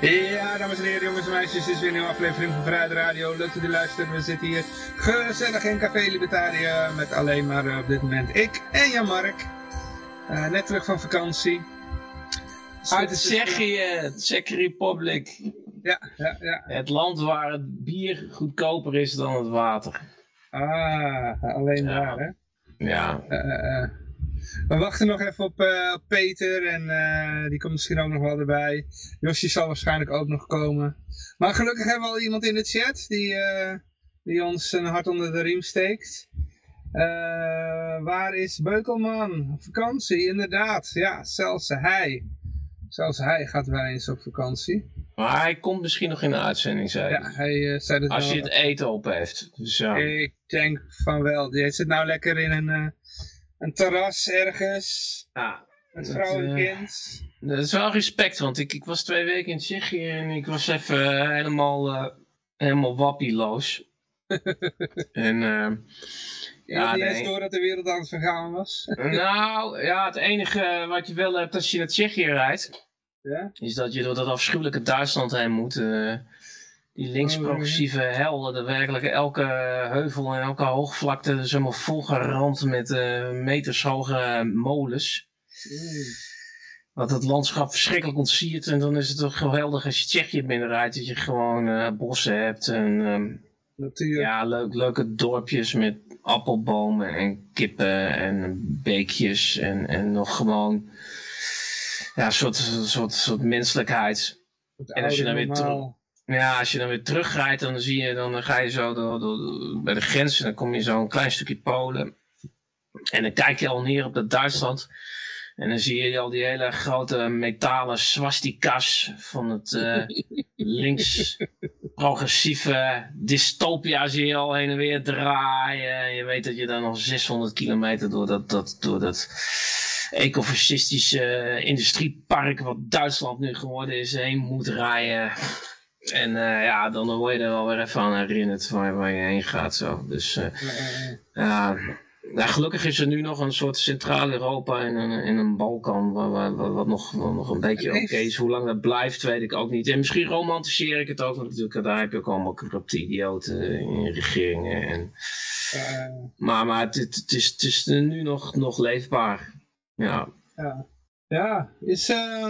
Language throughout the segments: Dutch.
Ja, dames en heren, jongens en meisjes, dit is weer een nieuwe aflevering van Vrijheid Radio. Leuk dat u luistert. We zitten hier gezellig in Café Libertaria met alleen maar uh, op dit moment ik en Jan-Mark. Uh, net terug van vakantie. Uit de Tsjechië, Czech Republic. Ja, ja, ja. Het land waar het bier goedkoper is dan het water. Ah, alleen ja. daar, hè? Ja. Uh, we wachten nog even op, uh, op Peter en uh, die komt misschien ook nog wel erbij. Josje zal waarschijnlijk ook nog komen. Maar gelukkig hebben we al iemand in de chat die, uh, die ons een hart onder de riem steekt. waar is Beukelman? Op vakantie, inderdaad. Ja, zelfs hij. Zelfs hij gaat wel eens op vakantie. Maar hij komt misschien nog in de uitzending, zei Ja, hij zei het Als je het eten op heeft. Dus. Ik denk van wel. Die zit nou lekker in een een terras ergens. Ja. Met vrouw en kind. Dat is wel respect, want ik, ik was twee weken in Tsjechië en ik was even uh, helemaal, uh, helemaal wappieloos. en uh, ja, niet eens door dat de wereld aan het vergaan was. nou, ja, het enige wat je wel hebt als je naar Tsjechië rijdt, ja? is dat je door dat afschuwelijke Duitsland heen moet. Uh, die links-progressieve hel, de werkelijk elke heuvel en elke hoogvlakte is helemaal volgerand met uh, metershoge molens. Mm. Wat het landschap verschrikkelijk ontsiert. En dan is het toch geweldig als je Tsjechië binnenrijdt. Dat je gewoon uh, bossen hebt en um, Natuur. ja, leuk, leuke dorpjes met appelbomen en kippen en beekjes. En, en nog gewoon ja, een soort, soort, soort menselijkheid. En als je dan weer terug... Ja, als je dan weer terugrijdt, dan zie je, dan ga je zo door, bij de grens en dan kom je zo een klein stukje Polen. En dan kijk je al neer op dat Duitsland. En dan zie je al die hele grote metalen swastika's van het uh, links progressieve dystopia zie je al heen en weer draaien. En je weet dat je dan nog 600 kilometer door dat, dat, door dat ecofascistische industriepark wat Duitsland nu geworden is heen moet rijden. En uh, ja, dan word je er wel weer even aan herinnerd waar, waar je heen gaat. Zo. Dus uh, ja, ja, gelukkig is er nu nog een soort Centraal-Europa en een, en een Balkan waar, waar, wat, nog, wat nog een beetje oké okay is. Hoe lang dat blijft, weet ik ook niet. En misschien romantiseer ik het ook natuurlijk. Daar heb je ook allemaal corrupte idioten in regeringen. En, uh, maar maar het, het, is, het is nu nog, nog leefbaar. Ja. Ja, ja is... Uh...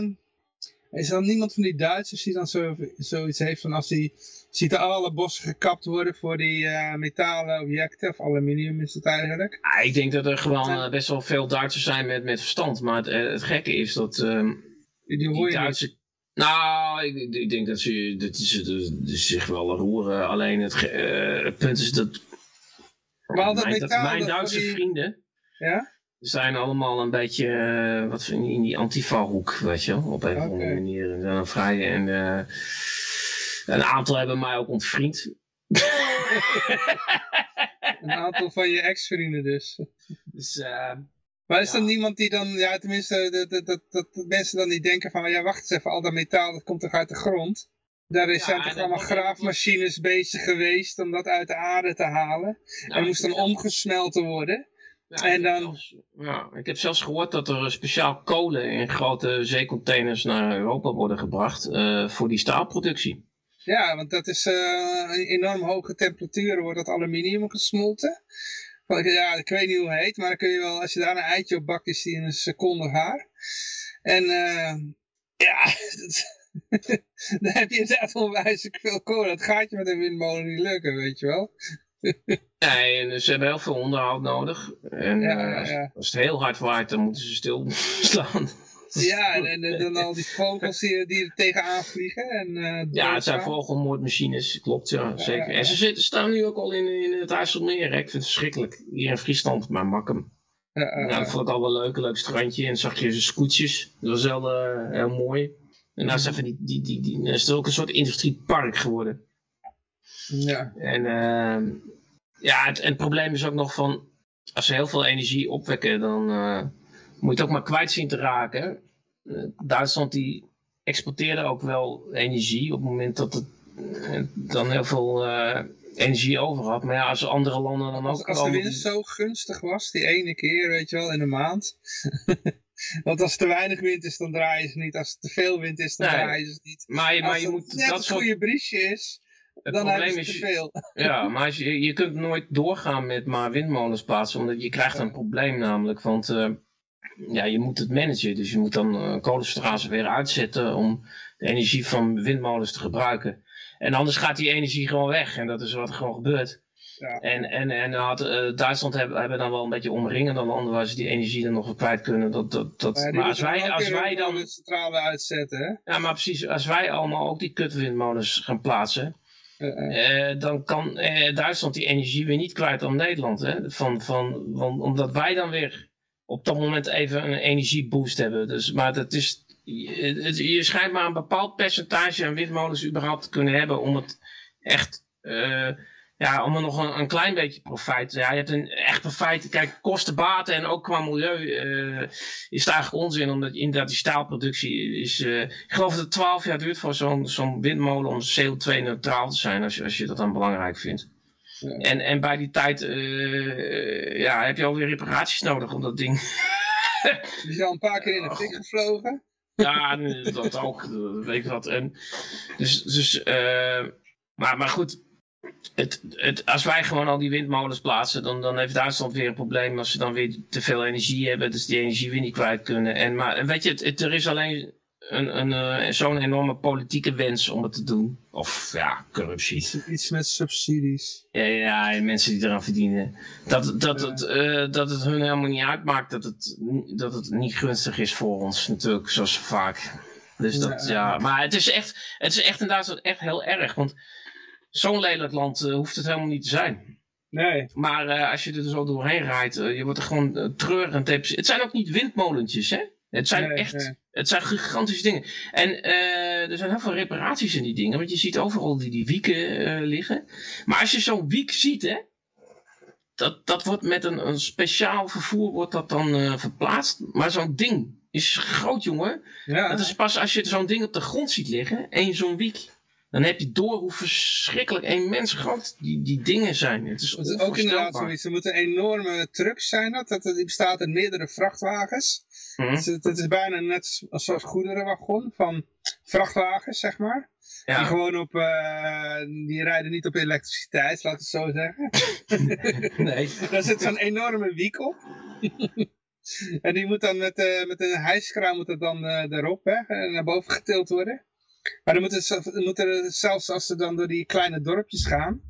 Is er dan niemand van die Duitsers die dan zo, zoiets heeft van als die ziet er alle bossen gekapt worden voor die uh, metalen objecten, of aluminium is het eigenlijk? Ja, ik denk dat er gewoon uh, best wel veel Duitsers zijn met, met verstand, maar het, het gekke is dat um, die, die, die Duitsers... Nou, ik, ik, denk dat ze, dat ze, zich wel roeren, alleen het, uh, het punt is dat maar mijn, dat mijn Duitse die... vrienden... Ja? Zijn allemaal een beetje uh, wat in, in die antifa-hoek, weet je, op een of andere manier. En dan vrij en uh, een aantal hebben mij ook ontvriend. een aantal van je ex-vrienden dus. Dus, uh, maar is ja. er niemand die dan, ja tenminste, dat, dat, dat, mensen dan die denken van, ja wacht eens even, al dat metaal dat komt toch uit de grond? Daar Ja, zijn toch dan allemaal graafmachines bezig geweest om dat uit de aarde te halen. nou, en moest dan omgesmelten worden. En ik heb dan- zelfs- ja, ik heb zelfs gehoord dat er speciaal kolen in grote zeecontainers naar Europa worden gebracht uh, voor die staalproductie. Ja, want dat is uh, enorm hoge temperaturen wordt dat aluminium gesmolten. Ja, ik weet niet hoe het heet, maar dan kun je wel, als je daar een eitje op bakt, is die in een seconde gaar. En uh, ja, dan heb je inderdaad onwijs veel kolen. Dat gaat je met een windmolen niet lukken, weet je wel. Nee, en ze hebben heel veel onderhoud nodig. En Ja, uh, ja, als, ja. als het heel hard waait, dan moeten ze stilstaan. Ja, en, en, dan al die vogels die, die er tegenaan vliegen. En, uh, Ja, het zijn vogelmoordmachines, klopt, ja, Ja, zeker. En ze zitten, staan nu ook al in, in het IJsselmeer, hè. ik vind het verschrikkelijk. Hier in Friesland, maar ja, Nou, dat vond ik al wel leuk, een leuk strandje. En zag je ze scootjes, dat was wel eh, heel mooi. En nou is, even die, die, die, die, is het ook een soort industriepark geworden. ja. En ehm, ja, het, en het probleem is ook nog van, als ze heel veel energie opwekken, dan eh, moet je het ook maar kwijt zien te raken. Eh, Duitsland die exporteerde ook wel energie op het moment dat het eh, dan heel veel energie over had. Maar ja, als andere landen dan Als, ook als de allemaal- winst zo gunstig was, die ene keer, weet je wel, in de maand. Want als er te weinig wind is, dan draaien ze niet. Als er te veel wind is, dan Nee. draaien ze niet. Maar, je- maar als je het moet net dat een soort... goede briesje is, Het dan probleem is, te veel. Ja, maar als je, je kunt nooit doorgaan met maar windmolens plaatsen, omdat je krijgt een probleem namelijk. Want eh, ja, je moet het managen, dus je moet dan uh, kolencentrales weer uitzetten om de energie van windmolens te gebruiken. En anders gaat die energie gewoon weg en dat is wat er gewoon gebeurt. Ja. En, en, en had, eh, Duitsland hebben, hebben dan wel een beetje omringen dan anderen waar ze die energie dan nog weer kwijt kunnen. Dat, dat, dat, Maar als wij, als wij dan... De centrale uitzetten, hè? Ja, maar precies, als wij allemaal ook die kutwindmolens gaan plaatsen, Eh, eh. eh, dan kan Duitsland die energie weer niet kwijt aan Nederland. Hè? Van, van, want, omdat wij dan weer op dat moment even een energieboost hebben. Dus, maar dat is, je, het- schijnt maar een bepaald percentage aan windmolens überhaupt te kunnen hebben om het echt... ja, om er nog een, een klein beetje profijt. Ja, je hebt een echt profijt. Kijk, kosten, baten en ook qua milieu eh, is het eigenlijk onzin. Omdat inderdaad die staalproductie is. eh, ik geloof dat het 12 jaar duurt voor zo'n zo'n windmolen om CO2-neutraal te zijn. Als je, als je dat dan belangrijk vindt. Ja. En, en bij die tijd eh, ja, heb je alweer reparaties nodig om dat ding. Die is al een paar keer in de fik gevlogen. ja, dat ook. dat Weet ik wat. En, dus, dus, maar, maar goed. Het, het, als wij gewoon al die windmolens plaatsen, dan, dan heeft Duitsland weer een probleem als ze dan weer te veel energie hebben, dus die energie weer niet kwijt kunnen. En, maar weet je, het, het- er is alleen een, een, eh, zo'n enorme politieke wens om het te doen. Of ja, corruptie. Iets met subsidies. Ja, ja, en mensen die eraan verdienen. Dat, dat, Ja. het, eh, dat het hun helemaal niet uitmaakt dat het, dat het niet gunstig is voor ons natuurlijk, zoals vaak. Dus dat, Ja. ja. Maar het is echt, het is echt inderdaad echt heel erg. Want zo'n lelijk land eh, hoeft het helemaal niet te zijn. Nee. Maar eh, als je er zo doorheen rijdt, eh, je wordt er gewoon treurend. Het zijn ook niet windmolentjes, hè? Het zijn Nee, echt, nee. het zijn gigantische dingen. En er zijn heel veel reparaties in die dingen, want je ziet overal die, die wieken liggen. Maar als je zo'n wiek ziet, hè, dat, dat wordt met een, een speciaal vervoer wordt dat dan verplaatst. Maar zo'n ding is groot, jongen. Ja. Dat is pas als je zo'n ding op de grond ziet liggen, en zo'n wiek. Dan heb je door hoe verschrikkelijk immens groot die, die dingen zijn. Het is Het is ook inderdaad zoiets. Er moeten enorme trucks zijn dat. dat die bestaat uit meerdere vrachtwagens. Hm? Het, is, het is bijna net als zo'n goederenwagon van vrachtwagens, zeg maar. Die gewoon op, eh, die rijden niet op elektriciteit, laat het zo zeggen. Nee. Daar zit zo'n enorme wiek op. en die moet dan met, eh, met een hijskraan moet het dan eh, erop, hè, naar boven getild worden. Maar dan moet het, zelf- moet er, zelfs als ze dan door die kleine dorpjes gaan,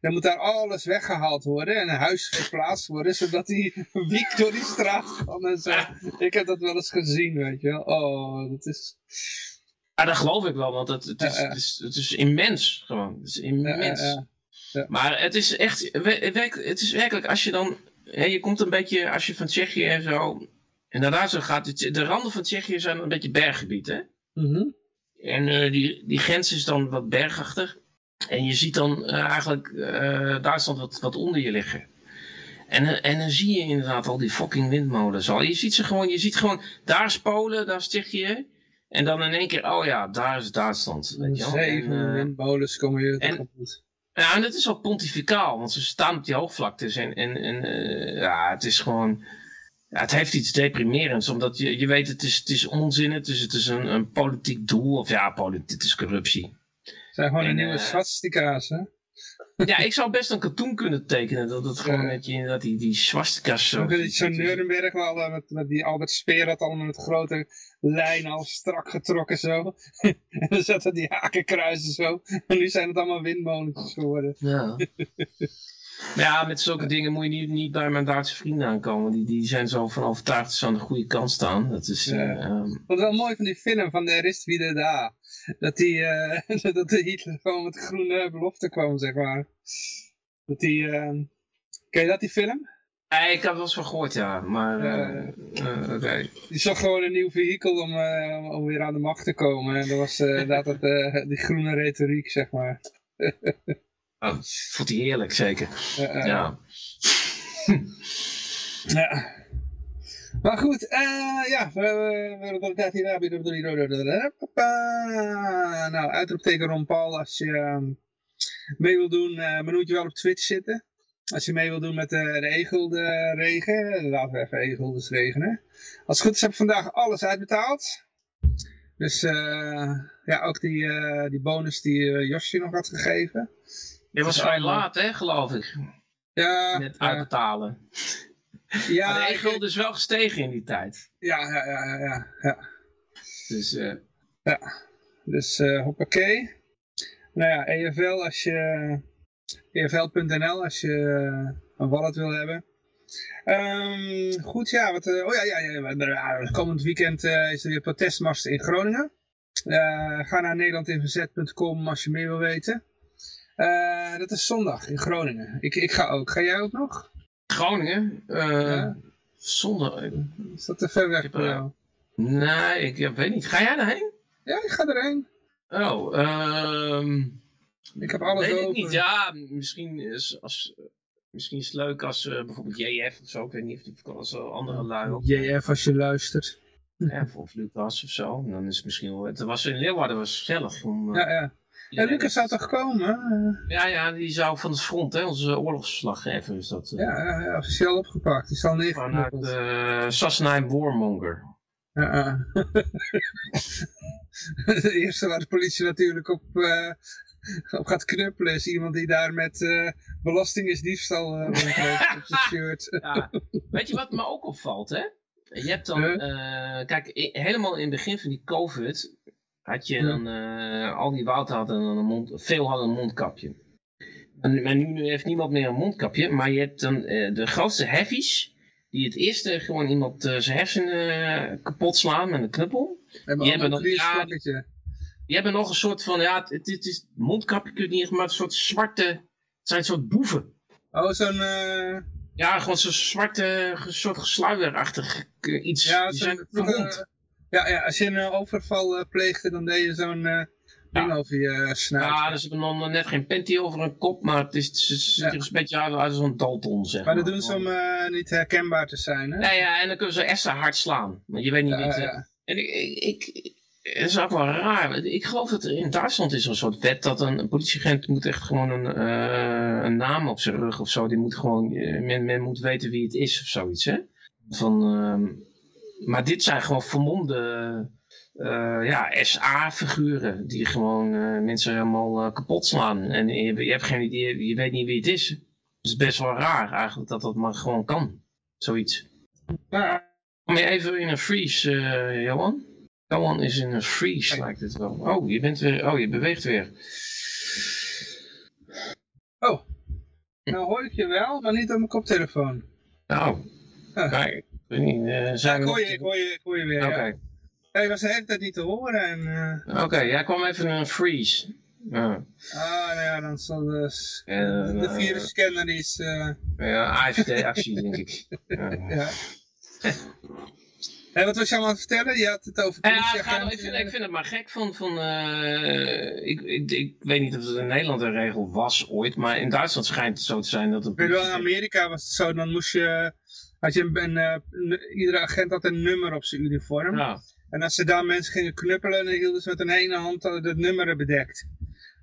dan moet daar alles weggehaald worden en een huis verplaatst worden, zodat die wiek door die straat kan en zo. Ik heb dat wel eens gezien, weet je wel. Oh, dat is... Ja, dat geloof ik wel, want het, het, is, Ja, ja. het, is, het is immens gewoon. Het is immens. Ja. Maar het is echt, het is werkelijk, als je dan, hè, je komt een beetje, als je van Tsjechië en zo, inderdaad zo gaat, de randen van Tsjechië zijn een beetje berggebied, hè. Mhm. En eh, die, die grens is dan wat bergachtig. En je ziet dan eh, eigenlijk eh, Duitsland wat, wat onder je liggen. En, en dan zie je inderdaad al die fucking windmolens al. Je ziet ze gewoon, je ziet gewoon, daar is Polen, daar is Tsjechië. En dan in één keer, oh ja, daar is Duitsland. Weet je. Zeven En, windmolens komen hier en- ja, en het is ook pontificaal, want ze staan op die hoogvlaktes. En, en, en ja, het is gewoon. Ja, het heeft iets deprimerends, omdat je, je weet, het is, het is onzin, het is, het is een, een politiek doel. Of ja, politiek, het is corruptie. Het zijn gewoon En, de nieuwe eh, swastika's, hè? Ja, ik zou best een cartoon kunnen tekenen, dat het gewoon met je, dat die, die swastikas zo. Zo'n Nuremberg wel, eh, met, met die Albert Speer had allemaal met grote lijnen al strak getrokken zo. en dan zaten die hakenkruisen zo. En nu zijn het allemaal windmolentjes geworden. Ja. Maar ja, met zulke dingen moet je niet, niet bij mijn Duitse vrienden aankomen. Die, die zijn zo van overtuigd dat ze aan de goede kant staan. Dat is. Ja. eh, ehm, het wel mooi van die film van de Rist wieder da. Dat die, eh, dat de Hitler gewoon met groene belofte kwam, zeg maar. Dat die, eh, ken je dat die film? eh, ik heb wel eens van gehoord, ja. Maar. oké. Die zag gewoon een nieuw vehikel om, om weer aan de macht te komen. En dat was inderdaad dat, die groene retoriek, zeg maar. Oh, vond hij heerlijk, zeker. Eh, eh, Ja. Ja. Maar goed, eh ja. Nou, uitroepteken Ron Paul als je ehm, mee wil doen, eh, maar moet je wel op Twitch zitten. als je mee wil doen met de, de Egelde-regen, laten we even Egeldes regenen. Als het goed is heb ik vandaag alles uitbetaald. Dus uh, ja, ook die, uh, die bonus die uh, Josje nog had gegeven. Je was vrij laat, hè, geloof ik. Ja. Met uitbetalen. Ja, maar de Egelde is wel gestegen in die tijd. Ja, ja, ja, ja. ja. Dus, ja. Dus hoppakee. Nou ja, EFL als je... EFL.nl als je een wallet wil hebben. Um, goed, ja, wat, uh, oh ja, ja, ja, komend weekend uh, is er weer protestmars in Groningen. Uh, ga naar nederlandinverzet.com als je meer wil weten. Dat is zondag in Groningen. Ik, ik ga ook. Ga jij ook nog? Groningen? Ja. Zondag? Is dat te ver weg voor jou? Nee, ik weet niet. Ga jij daarheen? Ja, ik ga erheen. Oh, um, ik heb alles weet over. Ik niet. Ja, misschien is als Misschien is het leuk als uh, bijvoorbeeld JF of zo. Ik weet niet of die als andere lui ook. JF als je luistert. Ja, of Lucas of zo. Dan is het misschien wel... Het was in Leeuwarden was gezellig. Om, ja, ja. Ja, Lucas zou toch komen? Ja, ja, die zou van het front, hè, onze oorlogsverslaggever is dat. Uh, ja, ja, officieel opgepakt. Die zal negen Vanuit uh, Sassenheim Warmonger. De eerste waar de politie natuurlijk op, uh, op gaat knuppelen is iemand die daar met belasting is diefstal op zijn shirt. ja. Weet je wat me ook opvalt, hè? Je hebt dan, kijk, helemaal in het begin van die COVID had je dan, al die wouden hadden een mond, veel hadden een mondkapje. En, maar nu, nu heeft niemand meer een mondkapje, maar je hebt dan de grootste heavies, die het eerste gewoon iemand zijn hersenen kapot slaan met een knuppel. Die hebben dan, ja, die hebben nog een soort van, ja, het, het is mondkapje kun je niet maar een soort zwarte, het zijn een soort boeven. Oh, zo'n... Ja, gewoon zo'n zwarte, soort gesluierachtig iets. Ja, die zijn verwond. Uh, ja, ja, als je een uh, overval uh, pleegde, dan deed je zo'n ding ja. over je snuit. Ja, dus hebben dan net geen panty over een kop, maar het is, het ziet er een beetje uit als zo'n Dalton, zeg maar. Maar dat doen ze om niet herkenbaar te zijn, hè? Ja, ja, en dan kunnen ze extra hard slaan. Maar je weet niet ja, wie ja. En ik, ik, ik het is ook wel raar. Ik geloof dat er in Duitsland is er een soort wet dat een politieagent moet echt gewoon een, uh, een naam op zijn rug of zo. Die moet gewoon, men, men moet weten wie het is of zoiets. Hè? Van, uh, maar dit zijn gewoon vermomde uh, ja, SA-figuren die gewoon mensen helemaal kapot slaan. En je, je, hebt geen idee, je weet niet wie het is. Het is best wel raar eigenlijk dat dat maar gewoon kan. Zoiets. Kom je even in een freeze, Johan? Johan is in een freeze, lijkt het wel. Oh, je bent weer, oh, je beweegt weer. Oh, nou hoor ik je wel, maar niet op mijn koptelefoon. Nou, ah. kijk, weet niet, uh, zijn ja, ik, hoor je, ik, hoor je, ik hoor je weer, Oké. Okay. Ja. ja. je was de hele tijd niet te horen en... Uh... Oké, okay, jij kwam even een freeze. Ah, nou ja, dan zal de, de virusscanner is... Uh... Ja, AFD-actie, denk ik. ja. En wat was je allemaal aan het vertellen? Je had het over ja, ik, vind, ik vind het maar gek van... van uh, ik, ik, ik weet niet of het in Nederland een regel was ooit, maar in Duitsland schijnt het zo te zijn dat... Wel, in Amerika was het zo, dan moest je... Had je een, een, uh, iedere agent had een nummer op zijn uniform. Ja. En als ze daar mensen gingen knuppelen, dan hielden ze met een ene hand de nummeren bedekt.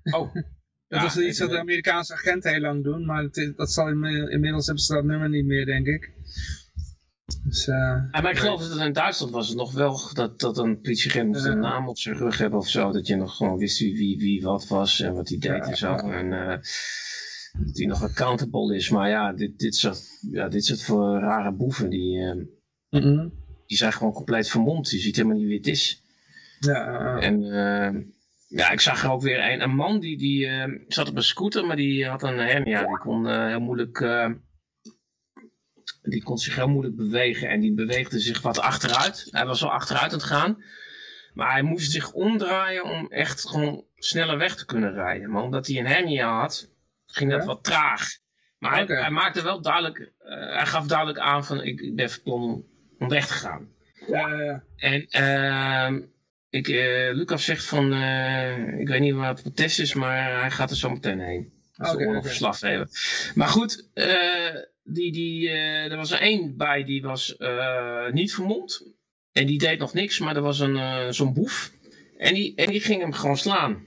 Oh. dat ja, was iets wat de Amerikaanse agenten heel lang doen, maar het, dat zal inmiddels hebben ze dat nummer niet meer, denk ik. Dus, uh, ja, maar ik geloof dat in Duitsland was het nog wel dat, dat een politieagent moest een naam op zijn rug hebben of zo. Dat je nog gewoon wist wie, wie, wie wat was en wat hij deed ja, en zo. En uh, dat hij nog accountable is. Maar ja, dit, dit, soort, ja, dit soort voor rare boeven, die, uh, mm -hmm. die zijn gewoon compleet vermomd. Je ziet helemaal niet wie het is. Ja, en ja, ik zag er ook weer een, een man die, die zat op een scooter, maar die had een hernia. Die kon heel moeilijk die kon zich heel moeilijk bewegen en die beweegde zich wat achteruit. Hij was wel achteruit aan het gaan. Maar hij moest zich omdraaien om echt gewoon sneller weg te kunnen rijden. Maar omdat hij een hernia had, ging dat Ja? wat traag. Maar hij, hij maakte wel duidelijk, eh, hij gaf duidelijk aan van ik, ben van plan om, weg te gaan. Ja, ja. En ehm ik, eh, Lucas zegt van, eh, ik weet niet wat het test is, maar hij gaat er zo meteen heen. Als we oorlog oké. verslag hebben. Maar goed, die, die, er was er één bij die was niet vermomd. En die deed nog niks, maar er was een zo'n boef. En die, en die ging hem gewoon slaan.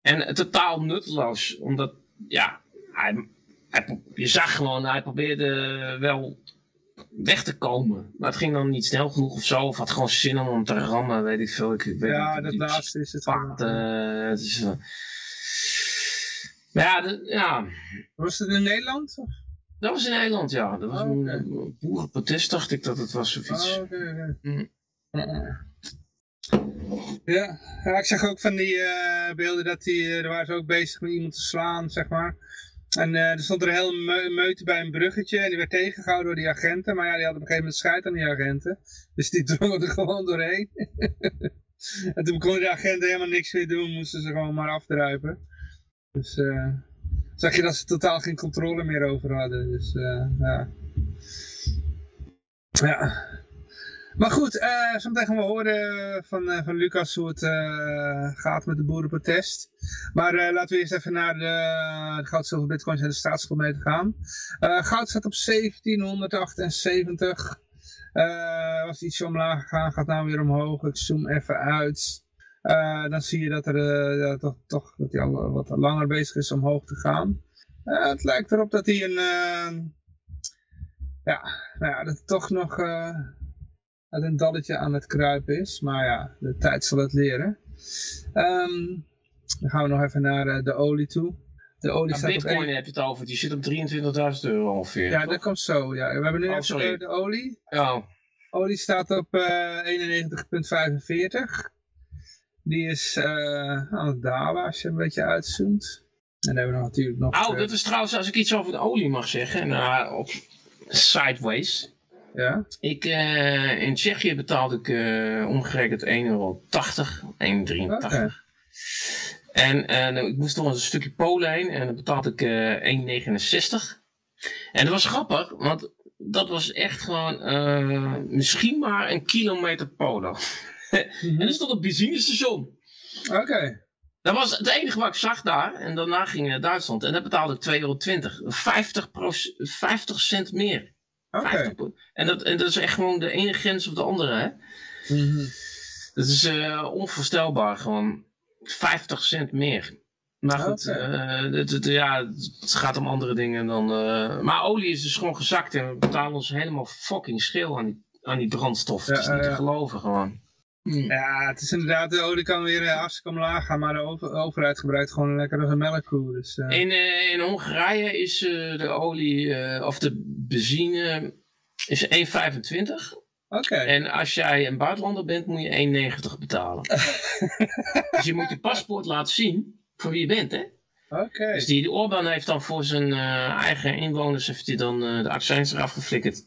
En totaal nutteloos, omdat, ja, hij, je zag gewoon, hij probeerde wel weg te komen. Maar het ging dan niet snel genoeg of zo. Of had gewoon zin om hem te rammen, weet ik veel. Ik, weet ja, dat laatste is het. pakt, het is, ja, de- ja, Was het in Nederland? Of? dat was in Nederland, ja. Dat was Oh, een oké. een boerenprotest, dacht ik dat het was of iets. Oh. Hm. Ja. ik zag ook van die eh, beelden dat die, eh, er waren ze ook bezig met iemand te slaan, zeg maar. En eh, er stond er een heel me meute bij een bruggetje en die werd tegengehouden door die agenten. Maar ja, die hadden op een gegeven moment scheid aan die agenten. Dus die drongen er gewoon doorheen. en toen konden de agenten helemaal niks meer doen, moesten ze gewoon maar afdruipen. Dus eh zag je dat ze totaal geen controle meer over hadden. Dus eh, ja. Ja. Maar goed, eh zometeen gaan we horen van, eh, van Lucas hoe het eh, gaat met de boerenprotest. Maar laten we eerst even naar de, de goud, zilver, bitcoins en de staatsschuldmeter gaan. Goud staat op 1778. Eh was ietsje omlaag gegaan, gaat nou weer omhoog. Ik zoom even uit. Dan zie je dat, er, toch, toch, dat hij al wat langer bezig is om omhoog te gaan. Het lijkt erop dat hij een... ja, nou ja, dat toch nog uit een dalletje aan het kruipen is. Maar ja, de tijd zal het leren. Ehm, dan gaan we nog even naar eh, de olie toe. De olie Maar staat op Bitcoin één- heb je het over, die zit op 23.000 euro ongeveer. Ja, toch? dat komt zo. Ja. We hebben nu Oh, even de, olie. Ja, Olie staat op eh 91,45. Die is eh, aan het dalen als je een beetje uitzoomt. En dan hebben we nog natuurlijk nog... Oh, eh, dat is trouwens, als ik iets over de olie mag zeggen, nou, op sideways. Ja? Ik, eh, in Tsjechië betaalde ik eh, omgerekend 1,80 euro, 1,83. En eh, nou, ik moest nog een stukje Polen heen en dan betaalde ik eh 1,69. En dat was grappig, want dat was echt gewoon misschien maar een kilometer Polen. En dat stond op benzinestation. Oké. Dat was het enige wat ik zag daar. En daarna ging ik naar Duitsland. En daar betaalde ik 2,20 euro. 50, 50 cent meer. Oké. 50 pro- en, dat, en dat is echt gewoon de ene grens op de andere. Hè? Mhm. Dat is eh, onvoorstelbaar gewoon. 50 cent meer. Maar goed, eh, het, het- ja, het gaat om andere dingen dan... eh, maar olie is dus gewoon gezakt. En we betalen ons helemaal fucking schil aan die, aan die brandstof. Ja, het is niet te geloven gewoon. Ja, het is inderdaad, de olie kan weer eh, hartstikke omlaag gaan, maar de over- overheid gebruikt gewoon lekker als een melkkoe. Dus, eh, In, eh, in Hongarije is eh, de olie, eh, of de benzine, is 1,25. Oké. En als jij een buitenlander bent, moet je 1,90 betalen. dus je moet je paspoort laten zien voor wie je bent, hè? Oké. Dus die, die Orbán heeft dan voor zijn eh, eigen inwoners heeft hij dan eh, de accijns eraf geflikkerd.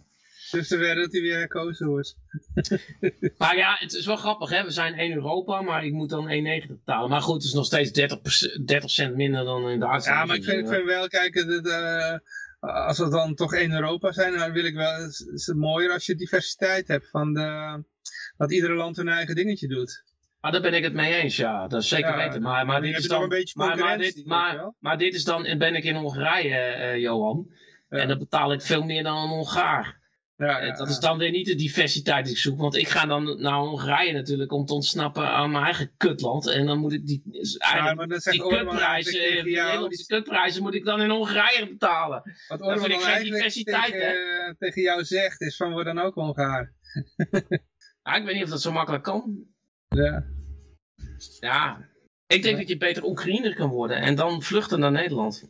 Dus er werd dat hij weer herkozen wordt. Maar ja, het is wel grappig, hè? We zijn één Europa, maar ik moet dan 1,90 betalen. Maar goed, het is nog steeds 30, 30 cent minder dan in Duitsland. Ja, maar ik vind, ik vind wel, kijk, het, eh, als we dan toch één Europa zijn, dan wil ik wel, is, is het mooier als je diversiteit hebt van de, dat iedere land hun eigen dingetje doet. Maar daar ben ik het mee eens, ja. Dat is zeker Ja, weten. Maar, maar, dit is dan, een maar, dit, maar, maar dit is dan, ben ik in Hongarije, eh, Johan. Ja. En dan betaal ik veel meer dan een Hongaar. Ja, Eh, ja, dat is dan weer niet de diversiteit die ik zoek. Want ik ga dan naar Hongarije natuurlijk om te ontsnappen aan mijn eigen kutland. En dan moet ik die, Ja, zegt die kutprijzen, eh, Nederlandse kutprijzen moet ik dan in Hongarije betalen. Wat Orbán vind ik dan geen diversiteit, tegen, eh, tegen jou zegt, is van word dan ook Hongaar. Ja, ik weet niet of dat zo makkelijk kan. Ja. Ja, ik denk Ja. dat je beter Oekraïner kan worden en dan vluchten naar Nederland.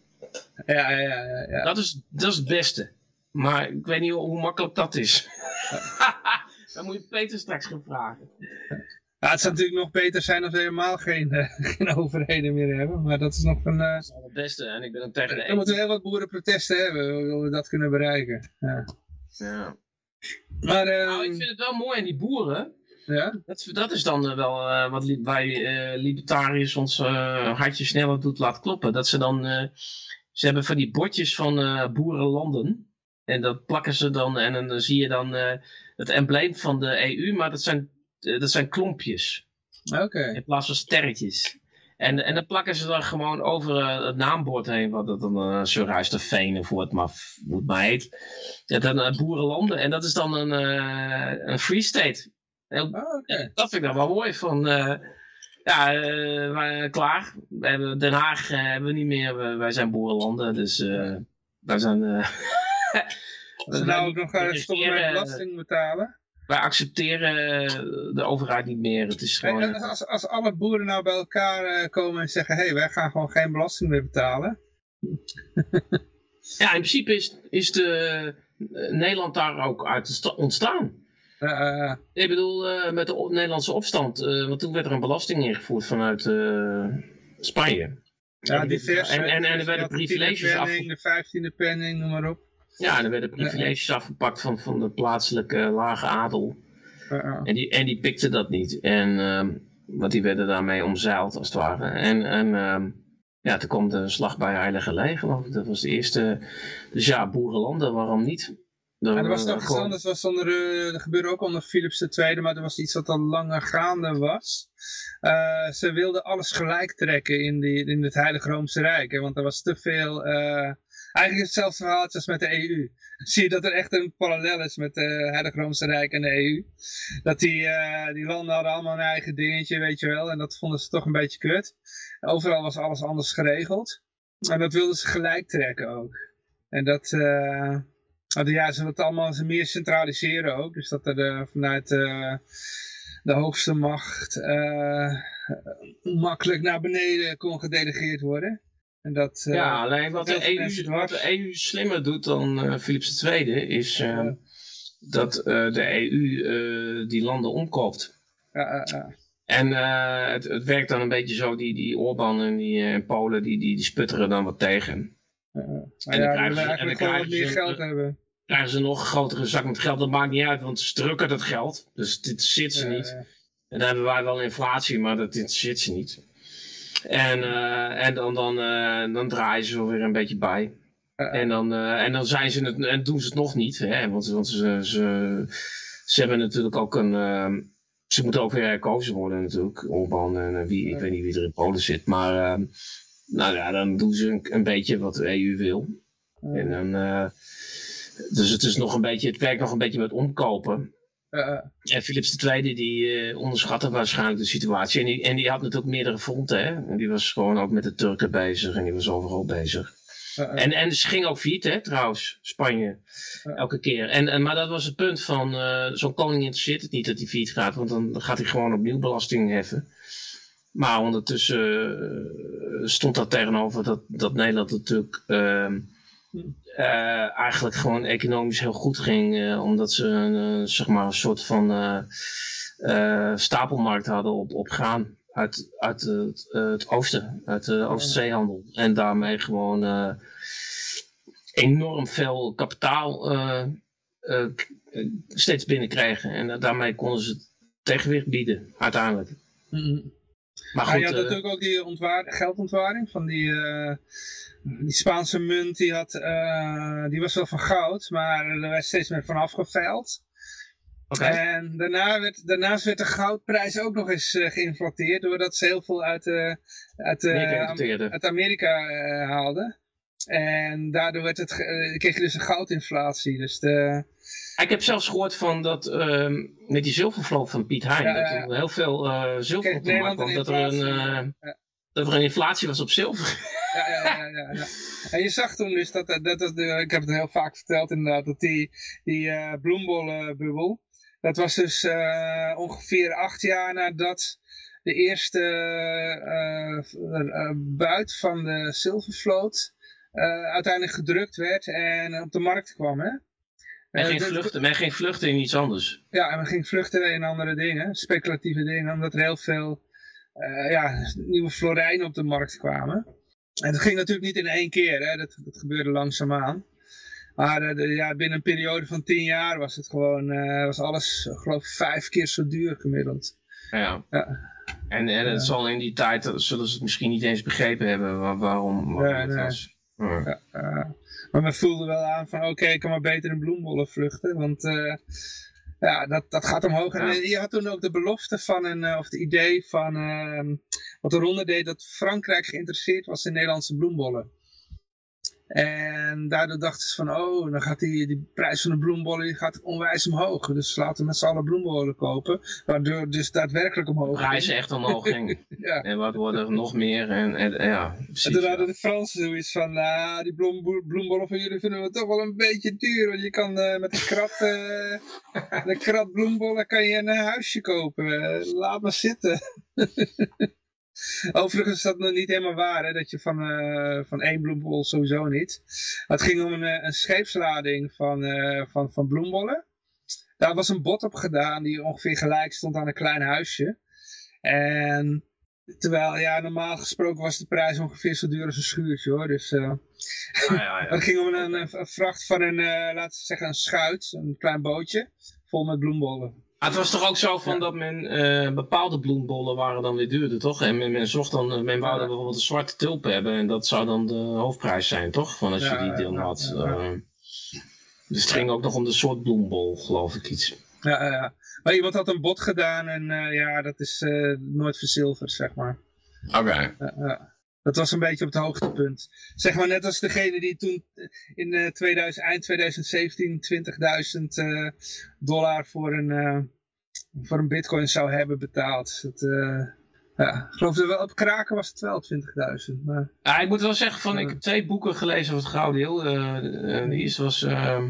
Ja, ja, ja, ja, ja. Dat is, dat is het beste. Maar ik weet niet hoe makkelijk dat is. Dan moet je Peter straks gaan vragen. Ja, het zou natuurlijk nog beter zijn als we helemaal geen, eh, geen overheden meer hebben. Maar dat is nog een... eh, Dat is al het beste. En ik ben tegen de dan moeten we heel wat boerenprotesten hebben. Willen we dat kunnen bereiken. Ja. Ja. Maar, eh, Nou, ik vind het wel mooi aan die boeren. ja? Dat, dat is dan eh, wel eh, wat li- wij eh, libertariërs ons eh, hartje sneller doet laten kloppen. Dat ze dan, eh, ze hebben van die bordjes van eh, boerenlanden. En dat plakken ze dan en dan zie je dan eh, het embleem van de EU, maar dat zijn, eh, dat zijn klompjes. Oké. In plaats van sterretjes. En, en dan plakken ze dan gewoon over eh, het naambord heen, wat het dan uh, Surhuisterveen of hoe het maar, hoe het maar heet. Ja, dan boerenlanden. En dat is dan een, een free state. Oké. dat vind ik dan wel mooi. Van, ja, wij- klaar. We hebben Den Haag hebben we niet meer. Wij zijn boerenlanden. Dus wij zijn... Uh, Als we nou ook nog uh, stoppen met belasting betalen. Wij accepteren de overheid niet meer. Het is gewoon... als, als alle boeren nou bij elkaar komen en zeggen, hé, hey, wij gaan gewoon geen belasting meer betalen. ja, in principe is, is de, Nederland daar ook uit ontstaan. Uh, ik bedoel, uh, met de Nederlandse opstand. Uh, want toen werd er een belasting ingevoerd vanuit Spanje. Ja, diverse. En, en, en er werden privileges afgepakt. De vijftiende penning, noem maar op. Ja, er werden privileges afgepakt van, van de plaatselijke lage adel. En, die, en die pikten dat niet. En, ehm, want die werden daarmee omzeild, als het ware. En, en ehm, ja, toen kwam de slag bij Heilige geloof ik. Dat was de eerste. Dus ja, boerenlanden, waarom niet? Dan, er was nog iets anders, was onder, uh, dat gebeurde ook onder Philips II, maar er was iets wat al langer gaande was. Uh, ze wilden alles gelijk trekken in, die, in het Heilige Roomse Rijk, hè, want er was te veel... Uh, eigenlijk hetzelfde verhaal als met de EU. Zie je dat er echt een parallel is met het Heilige Roomse Rijk en de EU. Dat die, die landen hadden allemaal een eigen dingetje, weet je wel. En dat vonden ze toch een beetje kut. Overal was alles anders geregeld. En dat wilden ze gelijk trekken ook. En dat... Nou, ja, ze het allemaal meer centraliseren ook. Dus dat er vanuit uh, de hoogste macht uh, makkelijk naar beneden kon gedelegeerd worden. En dat, uh, ja, alleen wat de, EU, wat de EU slimmer doet dan Philips II is dat de EU die landen omkoopt. En het, het, werkt dan een beetje zo, die, die Orbán en die Polen, die, die, die sputteren dan wat tegen. en dan ja, krijgen ze, en dan krijgen meer geld hebben krijgen ze nog een grotere zak met geld. Dat maakt niet uit, want ze drukken dat geld. Dus dit zit ze niet. En dan hebben wij wel inflatie, maar dat zit ze niet. En, uh, en dan, dan, uh, dan draaien ze weer een beetje bij. En, dan, uh, en dan zijn ze het, en doen ze het nog niet. Hè? Want, want ze, ze, ze hebben natuurlijk ook een. ze moeten ook weer herkozen worden, natuurlijk. Orban en wie, ik weet niet wie er in Polen zit. Maar nou ja, dan doen ze een, een beetje wat de EU wil. En dan dus het, is nog een beetje, het werkt nog een beetje met omkopen. En Philips II die uh, onderschatte waarschijnlijk de situatie. En die, en die had natuurlijk meerdere fronten. Hè? En die was gewoon ook met de Turken bezig. En die was overal bezig. Uh, en, en ze ging ook failliet, hè, trouwens, Spanje. Elke keer. En, en, maar dat was het punt van, zo'n koning interesseert het niet dat hij failliet gaat. Want dan gaat hij gewoon opnieuw belasting heffen. Maar ondertussen stond dat tegenover dat, dat Nederland natuurlijk ehm, uh, eigenlijk gewoon economisch heel goed ging. Uh, omdat ze een, uh, zeg maar een soort van stapelmarkt hadden op, op graan uit, uit het, het oosten, uit de Oostzeehandel. En daarmee gewoon enorm veel kapitaal steeds binnenkrijgen. En daarmee konden ze het tegenwicht bieden, uiteindelijk. Mm Maar goed, je had natuurlijk ook die geldontwaring van die die Spaanse munt die, had, uh, die was wel van goud, maar er werd steeds meer van afgeveild. Okay. En daarna werd, daarnaast werd de goudprijs ook nog eens uh, geïnflateerd, doordat ze heel veel uit, uh, uit, Amerika, uit Amerika haalden. En daardoor werd het, kreeg je dus een goudinflatie. Dus de... Ik heb zelfs gehoord van dat ehm, met die zilvervloot van Piet Hein, ja, dat er heel veel zilver op de markt kwam, dat er een, dat er een inflatie was op zilver. Ja, ja, ja, ja, En je zag toen dus dat, dat, dat ik heb het heel vaak verteld inderdaad, dat die, die uh, bloembollenbubbel, dat was dus uh, ongeveer acht jaar nadat de eerste uh, buit van de zilvervloot uiteindelijk gedrukt werd en op de markt kwam. Hè? Men ging, vluchten, men ging vluchten in iets anders. Ja, en men ging vluchten in andere dingen, speculatieve dingen, omdat er heel veel uh, ja, nieuwe florijnen op de markt kwamen. En dat ging natuurlijk niet in één keer, hè? Dat, dat gebeurde langzaamaan. Maar uh, de, ja, binnen een periode van tien jaar was het gewoon, uh, was alles, geloof ik, vijf keer zo duur gemiddeld. Ja. ja. En, en het zal in die tijd, zullen ze het misschien niet eens begrepen hebben waar, waarom, waarom ja, nee. was. Ja. maar men voelde wel aan van, oké, ik kan maar beter in bloembollen vluchten, want... Uh, ja, dat, dat gaat omhoog. En je had toen ook de belofte van een, of het idee van, uh, wat de ronde deed, dat Frankrijk geïnteresseerd was in Nederlandse bloembollen. En daardoor dachten ze van, oh, dan gaat die, die prijs van de bloembollen die gaat onwijs omhoog. Dus laten we met z'n allen bloembollen kopen. Waardoor dus daadwerkelijk omhoog De prijs echt omhoog ging. ja. En wat worden er nog meer. En, en ja, precies, en toen hadden de Fransen zoiets van, nou, die bloem, bloembollen van jullie vinden we toch wel een beetje duur. Want je kan uh, met een krat, uh, een krat bloembollen kan je een huisje kopen. laat maar zitten. Overigens is dat nog niet helemaal waar, hè, dat je van, uh, van één bloembol sowieso niet. Het ging om een, eh, een scheepslading van, uh, van, van bloembollen. Daar was een bot op gedaan die ongeveer gelijk stond aan een klein huisje. En terwijl, ja, normaal gesproken was de prijs ongeveer zo duur als een schuurtje hoor. Dus uh, ah, ja, ja. het ging om een, een, vracht van een, laten we zeggen, een schuit, een klein bootje, vol met bloembollen. Maar het was toch ook zo van dat men uh, bepaalde bloembollen waren dan weer duurder, toch? En men, men zocht dan, men wou dan bijvoorbeeld een zwarte tulp hebben en dat zou dan de hoofdprijs zijn, toch? Van als je die deel had. Uh, dus het ging ook nog om de soort bloembol, geloof ik iets. Ja, ja. Maar iemand had een bod gedaan en uh, ja, dat is nooit verzilverd, zeg maar. Oké. Okay. Dat was een beetje op het hoogtepunt. Zeg maar net als degene die toen in uh, 2000, eind 2017 20.000 dollar voor een, voor een bitcoin zou hebben betaald. Dat, ja, ik geloof wel, op kraken was het wel 20.000. Maar... Ja, ik moet wel zeggen, van, ik heb twee boeken gelezen over het gouden deel. Uh, de eerste was uh,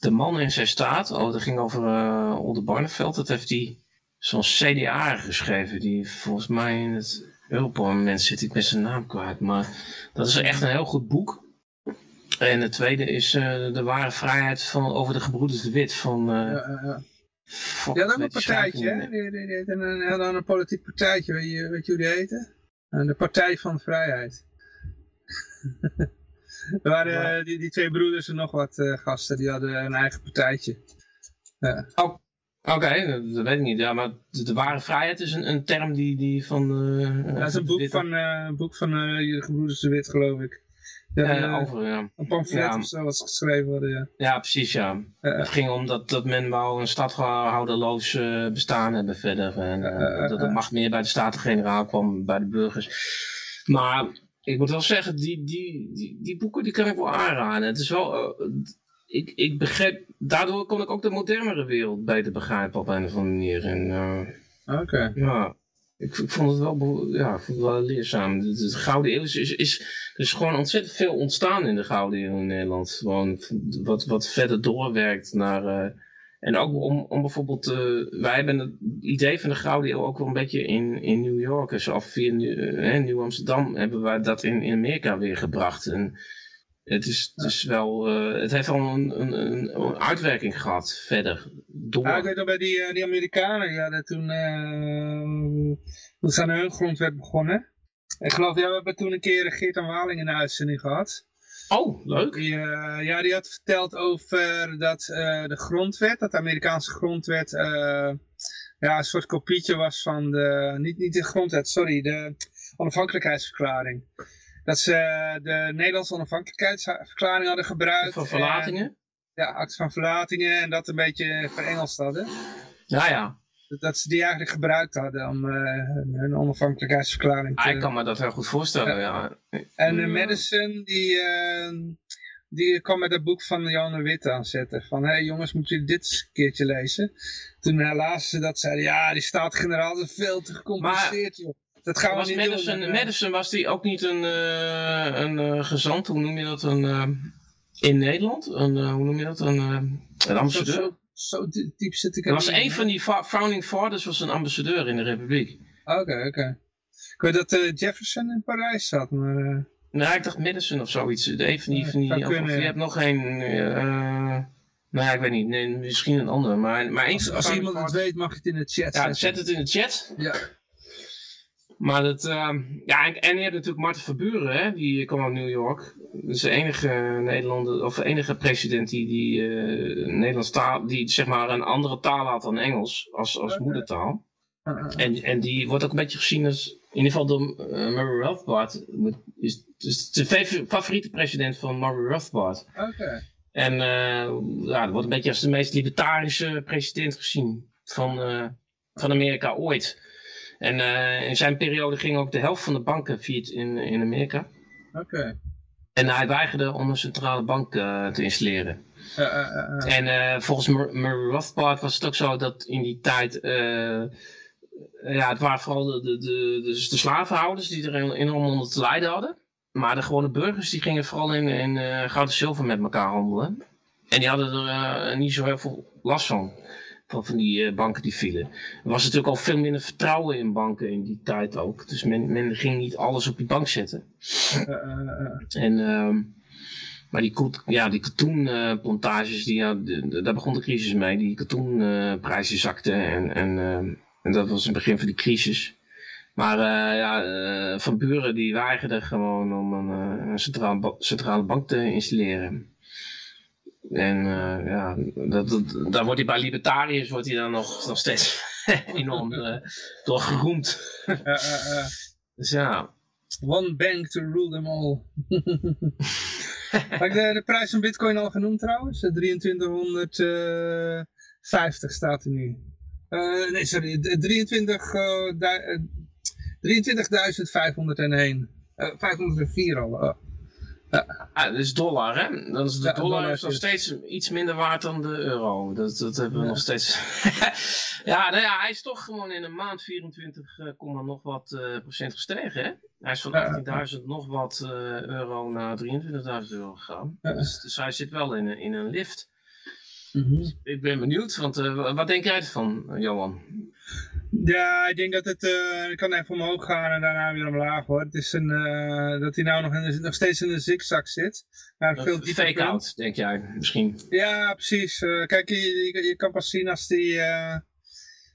De man in zijn staat. Oh, dat ging over uh, Olde Barneveld. Dat heeft hij zo'n CDA geschreven. Die volgens mij in het moment zit ik met zijn naam kwijt. Maar dat is echt een heel goed boek. En het tweede is De Ware Vrijheid van, over de Gebroeders de Wit van... ja, ja, ja. Ja, dat een partijtje, hè? Die, die, die, een, een, een, een politiek partijtje, weet je, weet je hoe die heette? De Partij van Vrijheid. er waren uh, die, die twee broeders en nog wat uh, gasten, die hadden een eigen partijtje. Ja. Oh, Oké, okay, dat weet ik niet. Ja, maar de, ware vrijheid is een, een term die, die van... Uh, dat is een boek van, een boek van de gebroeders de Wit, geloof ik. Ja, over, ja. Een pamflet ja. of zo was geschreven worden, ja. Ja, precies, ja. het ging om dat, dat men wou een stadhouderloos uh, bestaan hebben verder. En uh, dat de macht meer bij de Staten-Generaal kwam, bij de burgers. Maar ik moet wel zeggen, die, die, die, die boeken die kan ik wel aanraden. Het is wel... Ik, ik begrijp... Daardoor kon ik ook de modernere wereld beter begrijpen op een of andere manier. En, Oké. Ja. Ik, ik, vond het wel, ja, ik vond het wel leerzaam. De, de Gouden Eeuw is, is, is, er is gewoon ontzettend veel ontstaan in de Gouden Eeuw in Nederland. Gewoon wat, wat verder doorwerkt naar... Uh, en ook om, om bijvoorbeeld... Uh, wij hebben het idee van de Gouden Eeuw ook wel een beetje in, in New York. Dus of via uh, Nieuw Amsterdam hebben wij dat in, in Amerika weer gebracht. En het, is, het, is wel, uh, het heeft wel een, een, een, uitwerking gehad verder. Door. Ja, ik weet nog bij die, die Amerikanen, die hadden toen... Uh, toen ze aan hun grondwet begonnen. Ik geloof, ja, we hebben toen een keer Geert aan Waling in de uitzending gehad. Oh, leuk. Die, uh, ja, die had verteld over dat de grondwet, dat de Amerikaanse grondwet, ja, een soort kopietje was van de, niet, niet de grondwet, sorry, de onafhankelijkheidsverklaring. Dat ze de Nederlandse onafhankelijkheidsverklaring hadden gebruikt. Van verlatingen? En, ja, acte van verlatingen en dat een beetje verengeld hadden. Ja, ja dat ze die eigenlijk gebruikt hadden om uh, hun onafhankelijkheidsverklaring te... Ah, ik kan me dat heel goed voorstellen, ja. En uh, Madison, die, uh, die kwam met dat boek van Jan de Witte aanzetten. Van, hé hey, jongens, moeten jullie dit een keertje lezen? Toen lazen ze dat, zeiden ja, die staat-generaal is veel te gecompliceerd, joh. Dat gaan was we niet Madison, doen. Madison, was die ook niet een, een gezant, hoe noem je dat, een, in Nederland? Een, hoe noem je dat, een, een ambassadeur? zo diep zit ik Er was een van die founding fathers was een ambassadeur in de republiek. Oké, oké. Okay. Ik weet dat uh, Jefferson in Parijs zat, maar... Uh... Nee, ik dacht Madison of zoiets. Een van die... van die of, je hebt nog geen... Uh, nou ja, ik weet niet. Nee, misschien een andere. Maar, maar eens, als, als iemand het weet, mag je het in de chat Ja, zet het in de chat. Ja. Maar dat, uh, ja, en, en je hebt natuurlijk Marten Verburen, hè, die kwam uit New York. Dat is de enige Nederlander, of de enige president die, die uh, Nederlands taal, die zeg maar een andere taal had dan Engels, als, als moedertaal. En, en die wordt ook een beetje gezien als, in ieder geval door uh, Murray Rothbard, is, is de favoriete president van Murray Rothbard. Oké. En uh, ja, dat wordt een beetje als de meest libertarische president gezien van, van Amerika ooit. En uh, in zijn periode ging ook de helft van de banken failliet in, in Amerika. Oké. En hij weigerde om een centrale bank te installeren. En volgens Murray Rothbard was het ook zo dat in die tijd ja, het waren vooral de, de, de, de, de slavenhouders die er enorm onder te lijden hadden. Maar de gewone burgers die gingen vooral in, in goud en zilver met elkaar handelen. En die hadden er niet zo heel veel last van. Van, van die uh, banken die vielen. Er was natuurlijk al veel minder vertrouwen in banken in die tijd ook. Dus men, men ging niet alles op die bank zetten. en, uh, maar die, ja, die katoenplantages, die, ja, daar begon de crisis mee. Die katoenprijzen zakten en, en ehm, en dat was het begin van die crisis. Maar uh, ja, uh, Van Buren die weigerden gewoon om een, uh, een centrale, centrale bank te installeren. En ja, dat, dat, daar wordt hij bij libertariërs wordt hij dan nog, nog steeds enorm door geroemd. dus ja. One bank to rule them all. Heb ik de, de prijs van bitcoin al genoemd trouwens? 2350 staat er nu. Uh, nee, sorry, 23, uh, 23.501. Uh, 504 al. Ah, dat is dollar, hè? Dan is de ja, dollar, dollar is nog steeds iets minder waard dan de euro. Dat, dat hebben we ja. nog steeds. ja, nou ja, hij is toch gewoon in een maand 24, uh, nog wat uh, procent gestegen, hè? Hij is van 18.000 nog wat uh, euro naar 23.000 euro gegaan. Dus, dus, hij zit wel in, in een lift. Mhm. Ik ben benieuwd, want uh, wat denk jij ervan, Johan? Ja, ik denk dat het uh, kan even omhoog gaan en daarna weer omlaag hoor. Het is een, uh, dat hij nou nog, in, nog steeds in een zigzag zit. Maar veel fake out, denk jij misschien? Ja, precies. kijk, je, je, je, kan pas zien als die...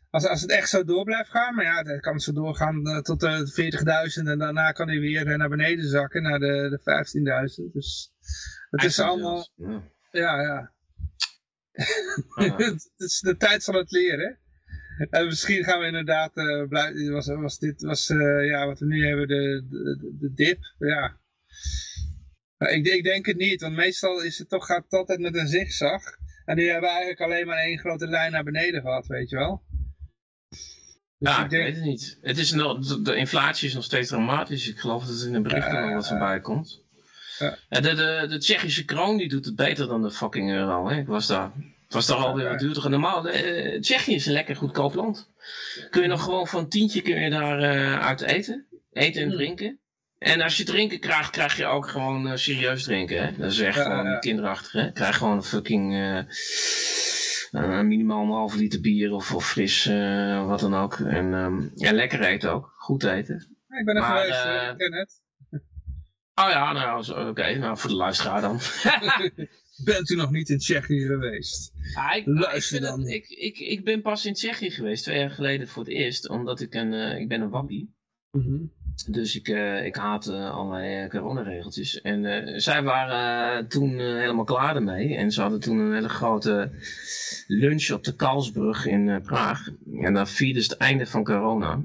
als, als het echt zo door blijft gaan, maar ja, dan kan het zo doorgaan tot de 40.000 en daarna kan hij weer naar beneden zakken, naar de, de 15.000. Dus het is allemaal... Ja, ja. ja. Ah. dus de tijd zal het leren. En misschien gaan we inderdaad, uh, blij, was, was dit was uh, ja, wat we nu hebben, de, de, de dip. Ja. ik, ik, denk het niet, want meestal is het toch, gaat het altijd met een zigzag. En nu hebben we eigenlijk alleen maar één grote lijn naar beneden gehad, weet je wel. Dus ja, ik, denk... weet het niet. Het is nog, de inflatie is nog steeds dramatisch. Ik geloof dat het in de berichten uh, al wat erbij komt. Ja. De, de, de Tsjechische kroon die doet het beter dan de fucking euro. Hè? Ik was daar. Het was toch alweer wat duurder. Normaal, uh, Tsjechië is een lekker goedkoop land. Kun je nog gewoon van tientje kun je daar uh, uit eten. Eten en hmm. drinken. En als je drinken krijgt, krijg je ook gewoon uh, serieus drinken. Hè? Dat is echt gewoon ja. kinderachtig. Hè? Krijg gewoon een fucking minimaal een halve liter bier of, of fris, wat dan ook. En um, ja, lekker eten ook. Goed eten. ik ben er maar, geweest, ik ken het. Oh ja, nou oké. Nou, voor de luisteraar dan. Bent u nog niet in Tsjechië geweest? Ja, ik, Luister dan. ik, ik, ik ben pas in Tsjechië geweest, twee jaar geleden voor het eerst. Omdat ik een, uh, ik ben een wappie. Mm Dus ik, uh, ik haat uh, allerlei coronaregeltjes. En zij waren toen helemaal klaar ermee. En ze hadden toen een hele grote lunch op de Karlsbrug in Praag. En dan vierden ze het einde van corona.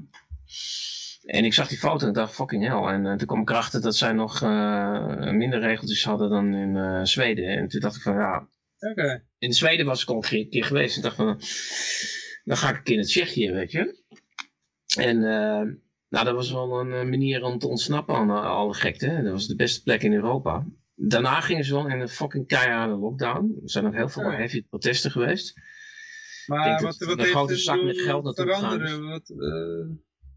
En ik zag die foto en dacht, fucking hell. En uh, toen kwam ik erachter dat zij nog uh, minder regeltjes hadden dan in uh, Zweden. En toen dacht ik van, ja... Okay. In Zweden was ik al een keer geweest. En dacht van, dan ga ik een keer naar Tsjechië, weet je. En nou, dat was wel een manier om te ontsnappen aan alle gekte. Dat was de beste plek in Europa. Daarna gingen ze wel in een fucking keiharde lockdown. Er zijn ook heel veel okay. heavy protesten geweest. Maar wat, wat heeft grote zak met geld veranderen? Wat,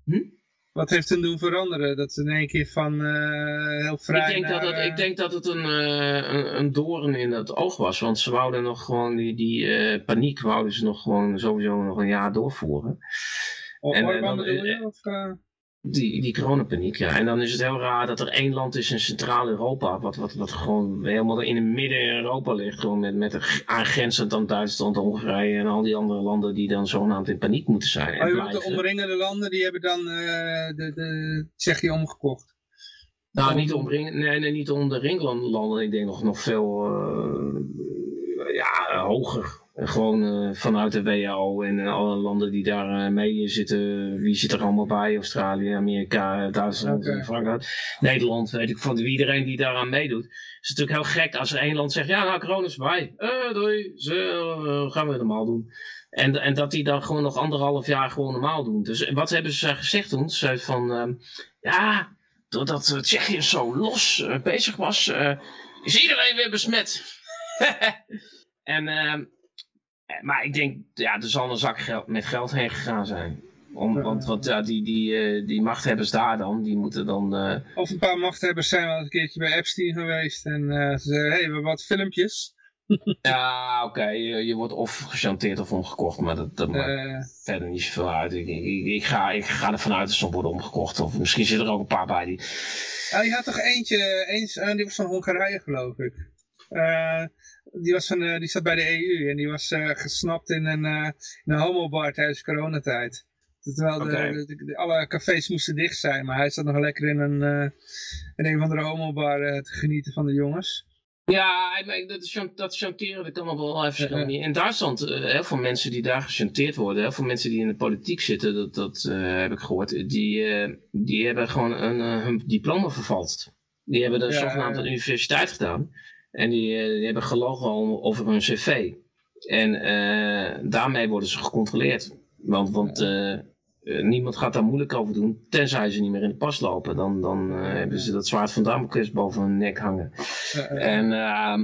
hm? Wat heeft hem doen veranderen? Dat ze in één keer van uh, heel vrij ik denk, naar, dat het, ik denk dat het een, uh, een, een doorn in het oog was. Want ze wouden nog gewoon die, die uh, paniek wouden ze nog gewoon sowieso nog een jaar doorvoeren. Of en, dan, je? Of, die, die coronapaniek, ja. En dan is het heel raar dat er één land is in Centraal-Europa, wat, wat, wat gewoon helemaal in het midden in Europa ligt. Gewoon met, met aangrenzend aan Duitsland, Hongarije en al die andere landen die dan zogenaamd in paniek moeten zijn. En oh, de omringende landen, die hebben dan uh, de, de Tsjechië omgekocht? Nou, niet omringend, nee, nee, niet de landen. Ik denk nog, nog veel uh, ja, hoger. Gewoon uh, vanuit de WHO en uh, alle landen die daar uh, mee zitten. Wie zit er allemaal bij? Australië, Amerika, Duitsland, okay. Frankrijk, Nederland. Weet ik van iedereen die daaraan meedoet. Het is natuurlijk heel gek als er één land zegt: Ja, nou, corona is bij. doei, ze, gaan we het normaal doen. En, en dat die dan gewoon nog anderhalf jaar gewoon normaal doen. Dus wat hebben ze gezegd toen? Ze van: ehm, Ja doordat Tsjechië zo los bezig was, is iedereen weer besmet. en, ehm, maar ik denk, ja, er zal een zak geld, met geld heen gegaan zijn. Om, want want ja, die, die, die machthebbers daar dan, die moeten dan... Of een paar machthebbers zijn wel een keertje bij Epstein geweest en ze zeiden, hé, hey, we hebben wat filmpjes ja, oké. Je, je, wordt of gechanteerd of omgekocht, maar dat, dat maakt verder niet zoveel uit. Ik, ik, ik, ga, ik ga ervan uit dat ze worden omgekocht. Of misschien zitten er ook een paar bij die... Ja, je had toch eentje, eens, die was van Hongarije geloof ik. Uh, die, was van, die zat bij de EU en die was gesnapt in een, in een homobar tijdens coronatijd. Terwijl de, de, de, alle cafés moesten dicht zijn, maar hij zat nog lekker in een, in een of andere homobar te genieten van de jongens. Ja, dat, dat chanteren dat kan nog wel even In Duitsland, uh, heel veel mensen die daar gechanteerd worden, heel veel mensen die in de politiek zitten, dat, dat uh, heb ik gehoord, die, uh, die hebben gewoon een, hun diploma vervalst. Die hebben de zogenaamd een universiteit gedaan. En die, die hebben gelogen over hun cv. En daarmee worden ze gecontroleerd. Want, want uh, niemand gaat daar moeilijk over doen, tenzij ze niet meer in de pas lopen. Dan, dan hebben ze dat zwaard van Damocles boven hun nek hangen. En uh,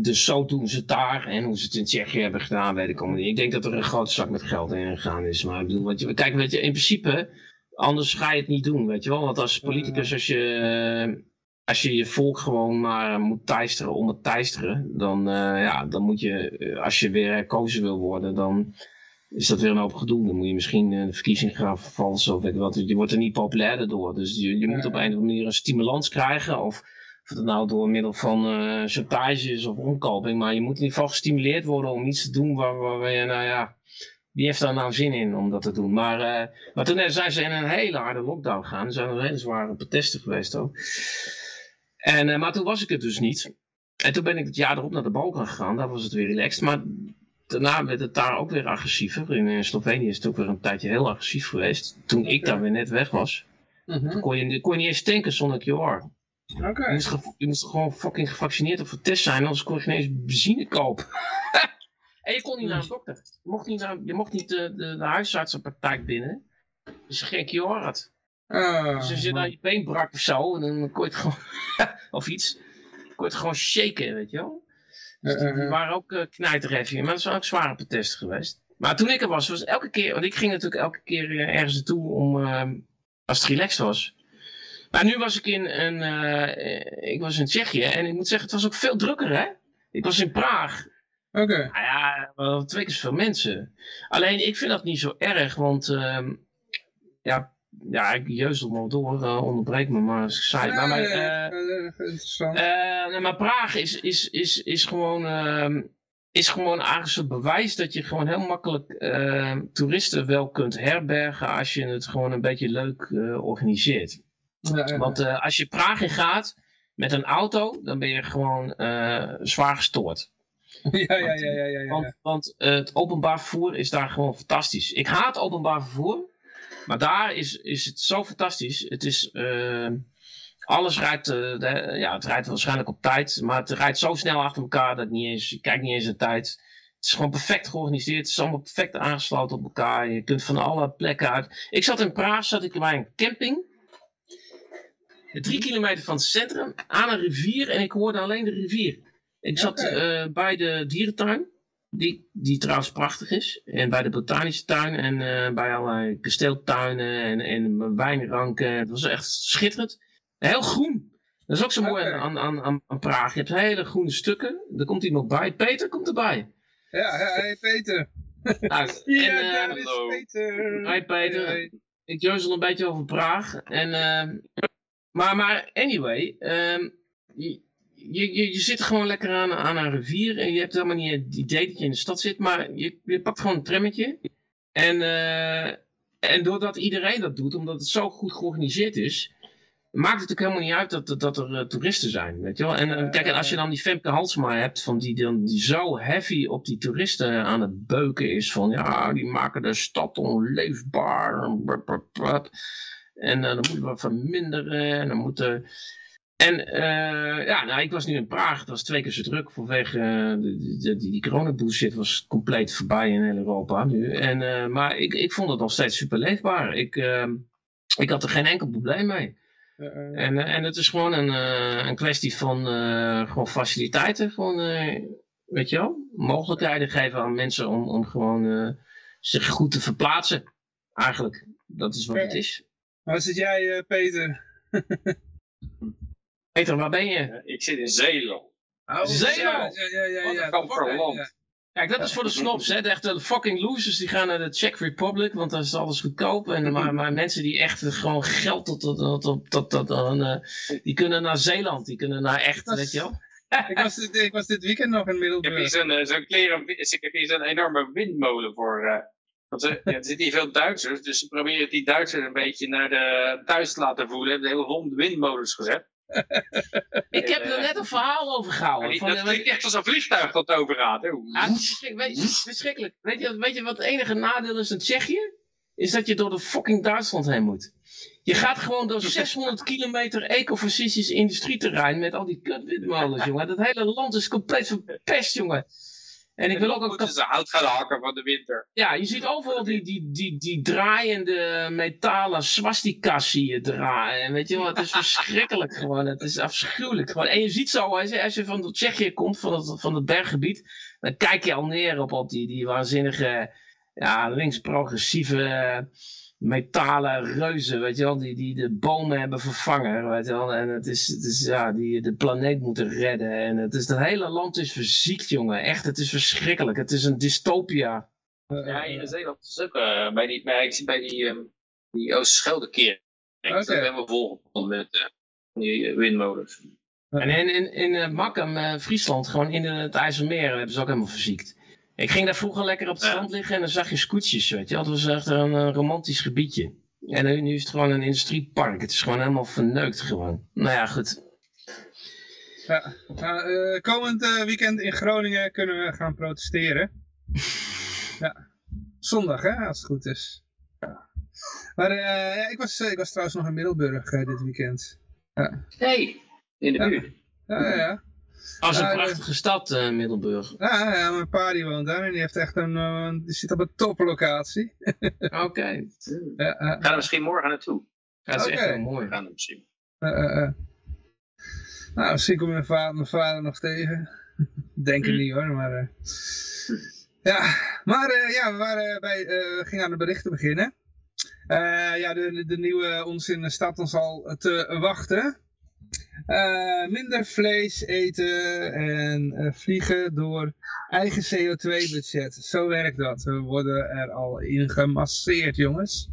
dus zo doen ze het daar. En hoe ze het in Tsjechië hebben gedaan, weet ik ook niet. Ik denk dat er een grote zak met geld in gegaan is. Maar ik bedoel, wat je, kijk, weet je, in principe, anders ga je het niet doen, weet je wel. Want als politicus, als je... Als je je volk gewoon maar moet teisteren om het teisteren, dan, ja, dan moet je, als je weer herkozen wil worden, dan, is dat weer een hoop gedoe. Dan moet je misschien de verkiezing gaan vervalsen of weet ik wat. Je wordt er niet populairder door. Dus je, je moet op een of andere manier een stimulans krijgen. Of, of het nou door middel van uh, chantages of omkoping. Maar je moet in ieder geval gestimuleerd worden om iets te doen waar, waar je, nou ja, wie heeft daar nou zin in om dat te doen? Maar, uh, maar toen zijn ze in een hele harde lockdown gegaan. Er zijn er hele zware protesten geweest ook. En, uh, maar toen was ik het dus niet. En toen ben ik het jaar erop naar de Balkan gegaan. Daar was het weer relaxed. Maar daarna werd het daar ook weer agressiever. In, Slovenië is het ook weer een tijdje heel agressief geweest. Toen ik daar weer net weg was. Mm kon je, kon je niet eens tanken zonder QR. Okay. Je, moest je moest gewoon fucking gevaccineerd of getest zijn, anders kon je geen eens benzine kopen. en je kon niet naar de dokter. Je mocht niet, naar, je mocht niet de, de, de huisartsenpraktijk binnen. Als je geen QR had. Uh, dus als je dan je been brak of zo, dan kon je het gewoon, of iets, kon je het gewoon shaken, weet je wel. Dus die, die waren ook uh, knijterheffingen, maar dat zijn ook zware protesten geweest. Maar toen ik er was, was elke keer, want ik ging natuurlijk elke keer ergens naartoe om, uh, als het relaxed was. Maar nu was ik in, een, ik was in Tsjechië en ik moet zeggen, het was ook veel drukker hè. Ik was in Praag. Oké. Okay. Nou ja, wel twee keer zoveel mensen. Alleen ik vind dat niet zo erg, want ehm, ja, ja, ik jeuzel maar door, uh, onderbreek me maar als ik zei. maar, maar, uh, interessant. Uh, maar Praag is, is, is, is gewoon... Uh, is gewoon eigenlijk een bewijs dat je gewoon heel makkelijk uh, toeristen wel kunt herbergen als je het gewoon een beetje leuk uh, organiseert. Ja, Want uh, als je Praag in gaat met een auto, dan ben je gewoon zwaar gestoord. Ja, ja, ja, ja, ja, want het openbaar vervoer is daar gewoon fantastisch. Ik haat openbaar vervoer. Maar daar is, is het zo fantastisch. Het is, uh, alles rijdt, uh, de, ja, het rijdt waarschijnlijk op tijd, maar het rijdt zo snel achter elkaar dat niet eens, je kijkt niet eens de tijd. Het is gewoon perfect georganiseerd. Het is allemaal perfect aangesloten op elkaar. Je kunt van alle plekken uit. Ik zat in Praag, zat ik bij een camping. Drie kilometer van het centrum, aan een rivier en ik hoorde alleen de rivier. Ik zat uh, bij de dierentuin die, die trouwens prachtig is. En bij de botanische tuin en uh, bij allerlei kasteeltuinen en, en wijnranken. Het was echt schitterend. Heel groen. Dat is ook zo mooi okay. aan, aan, aan, aan Praag. Je hebt hele groene stukken. Er komt iemand bij. Peter komt erbij. Ja, ja hey Peter. Nou, ja, en, daar uh, is Peter. Hi Peter. Hey. Ik jeuzel een beetje over Praag. En, uh, maar, maar anyway, um, je, je, zit gewoon lekker aan, aan een rivier en je hebt helemaal niet het idee dat je in de stad zit, maar je, je pakt gewoon een trammetje. En, uh, en doordat iedereen dat doet, omdat het zo goed georganiseerd is, maakt het ook helemaal niet uit dat, dat er uh, toeristen zijn, weet je wel. En uh, kijk, en als je dan die Femke Halsma hebt, van die, dan, die zo heavy op die toeristen aan het beuken is, van ja, die maken de stad onleefbaar, en dan moeten we verminderen, en dan moeten en uh, ja, nou, ik was nu in Praag. Het was twee keer zo druk vanwege uh, de, de, die, die coronabullshit was compleet voorbij in heel Europa nu. En, uh, maar ik, ik vond het nog steeds super leefbaar. Ik, ik had er geen enkel probleem mee. En, en het is gewoon een, een kwestie van gewoon faciliteiten. Gewoon, weet je wel, mogelijkheden geven aan mensen om, om gewoon zich goed te verplaatsen. Eigenlijk, dat is wat het is. Waar zit jij, Peter? Peter, waar ben je? Ik zit in Zeeland. Oh, Zeeland! Ja, ja, ja. ja, Wat een land. Kijk, dat is voor de snobs, hè. De echte fucking losers, die gaan naar de Czech Republic, want daar is alles goedkoop. En, maar, maar mensen die echt gewoon geld tot, tot, tot, tot, tot, uh, die kunnen naar Zeeland, die kunnen naar echt, was, weet je wel. ik, was dit, ik was dit weekend nog in Middelburg. Ik heb hier zo'n hier zo'n enorme windmolen voor... Uh, want ze, ja, er zitten hier veel Duitsers, dus ze proberen die Duitsers een beetje naar de thuis te laten voelen. Hebben hele hond windmolens gezet. Ik heb er net een verhaal over gehouden. Ja, dat klinkt echt als een vliegtuig dat overgaat. Hè? Ja, verschrikkelijk. Weet je, weet je wat het enige nadeel is in Tsjechië? Is dat je door de fucking Duitsland heen moet. Je gaat gewoon door 600 kilometer ecofascistisch industrieterrein met al die kutwindmolens, jongen. Dat hele land is compleet verpest, jongen. En ik wil ook... Moeten ze hout gaan hakken van de winter. Ja, je ziet overal die, die, die, die draaiende metalen swastika's zie je draaien. En weet je wel, het is verschrikkelijk gewoon. Het is afschuwelijk gewoon. En je ziet zo, als je, als je van Tsjechië komt, van het, van het berggebied, dan kijk je al neer op, op die, die waanzinnige, ja, links-progressieve metalen reuzen, weet je wel, die, die de bomen hebben vervangen, weet je wel. En het is, het is ja, die de planeet moeten redden. En het is, het hele land is verziekt, jongen. Echt, het is verschrikkelijk. Het is een dystopia. Ja, in Zeeland is ook uh, bij die, bij, ik zie bij die, um, die Oosterschelde-keer. Ik okay. ben wel vol met uh, die windmolens. En in, in, in uh, Makkum, Friesland, gewoon in het IJsselmeer, hebben ze ook helemaal verziekt. Ik ging daar vroeger lekker op het strand liggen en dan zag je scootjes, weet je. Dat was echt een, een romantisch gebiedje. En nu, nu, is het gewoon een industriepark. Het is gewoon helemaal verneukt gewoon. Nou ja, goed. Ja, nou, uh, komend uh, weekend in Groningen kunnen we gaan protesteren. ja, zondag hè, als het goed is. Ja. Maar uh, ja, ik, was, ik was trouwens nog in Middelburg dit weekend. Ja. Hey, in de buurt. Ja, ja, ja. Als een prachtige stad, uh, Middelburg. Ja, ja, mijn pa die woont daar en die heeft echt een, uh, die zit op een toplocatie. Oké. Uh, Gaan er misschien morgen naartoe. Ja, dat is okay. echt wel mooi. Gaan misschien. nou, misschien komt mijn vader, mijn vader nog tegen. Denk het hm. niet hoor, maar... ja, maar ja, we, waren bij, we gingen aan de berichten beginnen. ja, de, de nieuwe onzin staat ons al te wachten. Uh, minder vlees eten en uh, vliegen door eigen CO2-budget. Zo werkt dat. We worden er al in gemasseerd, jongens.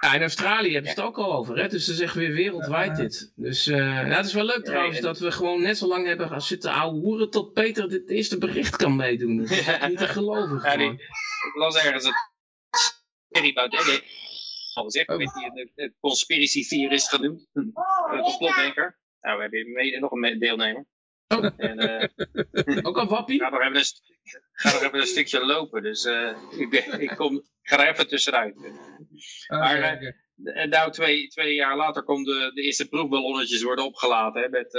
Ja, in Australië hebben ze het ook al over, hè? dus ze zeggen weer wereldwijd dit. Dus uh, ja, het is wel leuk trouwens dat we gewoon net zo lang hebben gaan zitten hoeren tot Peter dit eerste bericht kan meedoen. Dat is niet te geloven. Ja, die, ik las ergens het Harry Baudet al gezegd, oh. je, de, conspiracy theorist genoemd, de complotdenker. Nou, we hebben mede nog een deelnemer. Oh. En, uh, Ook een wappie? Ga nog even een, ga nog even een stukje lopen, dus uh, ik, ik, kom, ga er even tussenuit. Oh, maar uh, nou, twee, twee jaar later komen de, de eerste proefballonnetjes worden opgelaten hè, met,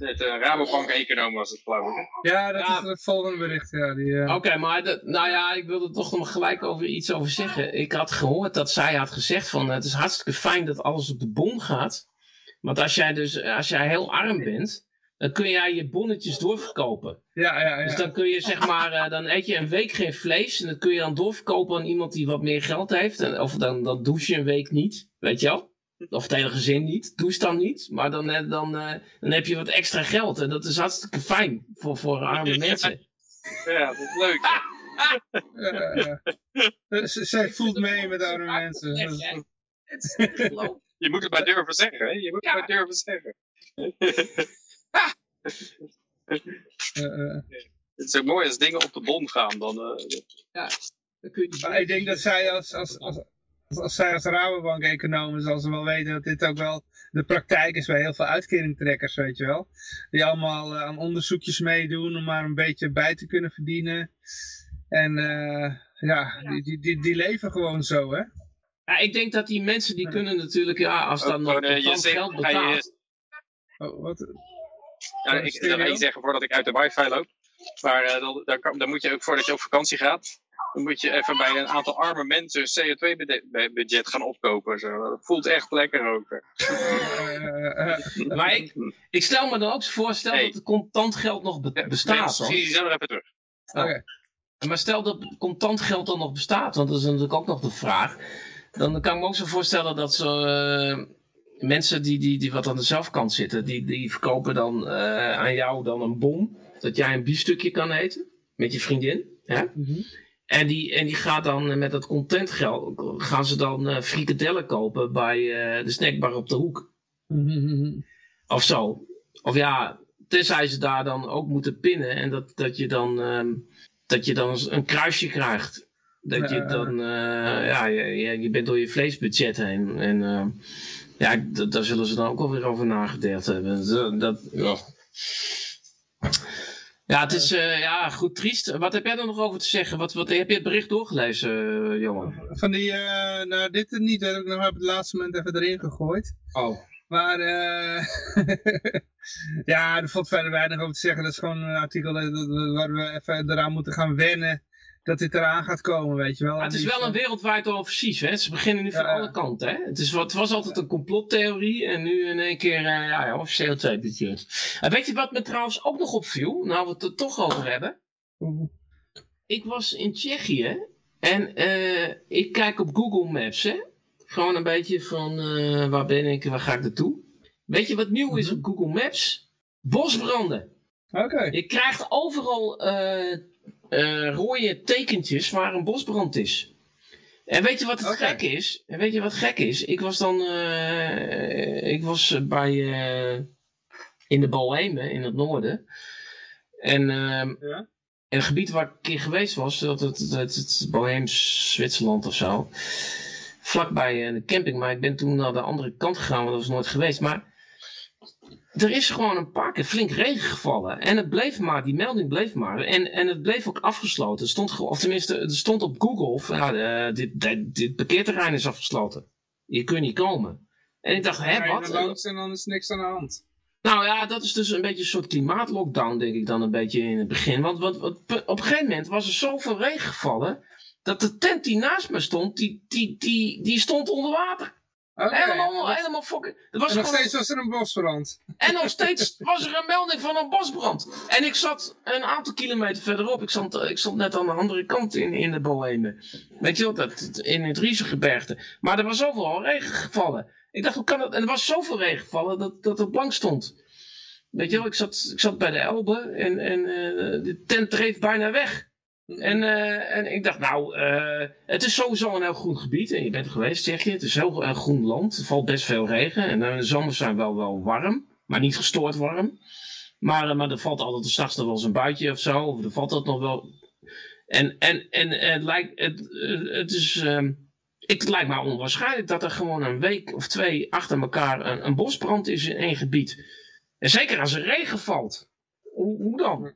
met uh, Rabobank-econoom was het geloof ik. Ja, dat is het volgende bericht. Ja, uh... Oké, maar de, nou ja, ik wilde toch nog gelijk over iets over zeggen. Ik had gehoord dat zij had gezegd van het is hartstikke fijn dat alles op de bom gaat. Want als jij dus, als jij heel arm bent, dan kun jij je bonnetjes doorverkopen. Ja, ja, ja. Dus dan kun je zeg maar, uh, dan eet je een week geen vlees en dat kun je dan doorverkopen aan iemand die wat meer geld heeft. En, of dan, dan douche je een week niet, weet je wel. Of het hele gezin niet, douche dan niet. Maar dan, uh, dan, uh, dan heb je wat extra geld en dat is hartstikke fijn voor, voor arme mensen. Ja, dat is leuk. ja, Zij voelt mee met arme mensen. Het is je moet het maar durven zeggen, hè? Je moet het maar durven zeggen. uh, het is ook mooi als dingen op de bom gaan. Dan, uh, ja, dan kun je maar ik denk dat zij als, als, als, als, zij als Rabobank-economen zal ze wel weten dat dit ook wel de praktijk is bij heel veel uitkeringtrekkers, weet je wel. Die allemaal uh, aan onderzoekjes meedoen om maar een beetje bij te kunnen verdienen. En uh, ja, die, die, die, die leven gewoon zo, hè. Ja, ik denk dat die mensen die kunnen natuurlijk, ja, als dan nog uh, je geld betaalt. Oh, wat? Ja, ik, wil je zeggen voordat ik uit de wifi loop. Maar uh, dan, dan, dan, moet je ook voordat je op vakantie gaat, Dan moet je even bij een aantal arme mensen CO2-budget gaan opkopen. Zo. Dat voelt echt lekker ook. Uh, maar ik, ik, stel me dan ook voor, stel dat het contant geld nog be bestaat. Ja, zie je zo even terug. Oh. Maar stel dat contant geld dan nog bestaat, want dat is natuurlijk ook nog de vraag. Dan kan ik me ook zo voorstellen dat zo, uh, mensen die, die, die wat aan de zelfkant zitten, die, die verkopen dan uh, aan jou dan een bom. Dat jij een biefstukje kan eten met je vriendin. Hè? Mm -hmm. En die, en die gaat dan met dat contentgeld, gaan ze dan uh, frikadellen kopen bij de snackbar op de hoek. Mm -hmm. Of zo. Of ja, tenzij ze daar dan ook moeten pinnen en dat, dat, je, dan, um, dat je dan een kruisje krijgt. Dat je dan, uh, ja, je, je bent door je vleesbudget heen. En uh, ja, daar zullen ze dan ook alweer over nagedacht hebben. Dat, dat ja. ja, het is uh, ja, goed triest. Wat heb jij er nog over te zeggen? Wat, wat, heb je het bericht doorgelezen, Johan? Van die, nou dit niet, dat heb ik nog op het laatste moment even erin gegooid. Oh. Maar uh, ja, er valt verder weinig over te zeggen. Dat is gewoon een artikel waar we even eraan moeten gaan wennen dat dit eraan gaat komen, weet je wel. Maar het is wel een wereldwijd offensief, hè. Ze beginnen nu van alle kanten, hè. Het, is, het was altijd een complottheorie en nu in één keer, uh, ja, ja officieel budget. Uh, weet je wat me trouwens ook nog opviel, nou we het er toch over hebben? Mm. Ik was in Tsjechië en uh, ik kijk op Google Maps, hè. Gewoon een beetje van, waar ben ik, waar ga ik naartoe? Weet je wat nieuw is op Google Maps? Bosbranden. Oké. Okay. Je krijgt overal uh, rode tekentjes waar een bosbrand is. En weet je wat het okay. gek is? En weet je wat gek is? Ik was dan, uh, ik was bij, uh, in de Bohemen in het noorden. En, ja? en het gebied waar ik een keer geweest was, dat het, het, het, Boheems Zwitserland of zo. Vlakbij de camping, maar ik ben toen naar de andere kant gegaan, want dat was nooit geweest. Maar er is gewoon een paar keer flink regen gevallen. En het bleef maar, die melding bleef maar. En, en het bleef ook afgesloten. Stond, of tenminste, het stond op Google van, ja, uh, dit, dit, dit, parkeerterrein is afgesloten. Je kunt niet komen. En ik dacht, hè, wat? Ja, langs en dan is niks aan de hand. Nou ja, dat is dus een beetje een soort klimaatlockdown, denk ik dan een beetje in het begin. Want, want, want op een gegeven moment was er zoveel regen gevallen, dat de tent die naast me stond, die, die, die, die stond onder water. Okay. Helemaal, helemaal fucking... Er was en nog gewoon... steeds was er een bosbrand. En nog steeds was er een melding van een bosbrand. En ik zat een aantal kilometer verderop. Ik stond, ik stond net aan de andere kant in, in de Bohemen. Weet je wel, dat, in het Riesengebergte. Maar er was overal regen gevallen. Ik dacht, hoe kan dat? En er was zoveel regen gevallen dat, dat het blank stond. Weet je wel, ik zat, ik zat bij de Elbe en, en uh, de tent dreef bijna weg. En, uh, en ik dacht, nou, uh, het is sowieso een heel groen gebied. En je bent er geweest, zeg je. Het is heel een groen land. Er valt best veel regen. En de zomers zijn wel, wel warm. Maar niet gestoord warm. Maar, maar er valt altijd de s'nachts wel eens een buitje of zo. Of er valt dat nog wel. En, en, en het lijkt, het, het is, ik, het lijkt me onwaarschijnlijk dat er gewoon een week of twee achter elkaar een, een bosbrand is in één gebied. En zeker als er regen valt. Hoe dan?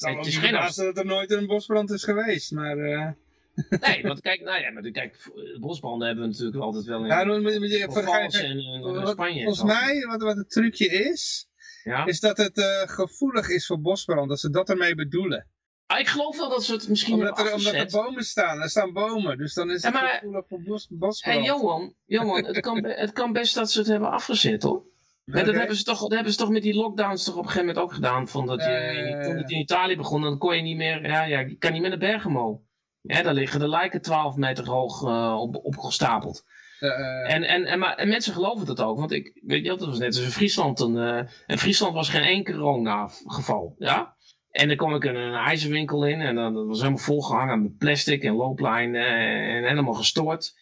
Het, het is geen afstand dat er nooit een bosbrand is geweest, maar... Uh... Nee, want kijk, nou ja, maar kijk, bosbranden hebben we natuurlijk altijd wel in ja, dan, moet je, in Spanje. Volgens mij, wat, wat het trucje is, ja? is dat het uh, gevoelig is voor bosbrand, dat ze dat ermee bedoelen. Ah, ik geloof wel dat ze het misschien omdat er, omdat er bomen staan, er staan bomen, dus dan is het ja, maar, gevoelig voor bos, bosbrand. Hey, Johan, Johan het, kan, het kan best dat ze het hebben afgezet hoor. Maar dat, hebben ze toch, dat hebben ze toch met die lockdowns toch op een gegeven moment ook gedaan. Van dat je, uh, toen het in Italië begon, dan kon je niet meer, ja, ja, je kan niet meer naar Bergamo. Ja, daar liggen de lijken 12 meter hoog uh, op, opgestapeld. Uh, en, en, en, maar, en mensen geloven dat ook, want ik weet je, dat was net als in Friesland. Een, in Friesland was geen één corona-geval, ja. En dan kom ik in een ijzerwinkel in en dan dat was helemaal volgehangen met plastic en looplijnen en helemaal gestoord.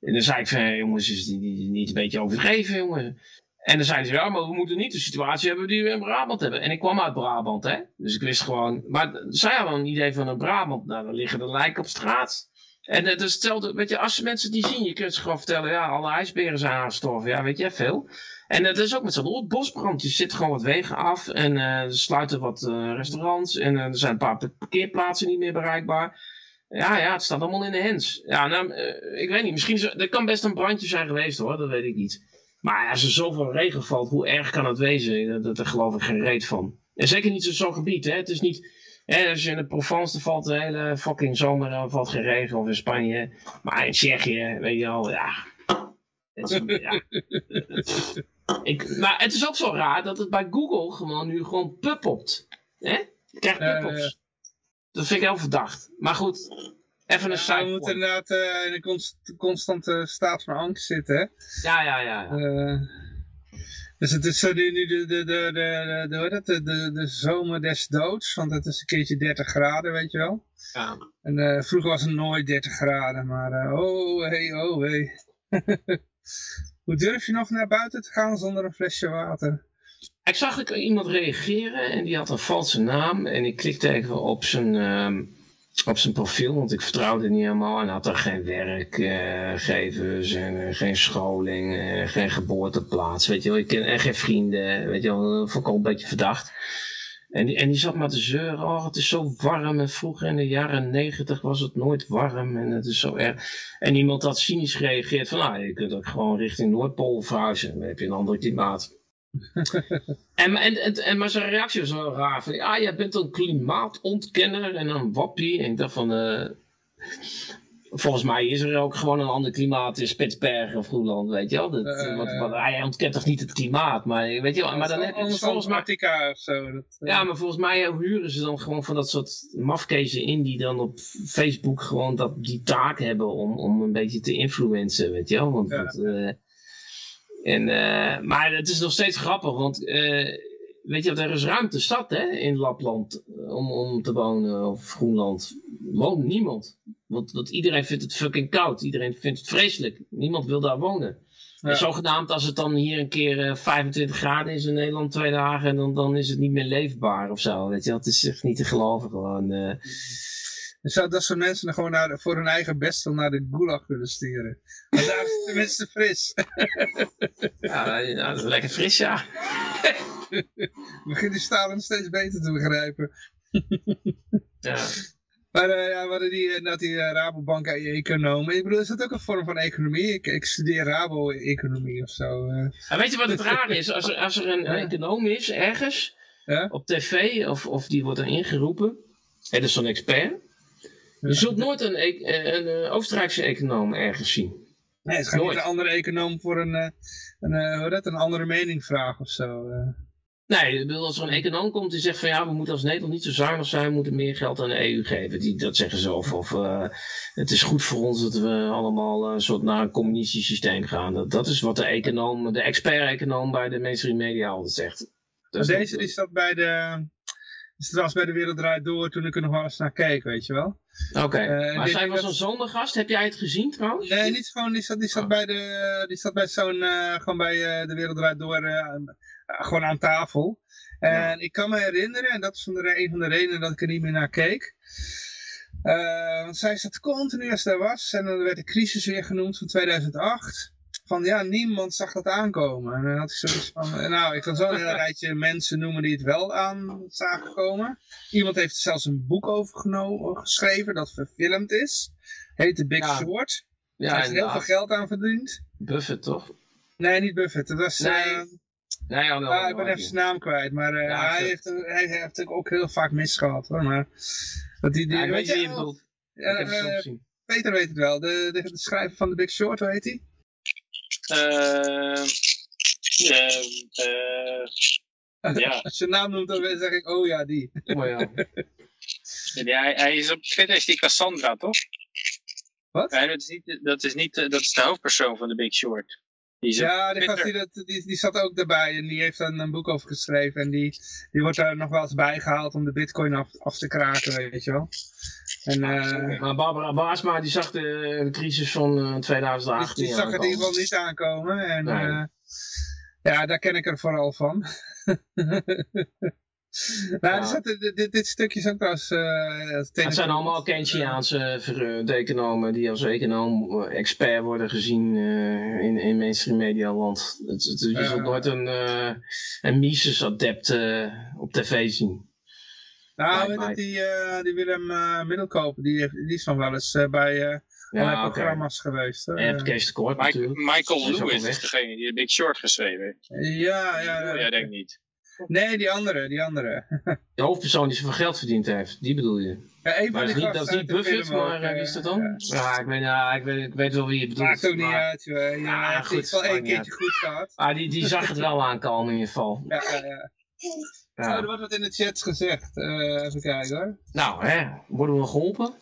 En dan zei ik van, jongens, is het niet, niet een beetje overdreven, jongens? En dan zeiden ze, ja, maar we moeten niet de situatie hebben die we in Brabant hebben. En ik kwam uit Brabant, hè. Dus ik wist gewoon... Maar zij hadden een idee van een Brabant. Nou, dan liggen er lijken op straat. En het is hetzelfde, weet je, als je mensen die zien, je kunt ze gewoon vertellen, ja, alle ijsberen zijn aangestorven. Ja, weet je, veel. En dat is ook met zo'n bosbrand. Je zit gewoon wat wegen af en er sluiten wat restaurants. En er zijn een paar parkeerplaatsen niet meer bereikbaar. Ja, ja, het staat allemaal in de hens. Ja, nou, ik weet niet, misschien, er kan best een brandje zijn geweest hoor, dat weet ik niet. Maar als er zoveel regen valt, hoe erg kan het wezen? Dat, daar geloof ik geen reet van. En zeker niet zo'n gebied. Hè? Het is niet, Ja, dus in de Provence valt de hele fucking zomer, dan valt geen regen, of in Spanje. Maar in Tsjechië, weet je wel, ja. Het is, ja. Ik, maar het is ook zo raar dat het bij Google gewoon nu gewoon pupopt. Hè? Je krijgt pupops. Dat vind ik heel verdacht. Maar goed, even een We moeten inderdaad uh, in een const constante staat van angst zitten. Hè? Ja, ja, ja. ja. Uh, dus het is zo nu de, de, de, de, de, de, de, de zomer des doods, want het is een keertje 30 graden, weet je wel. Ja. En uh, vroeger was het nooit 30 graden, maar uh, oh hey, oh hey. Hoe durf je nog naar buiten te gaan zonder een flesje water? Ik zag ik iemand reageren en die had een valse naam en ik klikte even op zijn... Uh, op zijn profiel, want ik vertrouwde niet helemaal en had er geen werkgevers uh, en uh, geen scholing, uh, geen geboorteplaats, weet je wel. Ik ken en geen vrienden, weet je wel. Vond al een beetje verdacht. En die, en die zat maar te zeuren, oh het is zo warm en vroeger in de jaren negentig was het nooit warm en het is zo erg. En iemand had cynisch gereageerd van, nou je kunt ook gewoon richting Noordpool verhuizen, dan heb je een ander klimaat. en, en, en, maar zijn reactie was wel raar. Van, ja, jij bent een klimaatontkenner en een wappie. En ik dacht van... Uh, volgens mij is er ook gewoon een ander klimaat in Spitsbergen of Groenland, weet je wel. Dat, uh, wat, wat, hij ontkent toch niet het klimaat, maar weet je wel. Maar dan heb je volgens mij... of zo. Dat, uh... Ja, maar volgens mij huren ze dan gewoon van dat soort mafkezen in die dan op Facebook gewoon dat, die taak hebben om, om een beetje te influencen, weet je wel. Want ja. dat, en, uh, maar het is nog steeds grappig, want uh, weet je, er is ruimte zat hè, in Lapland eh, om, om te wonen, of Groenland. Woont niemand. Want, want iedereen vindt het fucking koud, iedereen vindt het vreselijk. Niemand wil daar wonen. Ja. En zogenaamd als het dan hier een keer uh, 25 graden is in Nederland twee dagen, dan, dan is het niet meer leefbaar of zo. Weet je, dat is echt niet te geloven gewoon. Dan zou dat soort mensen dan gewoon naar, voor hun eigen bestel naar de gulag willen sturen. Want daar is het tenminste fris. ja, dat is lekker fris, ja. Begin die stalen steeds beter te begrijpen. ja. Maar uh, ja, we hadden die, dat die uh, Rabobank economen. Ik bedoel, is dat ook een vorm van economie? Ik, ik studeer Rabo-economie of zo. Uh. En weet je wat het raar is? Als er, als er een ja. econoom is, ergens, ja? op tv, of, of die wordt er ingeroepen. Het is zo'n expert. Je zult nooit een, e- een, een Oostenrijkse econoom ergens zien. Nee, het gaat niet een andere econoom voor een, een, een, een, een andere mening vragen of zo. Nee, als er een econoom komt die zegt van ja, we moeten als Nederland niet zo zuinig zijn, we moeten meer geld aan de EU geven. Die, dat zeggen ze of, of uh, het is goed voor ons dat we allemaal uh, soort naar een communistisch systeem gaan. Dat, dat is wat de econoom, de expert-econoom bij de mainstream media altijd zegt. Dus deze die zat bij de, is trouwens bij de Wereld Draait Door toen ik er nog wel eens naar keek, weet je wel. Oké, okay. uh, maar zij was een zondergast. Heb jij het gezien trouwens? Nee, niet gewoon. Die zat, die zat oh. bij, de, die zat bij zo'n, uh, gewoon bij uh, de Wereld Door, gewoon aan tafel. En ja. ik kan me herinneren, en dat is van de, een van de redenen dat ik er niet meer naar keek. want zij zat continu als daar was. En dan werd de crisis weer genoemd van 2008 van ja, niemand zag dat aankomen. En dan had ik zoiets van, nou, ik kan zo een hele rijtje mensen noemen die het wel aan zagen komen. Iemand heeft er zelfs een boek over geschreven dat verfilmd is. Heet The Big ja. Short. Ja, Daar is heel veel geld aan verdiend. Buffett toch? Nee, niet Buffett. Dat was... Nee. Uh, nee, ah, ik ben even zijn naam kwijt, maar uh, ja, hij, heeft, hij heeft ook heel vaak misgehad hoor. Maar, dat die, die, ja, weet je, je ja, uh, Peter weet het wel, de, de, de schrijver van The Big Short, hoe heet hij? Uh, ja. Als je naam noemt, dan zeg ik, oh ja, die. Oh ja. ja hij, hij, is op Twitter is die Cassandra, toch? Wat? Ja, dat, is niet, dat, is niet, dat is de hoofdpersoon van The Big Short. Die ja, die, gast, die, dat, die, die zat ook daarbij en die heeft dan een boek over geschreven. En die, die wordt daar nog wel eens bijgehaald om de bitcoin af, af te kraken, weet je wel. En, uh, maar Barbara Baasma die zag de, de crisis van uh, 2008 Die, die zag het in ieder geval niet aankomen. En nee. uh, ja, daar ken ik er vooral van. Nou, ja. zat, dit, dit, stukje is ook trouwens... Uh, het zijn allemaal Keynesiaanse uh, economen die als econoom expert worden gezien uh, in, in mainstream medialand. Het, het, je zult nooit een, uh, een Mises-adept op tv zien. Nou, weet dat die, die Willem Middelkoop, die, die is nog wel eens bij ja, okay. programma's geweest. En Kees de Kort natuurlijk. Michael Lewis is degene die de Big Short geschreven heeft. Ja, ja. ja. Jij denkt niet. Nee, die andere, die andere. De hoofdpersoon die zoveel geld verdiend heeft, die bedoel je? Ja, een Maar van dat die is niet, dat is niet Buffett, maar eh, wie is dat dan? ja. Ik weet, ja, ik weet, ik weet wel wie je bedoelt. Maakt ook niet uit, joh. Ja, iets wel één keertje goed gehad. maar die, die zag het wel aankomen in ieder geval. Ja, ja, ja. Oh, er wordt wat in de chat gezegd. Eh, even kijken hoor. Nou, hè, worden we geholpen?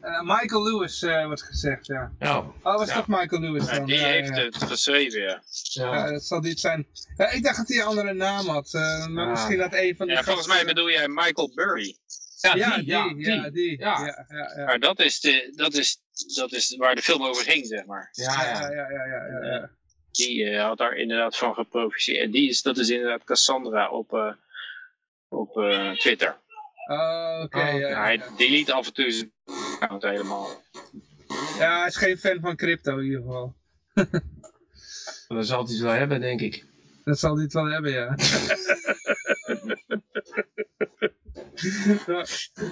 Eh, Michael Lewis eh, wordt gezegd, ja. Oh, was Ja. toch Michael Lewis Ja, dan? die Ja, heeft ja. het geschreven, ja. Ja, dat zal dit zijn. Ik dacht dat hij een andere naam had. eh, maar Ah. misschien dat een van de Ja, volgens mij bedoel jij Michael Burry. Ja, Ja, die, die, ja, die. Ja. Ja, ja, ja. Maar dat is, de, dat, is, dat is waar de film over ging, zeg maar. Ja, Ja, ja. ja, ja, ja, ja, ja. Die eh, had daar inderdaad van geprofiteerd. En die is, dat is inderdaad Cassandra op, eh, op eh, Twitter. Oh, oké. Oh, ja, Hij delete af en toe zijn account helemaal. Ja, hij is geen fan van crypto in ieder geval. Dat zal hij wel hebben, denk ik. Dat zal hij het wel hebben, ja.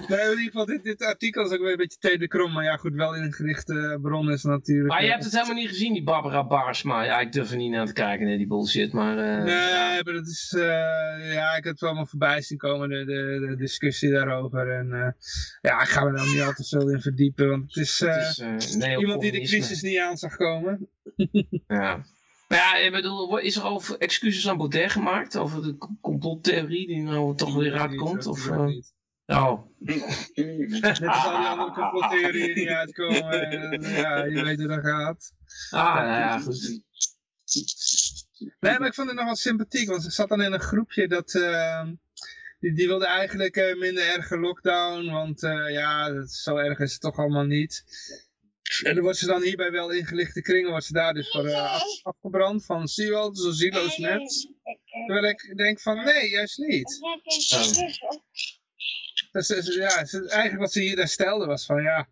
Nee, in ieder geval, dit, dit artikel is ook weer een beetje tegen de krom. Maar ja, goed, wel in een gerichte bron is natuurlijk. Maar je eh, hebt het helemaal niet gezien, die Barbara Barsma. Ja, ik durf er niet naar te kijken, naar die bullshit. Maar, eh, Nee, maar dat is, eh, ja, ik heb het wel allemaal voorbij zien komen, de, de, de discussie daarover. En eh, ja, ik ga me daar niet al te veel in verdiepen, want het is, eh, het is eh, iemand die de crisis niet aan zag komen. Ja. Maar ja, ik bedoel, is er al excuses aan Baudet gemaakt over de complottheorie die nou toch weer uitkomt? Of, eh, niet. oh, Net als al die andere complottheorieën die uitkomen. En, ja, je weet hoe dat gaat. ah, nou ja, goed. Nee, maar ik vond het nog wel sympathiek, want ze zat dan in een groepje dat... eh, die, die wilde eigenlijk eh, minder erge lockdown, want eh, ja, zo erg is het toch allemaal niet. En dan wordt ze dan hierbij wel in gelichte kringen, wordt ze daar dus voor eh, af- afgebrand van, zie je wel, zo zieloos net. Terwijl ik denk van, nee, juist niet. Dus, dus, ja, eigenlijk wat ze hier daar stelde was van, ja,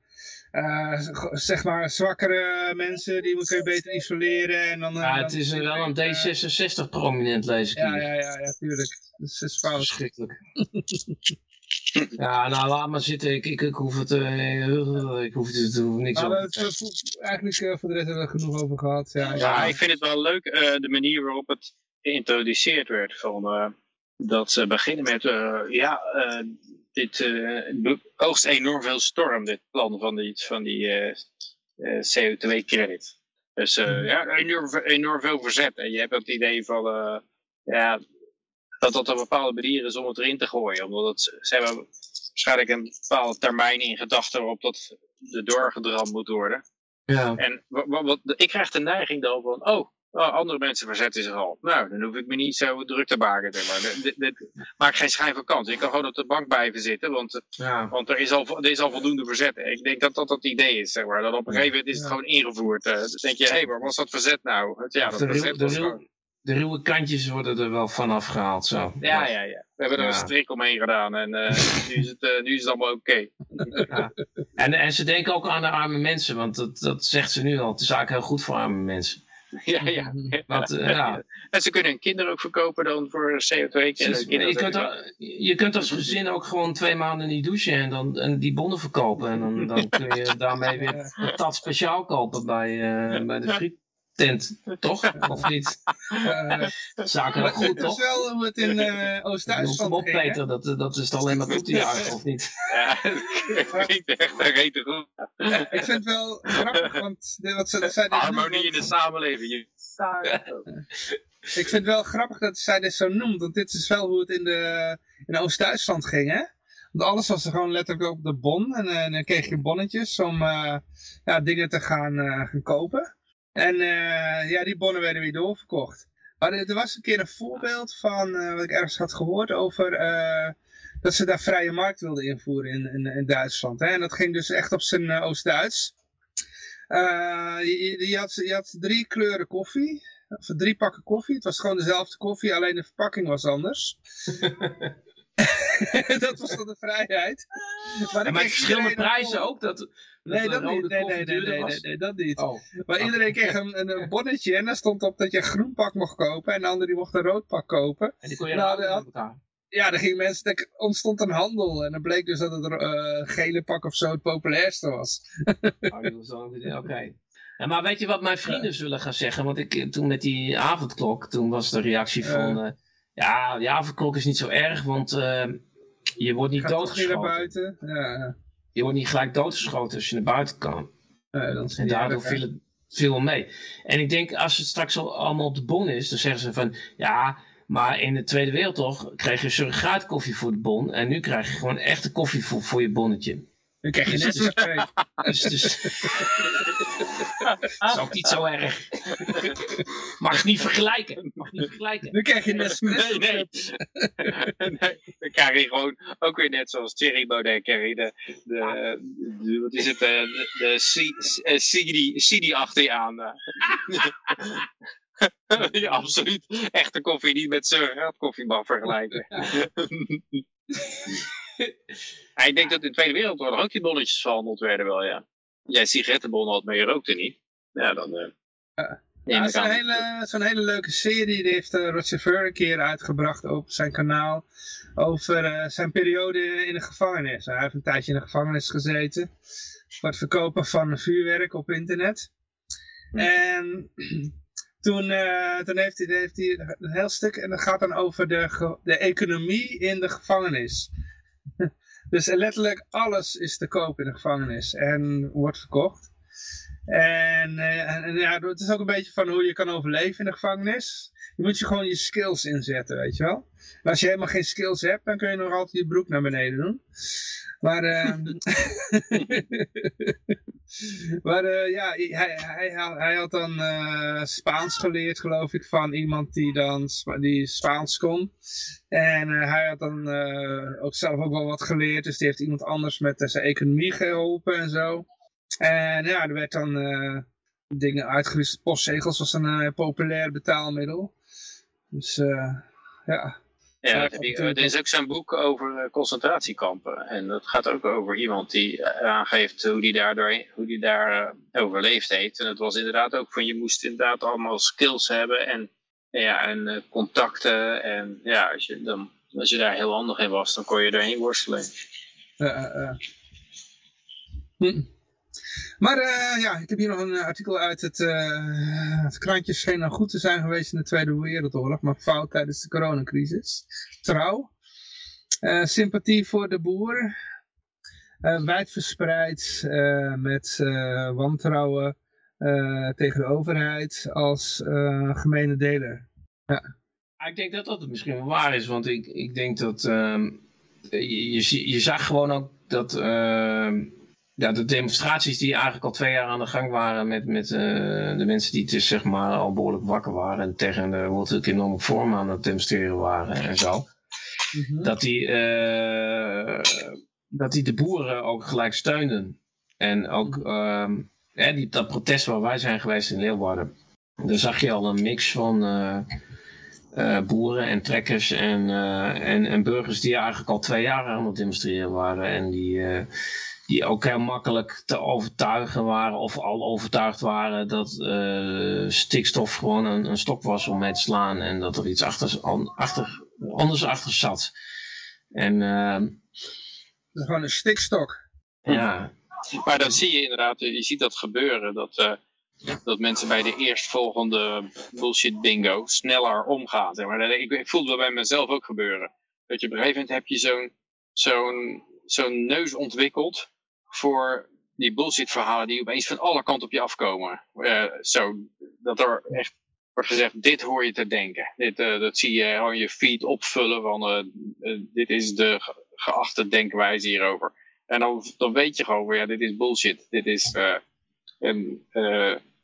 eh, zeg maar zwakkere mensen, die kun je beter isoleren. En dan, eh, Ja, dan- het is wel een D66 prominent, lees ik Ja, hier. ja, ja, ja, tuurlijk. Dus het is fout. Verschrikkelijk. ja, nou laat maar zitten. Ik, ik, ik hoef het, eh, ik hoef het, hoef niks Maar over te we- eigenlijk eh, voor de rest hebben we er genoeg over gehad. Ja, Ja, ik vind het wel leuk eh, de manier waarop het geïntroduceerd werd. Van, eh, dat ze beginnen met, eh, ja, eh, dit eh, oogst enorm veel storm, dit plan van die, van die eh, eh, CO2-credit. Dus eh, ja, enorm, enorm veel verzet. En je hebt het idee van, eh, ja, dat dat een bepaalde manier is om het erin te gooien. Omdat het, ze hebben waarschijnlijk een bepaalde termijn in gedachten waarop dat er doorgedramd moet worden. Ja. En wa- wa- wat, ik krijg de neiging dan van, oh, oh, andere mensen verzetten zich al. Nou, dan hoef ik me niet zo druk te maken. Zeg maar. Dit, dit, dit maakt geen schijn van kans. Je kan gewoon op de bank blijven zitten, want, Ja. want er, is al, er is al voldoende verzet. Ik denk dat dat het idee is, zeg maar. Dat op een gegeven moment is het Ja. gewoon ingevoerd. Eh, dan denk je, hé, hey, maar was dat verzet nou? Ja, dat de, verzet was gewoon... de ruwe kantjes worden er wel vanaf gehaald. Zo. Ja, ja, ja. We hebben er Ja. een strik omheen gedaan en eh, nu, is het, eh, nu is het allemaal oké. En, en ze denken ook aan de arme mensen, want dat, dat zegt ze nu al. Het is eigenlijk heel goed voor arme mensen. ja, ja. Want, eh, ja. En ze kunnen hun kinderen ook verkopen dan voor CO2. Precies, je, kunt, er- je kunt als gezin ook gewoon twee maanden niet douchen en, dan, en die bonnen verkopen. En dan, dan kun je daarmee weer een tat speciaal kopen bij, bij de friettent. Toch? Of niet? Eh, Zaken goed, dat is toch? wel hoe het in eh Ik Oost-Duitsland op, ging. hè? Peter, dat, dat is toch alleen maar toe te of niet? Ja, dat klinkt echt rete goed. Ik vind het wel grappig, want wat ze, zij Harmonie in de samenleving. Je- Ik vind het wel grappig dat zij dit zo noemt, want dit is wel hoe het in, de, in Oost-Duitsland ging, hè? Want alles was er gewoon letterlijk op de bon en, eh, dan kreeg je bonnetjes om eh, ja, dingen te gaan, eh, gaan kopen. En eh, ja, die bonnen werden weer doorverkocht. Maar er, was een keer een voorbeeld van, eh, wat ik ergens had gehoord, over eh, dat ze daar vrije markt wilden invoeren in, in, Duitsland. En dat ging dus echt op zijn Oost-Duits. Je- je had, je had drie kleuren koffie, of drie pakken koffie. Het was gewoon dezelfde koffie, alleen de verpakking was anders. dat was dan de vrijheid. Maar, dan En met kreeg verschillende prijzen ook? Dat, dat Nee, dat niet. Nee, nee, nee, nee, was? nee, nee, dat niet. Oh, Maar iedereen kreeg een, een, een bonnetje en daar stond op dat je een groen pak mocht kopen en de ander die mocht een rood pak kopen. en die kon je Nou, elkaar. Ja, dan gingen mensen, er ontstond een handel en dan bleek dus dat het eh, gele pak of zo het populairste was. Oh, Oké. Ja, maar weet je wat mijn vrienden zullen gaan zeggen? Want ik, eh, toen met die avondklok, toen was de reactie van... eh, Ja, de avondklok is niet zo erg, want uh, je wordt niet doodgeschoten. naar buiten. Ja. Je wordt niet gelijk doodgeschoten als je naar buiten kan. Dan en daardoor viel het veel mee. En ik denk, als het straks al allemaal op de bon is, dan zeggen ze van, ja, maar in de Tweede Wereldoorlog kreeg je surrogaatkoffie voor de bon. En nu krijg je gewoon echte koffie voor, voor je bonnetje. Dan krijg je net dus, dus, dus, dat is ook niet zo erg. Mag niet vergelijken. Mag niet vergelijken. Dan krijg je net nee, nee. nee. Dan krijg je gewoon ook weer net zoals Thierry Baudet krijg je de, de, de, wat is het, de, de CD achter je aan. ja, absoluut. Echte koffie niet met surrogaatkoffie mag vergelijken. ja, ik denk dat in de Tweede Wereldoorlog ook die bonnetjes verhandeld werden wel, ja. Jij sigarettenbonnen had, maar je rookte niet. Ja, dan... Uh, ja, het is een hele, zo'n hele leuke serie. Die heeft uh, Roger Ver een keer uitgebracht op zijn kanaal. Over uh, zijn periode in de gevangenis. Hij heeft een tijdje in de gevangenis gezeten. Voor het verkopen van vuurwerk op internet. Hm. En toen, uh, toen heeft, hij, heeft hij een heel stuk. En dat gaat dan over de, de economie in de gevangenis. dus letterlijk alles is te koop in de gevangenis. En wordt verkocht. En, uh, en, ja, het is ook een beetje van hoe je kan overleven in de gevangenis. Je moet je gewoon je skills inzetten, weet je wel. Als je helemaal geen skills hebt, dan kun je nog altijd je broek naar beneden doen. Maar, uh, maar uh, ja, hij, hij, hij had dan uh, Spaans geleerd, geloof ik, van iemand die dan die Spaans kon. En hij had dan ook zelf ook wel wat geleerd, dus die heeft iemand anders met zijn economie geholpen en zo. En ja, er werd dan dingen uitgerust. Postzegels was een populair betaalmiddel. Dus ja, ja, er is ook zo'n boek over eh, concentratiekampen. En dat gaat ook over iemand die eh, aangeeft hoe die, daardoor, hoe die daar uh, overleefd heeft. En het was inderdaad ook van je moest inderdaad allemaal skills hebben en, ja, en contacten. En ja, als je, dan, als je daar heel handig in was, dan kon je erheen worstelen. Hm. Maar uh, ja, ik heb hier nog een artikel uit het, uh, het krantje scheen nou goed te zijn geweest in de Tweede Wereldoorlog, maar fout tijdens de coronacrisis. Trouw. Sympathie voor de boer. wijd verspreid met wantrouwen tegen de overheid als gemene deler. Ja. Ik denk dat dat misschien wel waar is, want ik, ik denk dat ehm, je, je, je, zag gewoon ook dat ehm, ja, de demonstraties die eigenlijk al twee jaar aan de gang waren met, met uh, de mensen die dus, zeg maar, al behoorlijk wakker waren en tegen de World Economic Forum aan het demonstreren waren en zo. Mm -hmm. Dat die, uh, dat die de boeren ook gelijk steunden. En ook uh, ja, die, dat protest waar wij zijn geweest in Leeuwarden. Daar zag je al een mix van uh, boeren en trekkers en, en, en burgers die eigenlijk al twee jaar aan het demonstreren waren. En die die ook heel makkelijk te overtuigen waren of al overtuigd waren dat uh, stikstof gewoon een, een, stok was om mee te slaan en dat er iets achter, achter, anders achter zat. En, uh, dat is gewoon een stikstok. Ja. Maar dan zie je inderdaad, je ziet dat gebeuren, dat, uh, dat mensen bij de eerstvolgende bullshit bingo sneller omgaan. Maar ik, ik voel het bij mezelf ook gebeuren. Dat je op een gegeven moment heb je zo'n zo'n zo'n neus ontwikkeld voor die bullshit verhalen die opeens van alle kanten op je afkomen. Uh, zo, dat er echt wordt gezegd, dit hoor je te denken. Dit, uh, dat zie je gewoon je feed opvullen van, uh, dit is de geachte denkwijze hierover. En dan, dan weet je gewoon, ja, dit is bullshit. Dit is, en,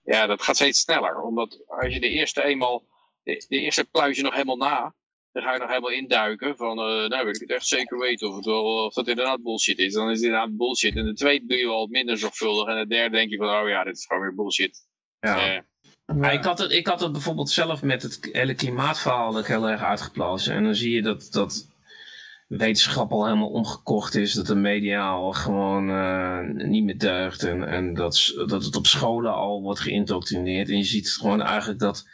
ja, dat gaat steeds sneller. Omdat als je de eerste eenmaal, de, de eerste pluis je nog helemaal na, dan ga je nog helemaal induiken van, uh, nou wil ik het echt zeker weten of, het wel, of dat inderdaad bullshit is. Dan is het inderdaad bullshit. En de tweede doe je wel wat minder zorgvuldig. En de derde denk je van, oh ja, dit is gewoon weer bullshit. Ja. Uh, ik, had het, ik had het bijvoorbeeld zelf met het hele klimaatverhaal ik heel erg uitgeplozen. En dan zie je dat, dat wetenschap al helemaal omgekocht is. Dat de media al gewoon uh, niet meer deugt. En, en dat, dat het op scholen al wordt geïndoctrineerd. En je ziet het gewoon eigenlijk dat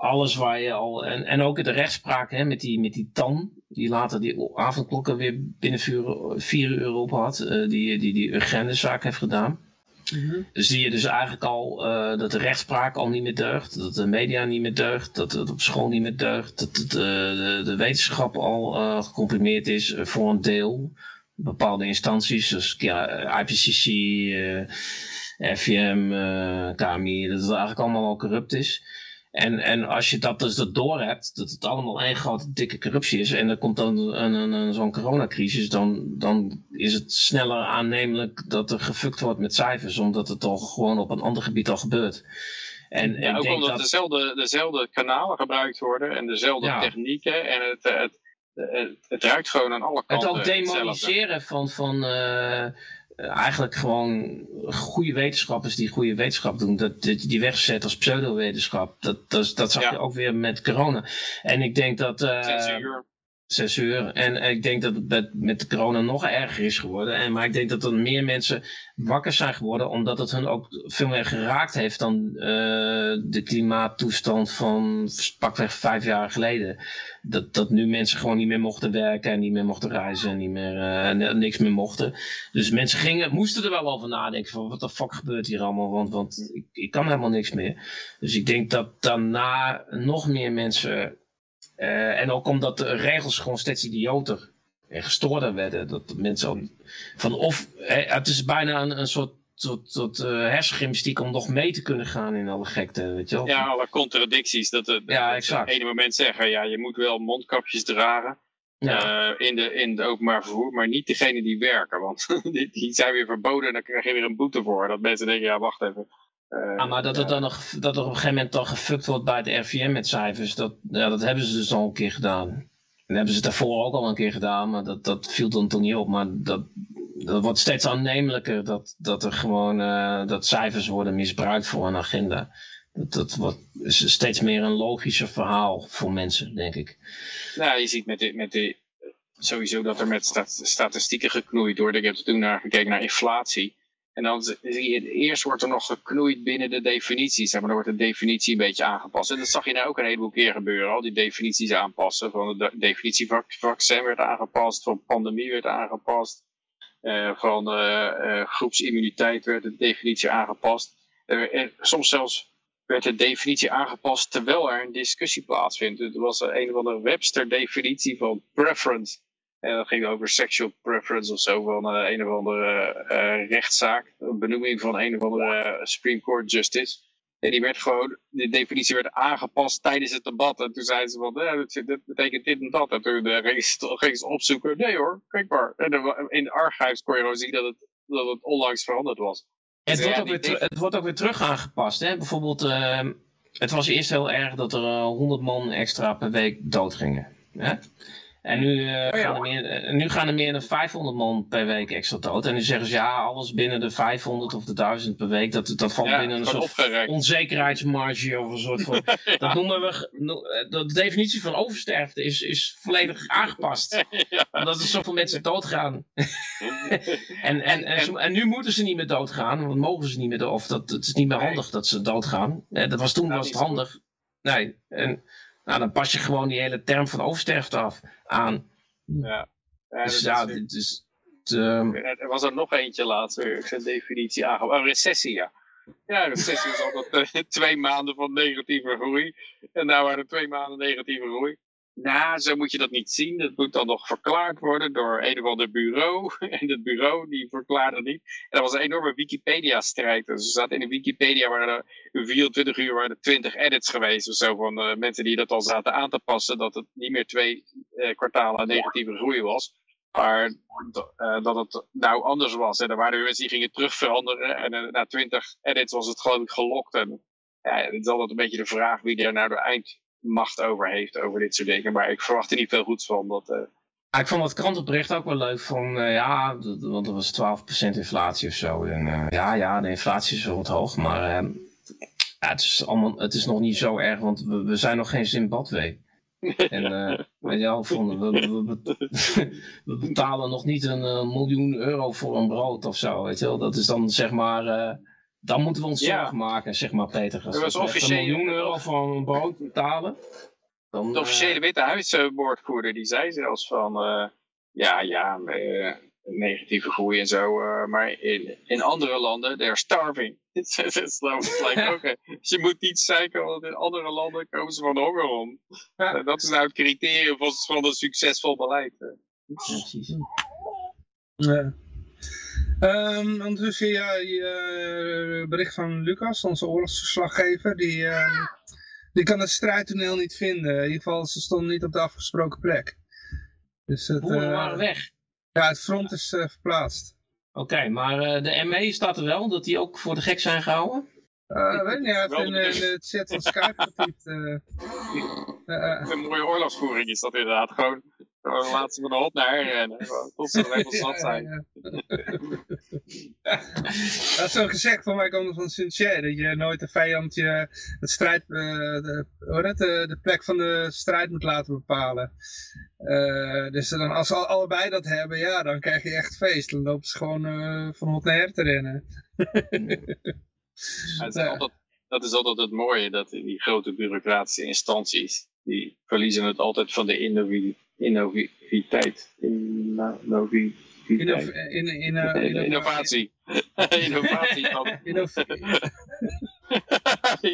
alles waar je al. En, en ook in de rechtspraak hè, met, die, met die TAN, die later die avondklokken weer binnen vier, vier uur op had, uh, die, die die zaak heeft gedaan. Mm Dus zie je dus eigenlijk al uh, dat de rechtspraak al niet meer deugt, dat de media niet meer deugt, dat het op school niet meer deugt, dat de, de, de wetenschap al uh, gecomprimeerd is voor een deel. Bepaalde instanties, dus ja, IPCC, FVM, KMI, dat het eigenlijk allemaal al corrupt is. En, en als je dat dus dat door hebt, dat het allemaal één grote dikke corruptie is, en er komt dan een, een, een, zo'n coronacrisis, dan, dan is het sneller aannemelijk dat er gefukt wordt met cijfers, omdat het toch gewoon op een ander gebied al gebeurt. En, ja, ook omdat dat... dezelfde, dezelfde kanalen gebruikt worden en dezelfde technieken en het, het, het, het, ruikt gewoon aan alle kanten. Het ook demoniseren van, van uh, eh, eigenlijk gewoon goede wetenschappers die goede wetenschap doen, dat, die wegzet als pseudowetenschap. Dat, dat, dat zag je ook weer met corona. En ik denk dat... Uh, censuur. Censuur. En ik denk dat het met, corona nog erger is geworden. En, maar ik denk dat er meer mensen wakker zijn geworden, omdat het hun ook veel meer geraakt heeft dan uh, de klimaattoestand van pakweg vijf jaar geleden. Dat, dat nu mensen gewoon niet meer mochten werken en niet meer mochten reizen en niet meer, uh, niks meer mochten. Dus mensen gingen, moesten er wel over nadenken van wat de fuck gebeurt hier allemaal, want, want ik, ik kan helemaal niks meer. Dus ik denk dat daarna nog meer mensen, uh, en ook omdat de regels gewoon steeds idioter en gestoorder werden. Dat mensen van of, het is bijna een, een soort tot, tot uh, hersengymnastiek om nog mee te kunnen gaan in alle gekte, weet je wel? Ja, alle contradicties. Dat, het ja, exact. Op een moment zeggen, ja, je moet wel mondkapjes dragen ja. uh, in, de, in het openbaar vervoer, maar niet degene die werken, want die, die, zijn weer verboden en dan krijg je weer een boete voor. Dat mensen denken, ja, wacht even. Uh, ja, maar dat, het dan nog, dat er op een gegeven moment dan gefukt wordt bij de RVM met cijfers, dat, ja, dat hebben ze dus al een keer gedaan. En hebben ze daarvoor ook al een keer gedaan, maar dat, dat viel dan toch niet op. Maar dat, dat wordt steeds aannemelijker dat, dat er gewoon uh, dat cijfers worden misbruikt voor een agenda. Dat, dat wordt is steeds meer een logischer verhaal voor mensen, denk ik. Nou, je ziet met de, met de, sowieso dat er met statistieken geknoeid wordt. Ik heb toen naar gekeken naar inflatie. En dan zie je, eerst wordt er nog geknoeid binnen de definities. maar dan wordt de definitie een beetje aangepast. En dat zag je nou ook een heleboel keer gebeuren. Al die definities aanpassen. Van de definitie vaccin werd aangepast. Van pandemie werd aangepast. Uh, van uh, groepsimmuniteit werd de definitie aangepast. en soms zelfs werd de definitie aangepast terwijl er een discussie plaatsvindt. Er was een of andere Webster definitie van preference en dat ging over sexual preference of zo van uh, een of andere rechtszaak. Een benoeming van een of andere Supreme Court Justice. En die werd gewoon, de definitie werd aangepast tijdens het debat. En toen zeiden ze van, eh, dat, betekent dit en dat. En toen ging ze opzoeken. Nee hoor, kijk maar. En in de archives kon je gewoon zien dat het, dat het onlangs veranderd was. Het, dus wordt, ook weer het wordt ook weer terug aangepast. Hè? Bijvoorbeeld, ehm, het was eerst heel erg dat er 100 man extra per week doodgingen. Hè? En nu, uh, gaan er meer, eh, nu gaan er meer dan 500 man per week extra dood. En nu zeggen ze ja, alles binnen de 500 of de 1000 per week, dat, dat valt binnen een soort onzekerheidsmarge of een soort van. Dat noemen we. Eh, de definitie van oversterfte is, is volledig aangepast. Omdat er zoveel mensen doodgaan. en, en, en, en, nu moeten ze niet meer doodgaan, want mogen ze niet meer. Of dat, het is niet meer handig dat ze doodgaan. dat was toen was het handig. Nee. En, nou, dan pas je gewoon die hele term van oversterfte af aan. Ja. ja dus ja, dit is... Um... Er was er nog eentje laatst, ik zijn definitie aangegeven. Oh, recessie, ja. Ja, recessie is altijd uh, twee maanden van negatieve groei. En nou waren er twee maanden negatieve groei. Nou, zo moet je dat niet zien. Dat moet dan nog verklaard worden door een of ander bureau. En het bureau die verklaarde niet. En dat was een enorme Wikipedia-strijd. Dus er zat in de Wikipedia waren er 24 uur waren er 20 edits geweest of zo. Van uh, mensen die dat al zaten aan te passen. Dat het niet meer twee uh, kwartalen negatieve groei was. Maar uh, dat het nou anders was. En er waren mensen die gingen terug veranderen. En na 20 edits was het geloof ik gelokt. En ja, het is altijd een beetje de vraag wie er nou de eind macht over heeft over dit soort dingen. Maar ik verwacht er niet veel goeds van. Dat, uh... ik vond het krantenbericht ook wel leuk van, uh, ja, want er was 12% inflatie of zo. En uh, ja, ja, de inflatie is wel hoog, maar ja, het, is allemaal, het is nog niet zo erg, want we, we zijn nog geen Zimbabwe. en weet je we, we, we, betalen nog niet een miljoen euro voor een brood of zo, weet je wel. Dat is dan zeg maar dan moeten we ons zorgen maken, zeg maar Peter. Als was officieel een miljoen euro voor een brood betalen. Dan, de officiële uh, Witte Huiswoordvoerder die zei zelfs van... Uh, ja, ja, uh, negatieve groei en zo. maar in, in andere landen, they're starving. is like, okay. Dus je moet niet zeiken, want in andere landen komen ze van de honger om. Ja. dat is nou het criterium van, van een succesvol beleid. Ja, precies. Ja. Um, ondertussen ja, je, bericht van Lucas, onze oorlogsverslaggever, die, uh, die kan het strijdtoneel niet vinden. In ieder geval, ze stonden niet op de afgesproken plek. Dus het, Boeren uh, waren weg? Ja, het front is uh, verplaatst. Oké, maar uh, de ME staat er wel, dat die ook voor de gek zijn gehouden? Uh, weet niet, hij heeft in, in de chat van Skype getypt. een mooie oorlogsvoering is dat inderdaad. Gewoon dan laten ze me de hot naar rennen. Tot ze er helemaal zat zijn. dat is zo gezegd van mij komt van Sinclair. Dat je nooit de vijand je het strijd, uh, de, het, de, de, plek van de strijd moet laten bepalen. Uh, dus dan, als al, allebei dat hebben, ja, dan krijg je echt feest. Dan lopen ze gewoon uh, van hot naar her te rennen. is altijd, dat is altijd het mooie, dat die grote bureaucratische instanties, die verliezen het altijd van de innovatie innoviteit. Innoviteit. Innov in, in, uh, innovatie. innovatie.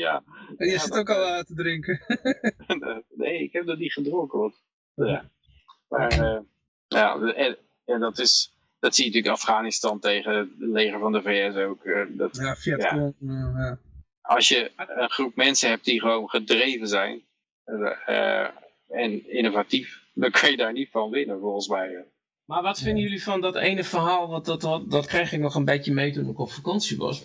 ja. En je zit ook al uh, te drinken. nee, ik heb dat niet gedronken. Want, ja. Maar uh, ja, en, en, dat is... Dat zie je natuurlijk Afghanistan tegen het leger van de VS ook. dat, ja, Vietcong. Ja. ja. Als je een groep mensen hebt die gewoon gedreven zijn en innovatief, dan kan je daar niet van winnen volgens mij. Maar wat vinden jullie van dat ene verhaal, wat, dat, dat, dat kreeg ik nog een beetje mee toen ik op vakantie was.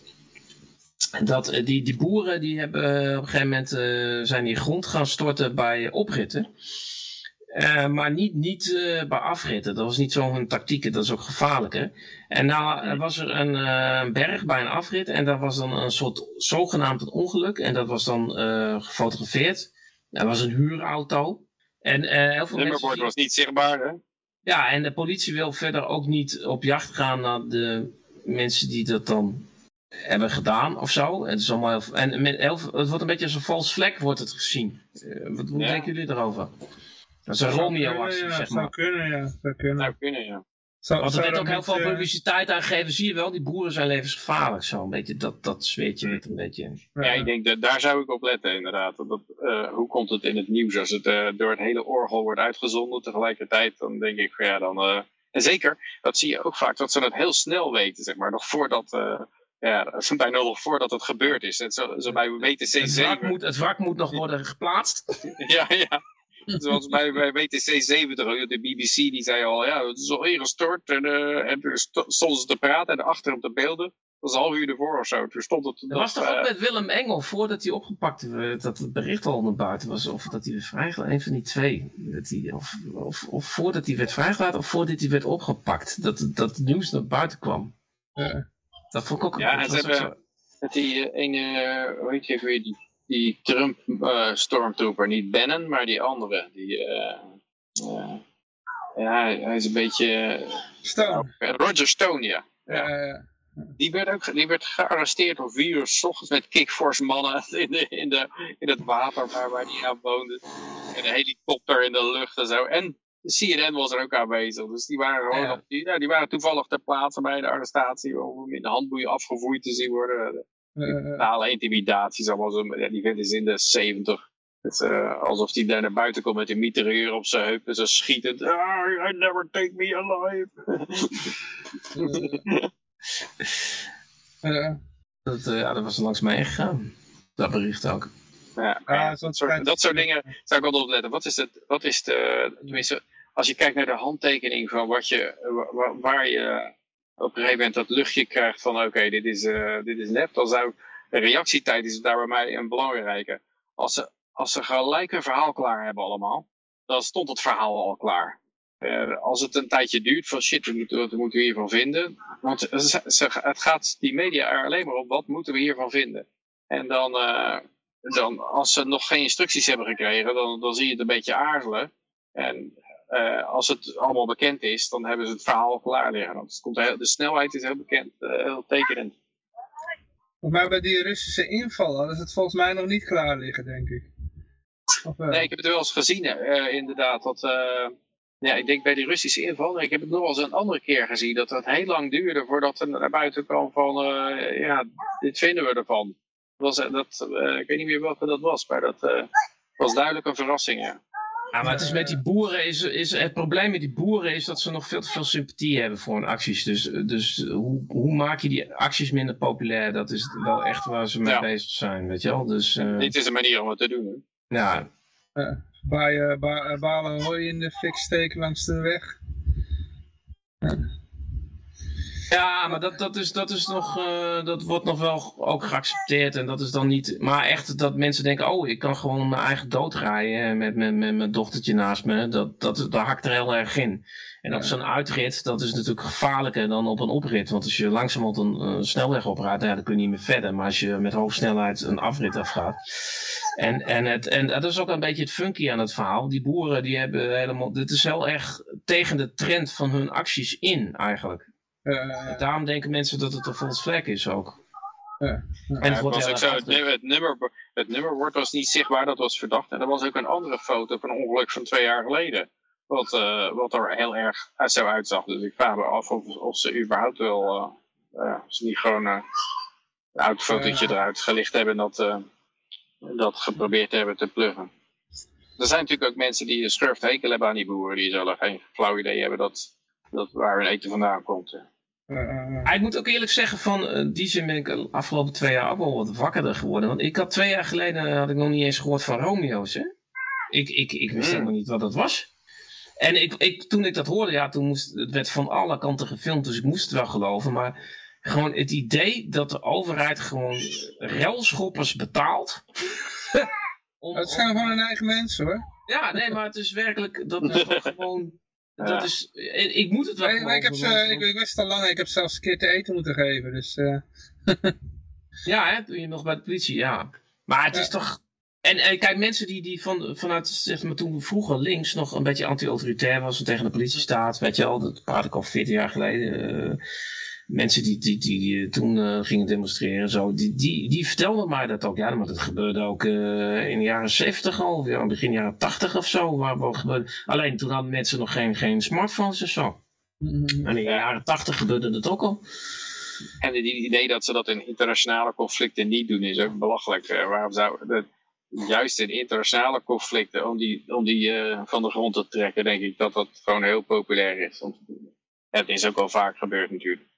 Dat eh, die, die boeren die hebben eh, op een gegeven moment uh, zijn die grond gaan storten bij opritten. Uh, maar niet, niet uh, bij afritten. Dat was niet zo'n tactiek. Dat is ook gevaarlijker. En nou was er een uh, berg bij een afrit. En daar was dan een soort zogenaamd een ongeluk. En dat was dan gefotografeerd. Dat was een huurauto. En uh, heel veel nummerbord was niet zichtbaar, hè? Ja, en de politie wil verder ook niet op jacht gaan naar de mensen die dat dan hebben gedaan of zo. Het, is allemaal heel, en met heel, het wordt een beetje als een vals vlek wordt het gezien. Uh, wat, hoe ja. denken jullie erover? Dat is een Romeo-actie, ja, zeg maar. Zou kunnen, ja. Zou kunnen, ja. Zou, Want er werd ook heel veel publiciteit aan gegeven. Zie je wel, die boeren zijn levensgevaarlijk. Zo een beetje dat, dat zweetje met een beetje. Ja, ik denk dat daar zou ik op letten inderdaad. Dat, uh, hoe komt het in het nieuws als het uh, door het hele orgel wordt uitgezonden tegelijkertijd? Dan denk ik van ja, dan... Uh, en zeker, dat zie je ook vaak, dat ze het heel snel weten, zeg maar. Nog voordat... ja, bijna nog voordat het gebeurd is. En zo, zo bij WTC het wrak, moet, het wrak moet nog worden geplaatst. ja, ja. Zoals bij, bij WTC 70, de BBC die zei al, ja, het is al ingestort. En, uh, en toen stonden ze te praten en achter op de beelden. Dat was een half uur ervoor of zo. Toen stond het. Dat was toch uh, ook met Willem Engel, voordat hij opgepakt werd, dat het bericht al naar buiten was. Of dat hij werd vrijgelaten, een van die twee. Dat hij, of, of, of voordat hij werd vrijgelaten, of voordat hij werd opgepakt. Dat, dat het nieuws naar buiten kwam. Uh, dat vond ik ook Ja, en ze hebben, zo... met die ene, hoe heet je weer, die die Trump-stormtrooper, niet Bannon, maar die andere. Die, uh, uh, ja, hij is een beetje... Stone. Roger Stone, ja. ja. Die werd ook die werd gearresteerd om vier uur s ochtends met kickforce mannen in, de, in, de, in het water waar, waar hij aan woonde. En een helikopter in de lucht en zo. En CNN was er ook aanwezig. Dus die waren gewoon ja. die, die waren toevallig ter plaatse bij de arrestatie om in de handboeien afgevoerd te zien worden. Totale intimidaties, allemaal zo, ja, die vent is in de 70. Het, uh, alsof hij daar naar buiten komt met een mitrailleur op zijn heup en zo schietend. Ah, I never take me alive. uh, dat, uh, ja, dat was langs mij gegaan. Dat bericht ook. Ja, ah, dat, soort, dat soort dingen zou ik wel opletten. Wat is, het, wat is de, tenminste, als je kijkt naar de handtekening van wat je, waar, waar je op een gegeven moment dat luchtje krijgt van oké, dit, is, uh, dit is nep, dan zou reactietijd is daar bij mij een belangrijke. Als ze, als ze gelijk een verhaal klaar hebben allemaal, dan stond het verhaal al klaar. Uh, als het een tijdje duurt van shit, wat moeten, wat moeten we hiervan vinden? Want het gaat die media er alleen maar op, wat moeten we hiervan vinden? En dan, uh, dan als ze nog geen instructies hebben gekregen, dan, dan zie je het een beetje aarzelen. En uh, als het allemaal bekend is, dan hebben ze het verhaal klaar liggen. Want het komt heel, de snelheid is heel bekend, uh, heel tekenend. Maar bij die Russische invallen is het volgens mij nog niet klaar liggen, denk ik. Of, uh... Nee, ik heb het wel eens gezien, inderdaad. Dat, Ja, ik denk bij die Russische inval, ik heb het nog wel eens een andere keer gezien, dat het heel lang duurde voordat er naar buiten kwam van, ja, dit vinden we ervan. Dat was, dat, ik weet niet meer welke dat was, maar dat was duidelijk een verrassing, ja. Ja, maar het is met die boeren, is, is, het probleem met die boeren is dat ze nog veel te veel sympathie hebben voor hun acties. Dus, dus hoe, hoe maak je die acties minder populair? Dat is wel echt waar ze mee bezig zijn, weet je wel. Dus, uh, Dit is een manier om het te doen, hè? Ja. Uh, baaien, ba balen hooi in de fik steken langs de weg. Ja, maar dat, dat, is, dat, is nog, uh, dat wordt nog wel ook geaccepteerd. En dat is dan niet. Maar echt dat mensen denken: oh, ik kan gewoon mijn eigen dood rijden met, met, met mijn dochtertje naast me. Dat, dat, dat hakt er heel erg in. En op zo'n uitrit, dat is natuurlijk gevaarlijker dan op een oprit. Want als je langzaam op een uh, snelweg oprijdt, ja, dan kun je niet meer verder. Maar als je met hoge snelheid een afrit afgaat. En, en, het, en dat is ook een beetje het funky aan het verhaal. Die boeren, die hebben helemaal. Dit is heel erg tegen de trend van hun acties in, eigenlijk. Uh, Daarom denken mensen dat het een false flag is ook. En het, was ook zo, het, nummer, het, nummer, het nummerbord was niet zichtbaar, dat was verdacht. En er was ook een andere foto van een ongeluk van twee jaar geleden. Wat, wat er heel erg zo uitzag. Dus ik vraag me af of, of ze überhaupt wel... ze niet gewoon een oud fotootje eruit gelicht hebben... en dat, dat geprobeerd hebben te pluggen. Er zijn natuurlijk ook mensen die een schurft hekel hebben aan die boeren. Die zullen geen flauw idee hebben dat, dat waar hun eten vandaan komt. Uh, ik moet ook eerlijk zeggen, van uh, die zin ben ik de afgelopen twee jaar ook wel wat wakkerder geworden. Want ik had twee jaar geleden had ik nog niet eens gehoord van Romeo's. Hè? Ik, ik, ik wist helemaal niet wat dat was. En ik, ik, toen ik dat hoorde, ja, toen moest, het werd van alle kanten gefilmd, dus ik moest het wel geloven. Maar gewoon het idee dat de overheid gewoon relschoppers betaalt. om, het zijn gewoon hun eigen mensen hoor. Ja, nee, maar het is werkelijk dat men gewoon dat is, ik moet het wel nee, ik, heb ze, ik, ik wist al lang, ik heb zelfs een keer te eten moeten geven. Dus, uh... ja, hè, toen je nog bij de politie, ja. Maar het ja. is toch... En, en, kijk, mensen die, die van, vanuit, zeg maar, toen vroeger links nog een beetje anti-autoritair was en tegen de politie staat, weet je al, dat praat ik al 14 jaar geleden. Uh, mensen die, die, die toen uh, gingen demonstreren, zo, die, die, die vertelden mij dat ook. Ja, maar dat gebeurde ook uh, in de jaren 70 al, ja, begin jaren 80 of zo. Waar, gebeurde. Alleen toen hadden mensen nog geen, geen smartphones of zo. Mm -hmm. En in de jaren 80 gebeurde dat ook al. En het idee dat ze dat in internationale conflicten niet doen is ook belachelijk. Uh, waarom zou dat, juist in internationale conflicten, om die, om die van de grond te trekken, denk ik dat dat gewoon heel populair is om te doen. Het is ook al vaak gebeurd natuurlijk.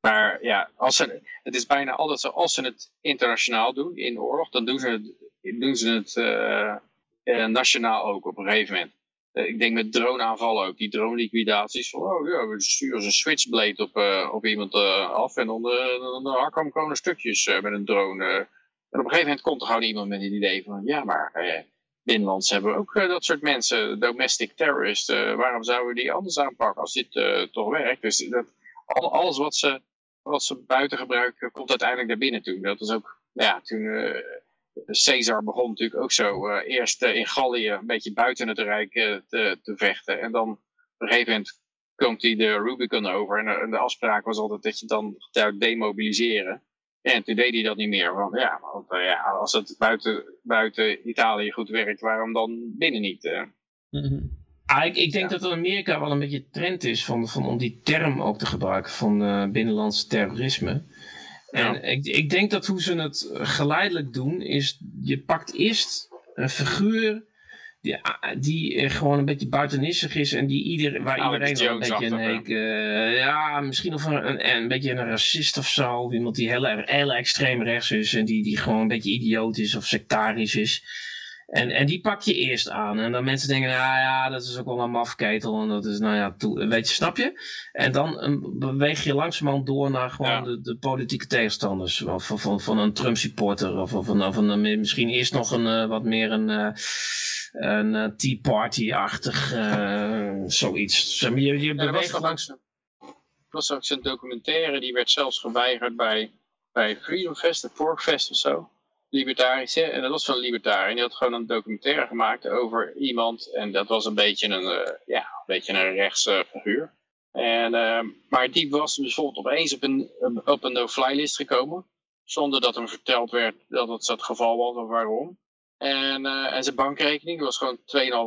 Maar ja, als ze, het is bijna altijd zo, als ze het internationaal doen, in oorlog, dan doen ze het, doen ze het uh, uh, nationaal ook op een gegeven moment. Uh, ik denk met droneaanvallen ook, die drone liquidaties. Van, oh ja, we sturen een switchblade op, op iemand af en dan, dan hakken we hem gewoon stukjes met een drone. en op een gegeven moment komt er gewoon iemand met een idee van, ja maar binnenlands hebben we ook dat soort mensen, domestic terrorists. waarom zouden we die anders aanpakken als dit toch werkt? Dus dat alles wat ze, wat ze buiten gebruiken, komt uiteindelijk naar binnen toe. Dat is ook, ja, toen uh, Caesar begon natuurlijk ook zo. Uh, eerst uh, in Gallië, een beetje buiten het Rijk te, te, vechten. En dan op een gegeven moment komt hij de Rubicon over. En, de afspraak was altijd dat je dan zou demobiliseren. En toen deed hij dat niet meer. Want ja, want, ja als het buiten, buiten Italië goed werkt, waarom dan binnen niet? Mm. Ah, ik, ik, denk dat in Amerika wel een beetje trend is van, van, om die term ook te gebruiken van uh, binnenlands terrorisme. En ik, ik denk dat hoe ze het geleidelijk doen is, je pakt eerst een figuur die, die gewoon een beetje buitenissig is en die ieder, waar iedereen wel een beetje een, uh, ja, misschien of een, een, een, beetje een racist of zo, iemand die heel, heel extreem rechts is en die, die gewoon een beetje idioot is of sectarisch is. En, en die pak je eerst aan. En dan mensen denken, nou ja, dat is ook wel een mafketel. En dat is, nou ja, weet je, snap je? En dan um, beweeg je langzamerhand door naar gewoon ja. de, de, politieke tegenstanders. Van, van, van een Trump supporter. Of, of, of een, misschien eerst nog een uh, wat meer een, uh, een uh, Tea Party-achtig zoiets. Je, je beweegt. Er was ook een documentaire, die werd zelfs geweigerd bij, bij Freedom Fest, de Pork Fest of zo libertarische. En dat was van een libertariër. Die had gewoon een documentaire gemaakt over iemand. En dat was een beetje een, uh, ja, een, beetje een rechtse figuur. En, uh, maar die was bijvoorbeeld opeens op een, op een no-fly list gekomen. Zonder dat hem verteld werd dat het het geval was of waarom. En, en zijn bankrekening was gewoon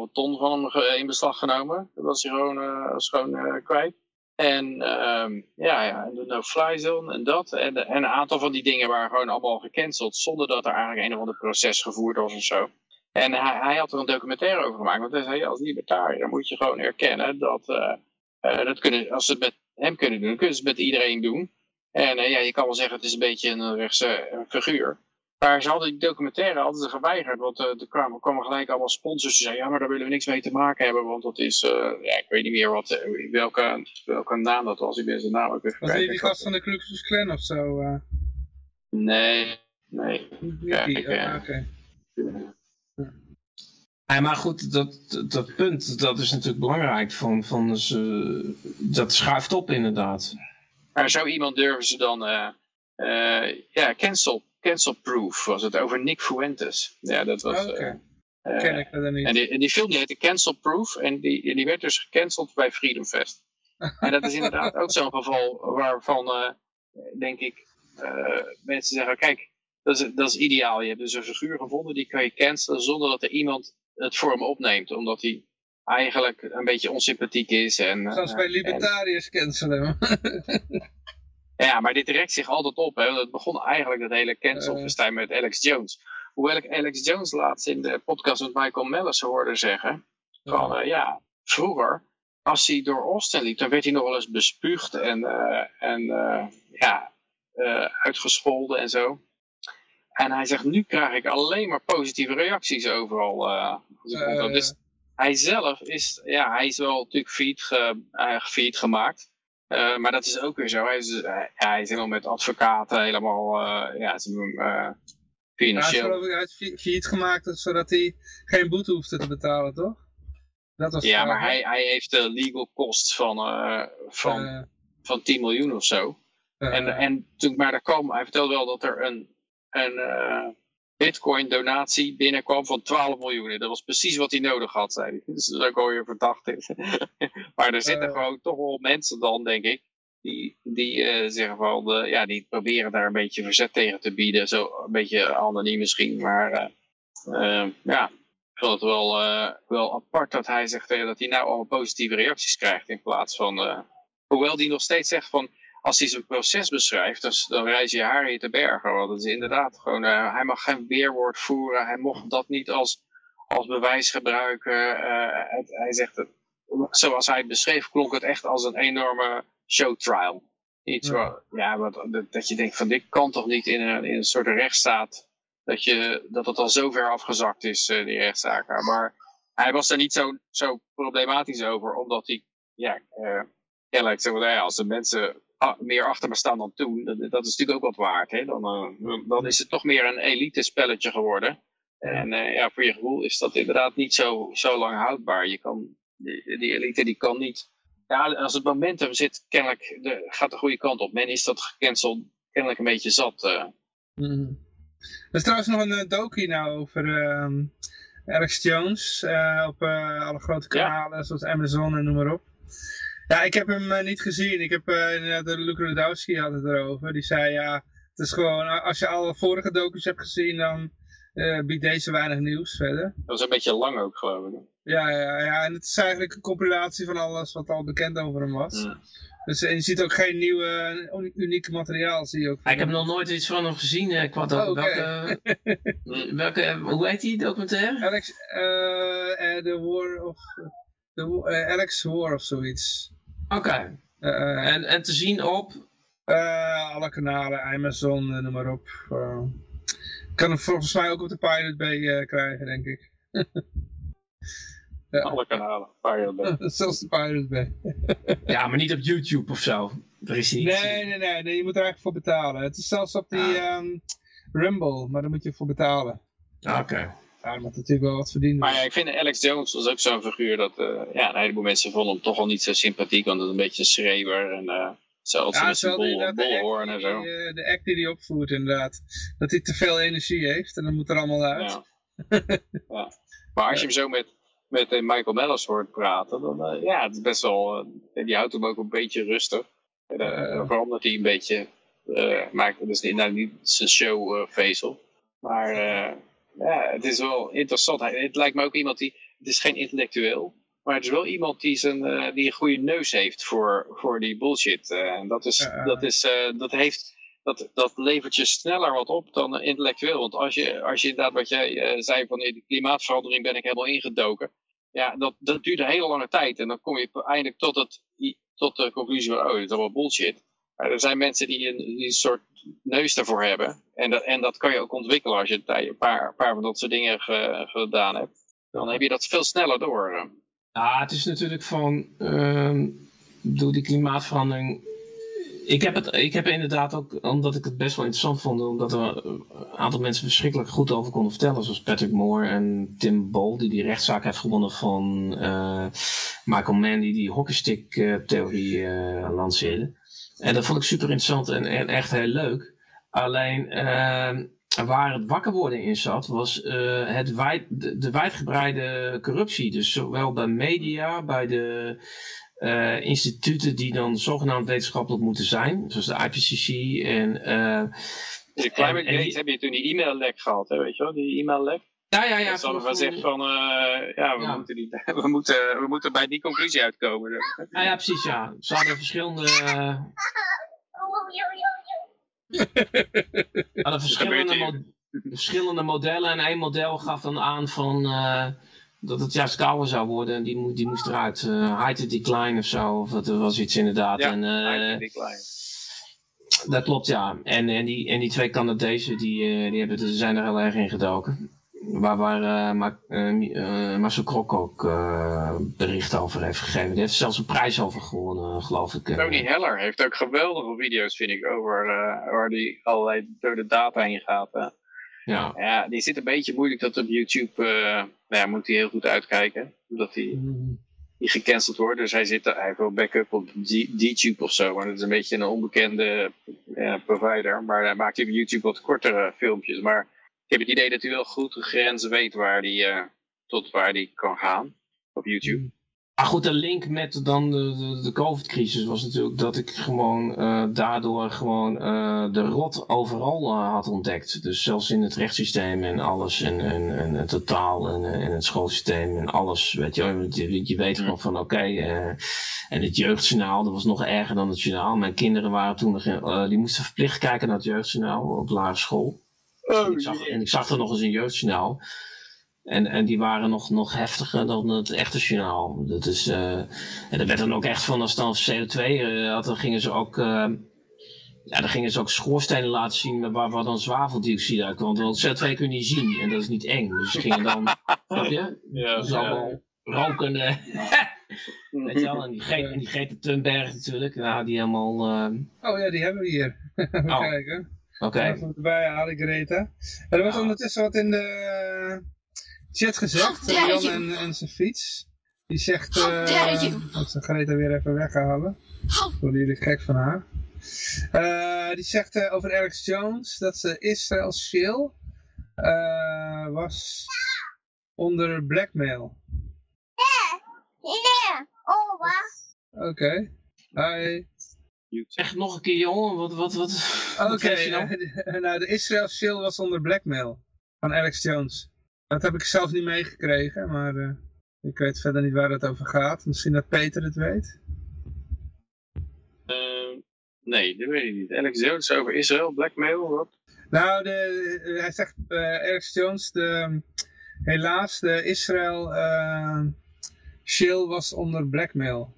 2,5 ton van hem in beslag genomen. Dat was hij gewoon, was gewoon kwijt. En um, ja, ja, de no-fly zone en dat. En, en, een aantal van die dingen waren gewoon allemaal gecanceld. Zonder dat er eigenlijk een of ander proces gevoerd was of zo. En hij, hij, had er een documentaire over gemaakt. Want hij zei, als libertariër moet je gewoon erkennen dat... Uh, uh, dat kunnen, als ze het met hem kunnen doen, kunnen ze het met iedereen doen. En uh, ja, je kan wel zeggen, het is een beetje een rechtse figuur. Maar ze hadden die documentaire altijd geweigerd, want uh, er kwamen, kwamen, gelijk allemaal sponsors die zeiden, ja, maar daar willen we niks mee te maken hebben, want dat is, uh, ja, ik weet niet meer wat, uh, welke, welke naam dat was, ik ben zijn naam ook even Was die, die gast van de Ku Klux Klan of zo? Nee, nee. Ja, oh, Oké. Ja, maar goed, dat, dat punt, dat is natuurlijk belangrijk, van, van ze, dat schuift op inderdaad. Maar zo iemand durven ze dan, ja, cancel Cancel-proof was het, over Nick Fuentes. Ja, dat was... Okay. uh, ken ik dat niet. En die, en die film die heette Cancel-proof en die, die werd dus gecanceld bij Freedom Fest. en dat is inderdaad ook zo'n geval waarvan, uh, denk ik, mensen zeggen, kijk, dat is, dat is ideaal. Je hebt dus een figuur gevonden, die kan je cancelen zonder dat er iemand het voor hem opneemt. Omdat hij eigenlijk een beetje onsympathiek is. En, Zoals bij libertariërs cancelen. Ja, maar dit rekt zich altijd op. Hè? Het begon eigenlijk dat hele cancelfestijn met Alex Jones. Hoewel ik Alex Jones laatst in de podcast met Michael Mellis hoorde zeggen. Van uh, ja, vroeger, als hij door Austin liep, dan werd hij nog wel eens bespuugd en, uh, en uh, ja, uitgescholden en zo. En hij zegt, nu krijg ik alleen maar positieve reacties overal. dus hij zelf is, ja, hij is wel natuurlijk failliet, ge, gemaakt. Uh, maar dat is ook weer zo. Hij is, uh, hij is helemaal met advocaten helemaal uh, ja, financieel. Ja, hij is failliet gemaakt zodat hij geen boete hoefde te betalen, toch? Dat was ja, maar hij, hij heeft de legal costs van, van, van 10 miljoen of zo. en, en toen maar daar kwam, hij vertelde wel dat er een, een bitcoin donatie binnenkwam van 12 miljoen. Dat was precies wat hij nodig had, zei hij. Dus dat is ook alweer verdacht is. maar er zitten uh, gewoon toch wel mensen dan, denk ik, die, die uh, zeggen van, uh, ja, die proberen daar een beetje verzet tegen te bieden. Zo een beetje anoniem misschien, maar ja, ik vind het wel, wel apart dat hij zegt dat hij nou al positieve reacties krijgt in plaats van, hoewel die nog steeds zegt van, als hij zijn proces beschrijft, dus, dan reis je haar hier te bergen. Want het is inderdaad gewoon, uh, hij mag geen weerwoord voeren. Hij mocht dat niet als, als bewijs gebruiken. Uh, het, hij zegt, het, zoals hij het beschreef, klonk het echt als een enorme showtrial. Iets ja. ja, wat, dat je denkt van dit kan toch niet in een, in een soort rechtsstaat. Dat, je, dat het al zo ver afgezakt is, uh, die rechtszaak. Maar hij was er niet zo, zo problematisch over, omdat hij, ja, kennelijk, zeg maar, als de mensen meer achter me staan dan toen, dat, dat is natuurlijk ook wat waard. Hè? Dan, uh, dan is het toch meer een elite spelletje geworden. En uh, ja, voor je gevoel is dat inderdaad niet zo, zo lang houdbaar. Je kan, die, die elite die kan niet... Ja, als het momentum zit, kennelijk de, gaat de goede kant op. Men is dat gecanceld kennelijk een beetje zat. Uh. Mm. Er is trouwens nog een docu nou over uh, Alex Jones op alle grote kanalen, zoals Amazon en noem maar op. Ja, ik heb hem uh, niet gezien. Ik heb uh, de Luke Rudowski had het erover. Die zei ja, het is gewoon, als je alle vorige docus hebt gezien, dan uh, biedt deze weinig nieuws verder. Dat is een beetje lang ook, geloof ik. Ja, ja, ja, en het is eigenlijk een compilatie van alles wat al bekend over hem was. Mm. Dus en je ziet ook geen nieuwe, unieke materiaal. Zie je ook ik heb nog nooit iets van hem gezien. Ik wat ook, oh, welke, welke, hoe heet die documentaire? Alex, uh, The War of... The, Alex War of zoiets. Oké. Eh, en, en te zien op? Uh, alle kanalen, Amazon, noem maar op. Uh, kan hem volgens mij ook op de Pirate Bay krijgen, denk ik. Alle kanalen, Pirate Bay. Zelfs de Pirate Bay. ja, maar niet op YouTube of zo. Precies. Nee, nee, nee, nee, je moet er eigenlijk voor betalen. Het is zelfs op die ah. um, Rumble, maar daar moet je voor betalen. Oké ja, moet natuurlijk wel wat verdienen. Maar ja, ik vind Alex Jones was ook zo'n figuur dat uh, ja, een heleboel mensen vonden hem toch al niet zo sympathiek, want het is een beetje een schreeuwer en uh, zelfs ja, zijn bol, bolhoorn en zo. De, de act die hij opvoert inderdaad, dat hij te veel energie heeft en dan moet er allemaal uit. Ja. Maar als je hem zo met, met eh, Michael Mellis hoort praten, dan uh, ja, het is best wel, uh, die houdt hem ook een beetje rustig. vooral omdat hij een beetje, maakt, dus nou, niet zijn show vezel, maar ja, het is wel interessant. Het lijkt me ook iemand die, het is geen intellectueel, maar het is wel iemand die, zijn, uh, die een goede neus heeft voor, voor die bullshit. Uh, dat, is, dat, is, uh, dat, heeft, dat, dat levert je sneller wat op dan intellectueel. Want als je, als je inderdaad wat jij zei van de klimaatverandering ben ik helemaal ingedoken. Ja, dat, dat duurt een hele lange tijd. En dan kom je eindelijk tot, het, tot de conclusie van, oh, dit is allemaal bullshit. Maar er zijn mensen die een, die een soort neus daarvoor hebben. En dat, en dat kan je ook ontwikkelen als je een paar, paar van dat soort dingen ge, gedaan hebt. Dan heb je dat veel sneller door. Ja, het is natuurlijk van, uh, door die klimaatverandering. Ik heb, het, ik heb inderdaad ook, omdat ik het best wel interessant vond, omdat er een aantal mensen verschrikkelijk goed over konden vertellen, zoals Patrick Moore en Tim Bol, die die rechtszaak heeft gewonnen van uh, Michael Mann, die die hockeystick-theorie uh, lanceerde. En dat vond ik super interessant en, en echt heel leuk. Alleen uh, waar het wakker worden in zat, was uh, het wijd, de, de wijdgebreide corruptie. Dus zowel bij media, bij de uh, instituten die dan zogenaamd wetenschappelijk moeten zijn, zoals de IPCC en... de Climate Gate heb je toen die e-maillek gehad, hè, weet je wel, die e-maillek. Ja, ja, ja. Dat zeggen van, uh, ja, we, ja. Moeten niet, we, moeten, we moeten bij die conclusie uitkomen. Ja, ja precies, ja. Ze hadden verschillende... Uh... hadden verschillende, mo verschillende modellen en één model gaf dan aan van... Uh, dat het juist kouder zou worden en die, die moest eruit. Uh, height decline of zo, of dat was iets inderdaad. Ja, en, uh, decline. Dat klopt, ja. En, en, die, en die twee Canadezen, die, die hebben, zijn er heel erg in gedoken. Waar, waar uh, Marcel Krok ook uh, bericht over heeft gegeven. Die heeft zelfs een prijs over gewonnen, geloof ik. Tony Heller heeft ook geweldige video's, vind ik, over waar die allerlei door de data heen gaat. Ja. ja, die zit een beetje moeilijk dat op YouTube, nou ja, moet hij heel goed uitkijken. Omdat hij die gecanceld wordt. Dus hij, zit, hij heeft wel backup op DTube of zo. Maar dat is een beetje een onbekende provider. Maar hij maakt op YouTube wat kortere filmpjes. Maar heb het idee dat hij wel goed de grens weet waar die, uh, tot waar die kan gaan op YouTube. Maar ah, goed, de link met dan de, de, de COVID-crisis was natuurlijk dat ik gewoon uh, daardoor gewoon uh, de rot overal had ontdekt. Dus zelfs in het rechtssysteem en alles en, en, en het totaal en, en het schoolsysteem en alles. Weet je, je, je weet gewoon van oké. Okay, en het jeugdjournaal, dat was nog erger dan het journaal. Mijn kinderen waren toen nog, die moesten verplicht kijken naar het jeugdjournaal op lagere school. Oh, en, ik zag, en ik zag er nog eens een jeugdjournaal. En, en die waren nog, nog heftiger dan het echte journaal. Dat is, uh, en er werd dan ook echt van, als dan CO2 uh, had, dan gingen ze ook... Uh, ja, dan gingen ze ook schoorstenen laten zien waar, waar dan zwaveldioxide uitkwam. Want CO2 kun je niet zien en dat is niet eng. Dus ze gingen dan, snap je? Ja, allemaal roken. weet je wel, en die, en die Greta Thunberg natuurlijk. Nou, die helemaal... Oh ja, die hebben we hier. oh. kijken. Oké. Okay. Even erbij halen, Greta. Er was ondertussen wat in de chat gezegd. Oh, Jan en, en zijn fiets. Die zegt... Uh, ik zal Greta weer even weghalen. Worden jullie gek van haar. Uh, die zegt uh, over Alex Jones dat ze Israel Shill uh, was onder blackmail. Ja, ja. Oh, wat? Oké. Okay. Zeg nog een keer, jongen. Wat, wat, wat, Oké, okay, nou? nou, de Israel Shill was onder blackmail van Alex Jones. Dat heb ik zelf niet meegekregen, maar uh, ik weet verder niet waar het over gaat. Misschien dat Peter het weet. Uh, nee, dat weet ik niet. Alex Jones over Israël, blackmail, wat? Nou, de, hij zegt, uh, Alex Jones, de, helaas, de Israël Shill was onder blackmail.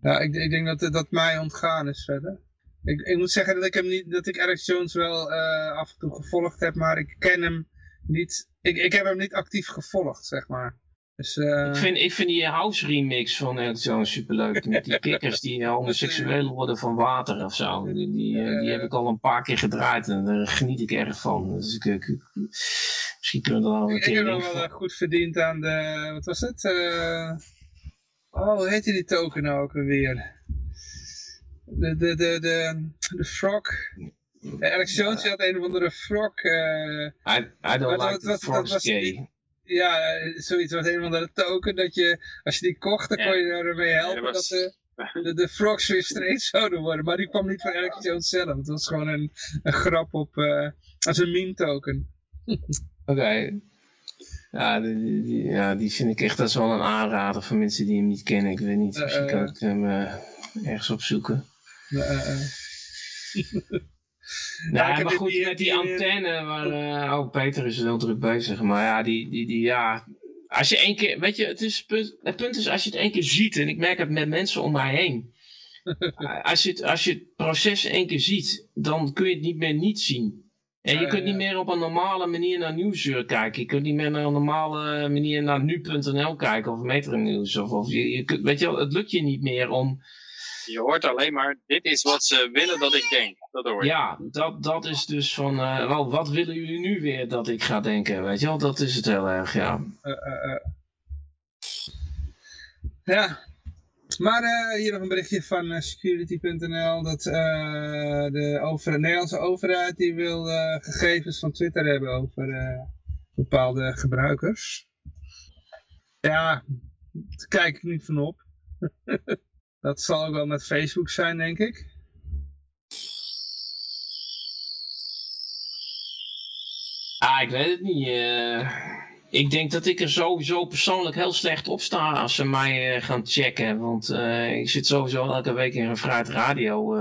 Ja, ik, ik denk dat dat mij ontgaan is verder. Ik, ik moet zeggen dat ik hem niet, dat ik Alex Jones wel uh, af en toe gevolgd heb, maar ik ken hem niet. Ik, ik heb hem niet actief gevolgd, zeg maar. Dus, uh... ik, vind, ik vind die house remix van Alex Jones superleuk. Met die kikkers die homoseksueel worden van water of zo. Die, die, uh, die heb ik al een paar keer gedraaid en daar geniet ik erg van. Dus ik, ik, ik misschien kunnen we er wel een keer Ik heb wel goed verdiend aan de, wat was het? Oh, hoe heette die token nou ook alweer? De, de, de, de, de frog. Alex Jones had een of andere frog. Uh, I, I don't like the frogs gay. ja, zoiets was een of andere token dat je, als je die kocht, dan kon je ermee helpen ja, dat, de, de, de frogs weer straight zouden worden. Maar die kwam niet van Alex Jones zelf. Het was gewoon een, een grap op, uh, als een meme token. Oké. Ja die, ja, die vind ik echt, dat is wel een aanrader voor mensen die hem niet kennen. Ik weet niet, misschien kan ik hem ergens opzoeken. Nou, maar goed, met die antenne, waar, uh, oh Peter is heel druk bezig, maar ja, die, die, die, ja, als je één keer, weet je, het, is, het punt is als je het één keer ziet, en ik merk het met mensen om mij heen, als, je het, als je het proces één keer ziet, dan kun je het niet meer niet zien. En je kunt niet meer op een normale manier naar Nieuwsuur kijken. Je kunt niet meer naar een normale manier naar nu.nl kijken of Metro Nieuws. Of, of je, je kunt, weet je wel, het lukt je niet meer om je hoort alleen maar, dit is wat ze willen dat ik denk. Dat hoor je. Ja, dat, dat is dus van, uh, wel, wat willen jullie nu weer dat ik ga denken? Weet je wel, dat is het heel erg, ja. Uh, uh, ja, maar hier nog een berichtje van security.nl dat de over, Nederlandse overheid die wil gegevens van Twitter hebben over bepaalde gebruikers. Ja, daar kijk ik niet van op. Dat zal ook wel met Facebook zijn, denk ik. Ah, ik weet het niet. Ik denk dat ik er sowieso persoonlijk heel slecht op sta als ze mij uh, gaan checken. Want uh, ik zit sowieso elke week in een vrijheid radio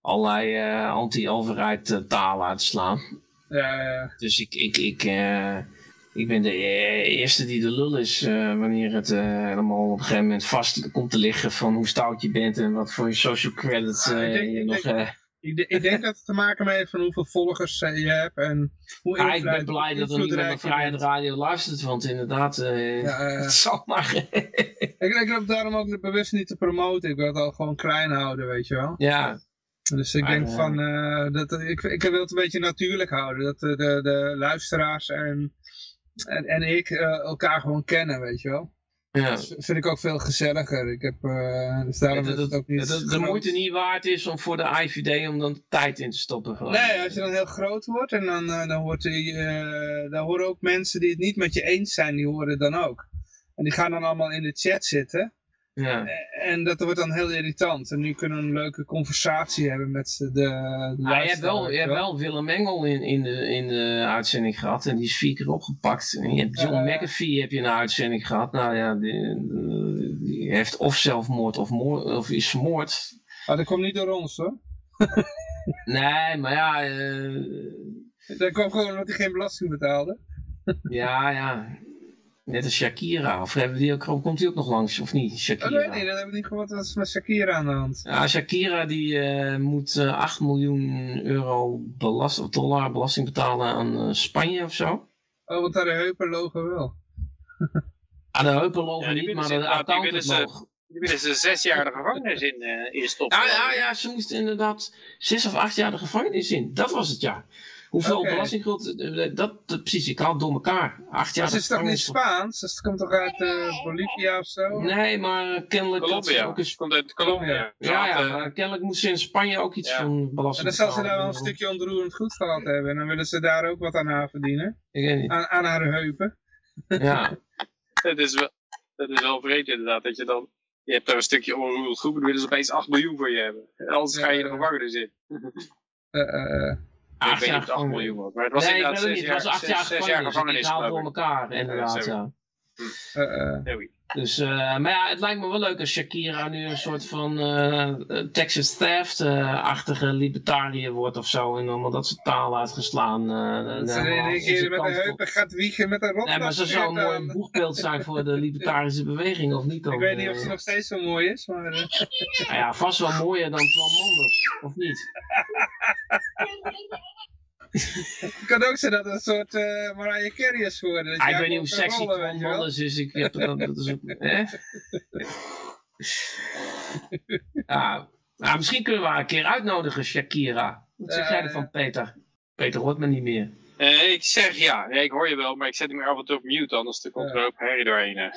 allerlei anti-overheid taal uit te slaan. Ja, ja. Dus ik, ik, ik, ik ben de eh, eerste die de lul is wanneer het helemaal op een gegeven moment vast komt te liggen van hoe stout je bent en wat voor je social ik denk, je nog... Ik, ik, denk dat het te maken heeft van hoeveel volgers je hebt en hoe ja, ik ben blij dat er niemand naar Vrijheid Radio luistert, want inderdaad, ja, het zal maar... ik, ik heb daarom ook bewust niet te promoten, ik wil het al gewoon klein houden, weet je wel. Ja, dus ik denk van, dat, ik, ik wil het een beetje natuurlijk houden. Dat de, de, de luisteraars en en, en ik uh, elkaar gewoon kennen, weet je wel. Ja. Dat vind ik ook veel gezelliger. Ik heb, uh, dus daarom dat, het ook niet dat de moeite niet waard is om voor de IVD om dan tijd in te stoppen. Gewoon. Nee, als je dan heel groot wordt en dan, uh, dan, hoort die, uh, dan horen ook mensen die het niet met je eens zijn, die horen dan ook. En die gaan dan allemaal in de chat zitten. Ja. En dat wordt dan heel irritant. En nu kunnen we een leuke conversatie hebben met de, de ja, je, hebt wel, je hebt wel Willem Engel in, in, de, in de uitzending gehad. En die is vier keer opgepakt. En je hebt John uh, McAfee heb je in de uitzending gehad. Nou ja, die, die heeft of zelfmoord of, moord, of is vermoord. Ah, dat komt niet door ons hoor. nee, maar ja... Uh... Dat kwam gewoon omdat hij geen belasting betaalde. ja, ja. Net als Shakira. Of hebben die ook, komt die ook nog langs, of niet? Shakira. Oh, nee, dat hebben we niet gehoord. Wat is met Shakira aan de hand? Ja, Shakira die uh, moet uh, eh, 8 miljoen euro belast, of dollar belasting betalen aan uh, Spanje of zo. Oh, want daar de heupen logen wel. aan de heupen logen ja, niet, maar de accountant. Die willen ze zes jaar de gevangenis in, uh, in stoppen. Ja, ja, ja, ze moest inderdaad zes of acht jaar de gevangenis in. Dat was het, ja. Hoeveel okay. belastinggeld, eh, dat, dat, precies, ik haal het door elkaar. Acht jaar. Maar is toch niet Spaans? Dus het komt toch uit uh, Bolivia of zo? Nee, maar kennelijk... Colombia, ook eens... komt uit Colombia. Ja, ja, maar kennelijk moest ze in Spanje ook iets ja. van belasting En dan zal ze daar wel een stukje ontroerend goed gehad hebben. En dan willen ze daar ook wat aan haar verdienen. Ik weet niet. Aan, aan haar heupen. Ja. het, is wel, het is wel vreemd inderdaad, dat je dan... Je hebt daar een stukje onroerend goed, en dan willen ze opeens 8 miljoen voor je hebben. En anders ga je de gevangenis in. Uh, uh, ik weet niet of het 8 miljoen was. Maar het was nee, inderdaad ik weet het niet. Het was 8 jaar, zes, jaar gevangenis. Haal door elkaar, inderdaad. Ja. Uh, uh. Dus, uh, maar ja, het lijkt me wel leuk als Shakira nu een soort van uh, Texas Theft-achtige libertariër wordt of zo. En allemaal dat soort taal uitgeslaan. Uh, ze een keer met de heupen gaat wiegen met een rot. Nee, maar ze zou een mooi boegbeeld zijn voor de libertarische beweging, of niet dan? Ik weet niet of ze nog steeds zo mooi is, maar... nou ja, vast wel mooier dan Twan Manders, of niet? Het kan ook zijn dat het een soort uh, Mariah Carey is geworden. Ah, ik weet niet hoe sexy Twan Manders is. Ik heb dat, dat is ook, hè? ah, nou, misschien kunnen we haar een keer uitnodigen, Shakira. Wat zeg jij ervan, Peter? Peter hoort me niet meer. Uh, ik zeg ja. ja, ik hoor je wel, maar ik zet hem af en toe op mute, anders er komt er ook herrie doorheen. Uh,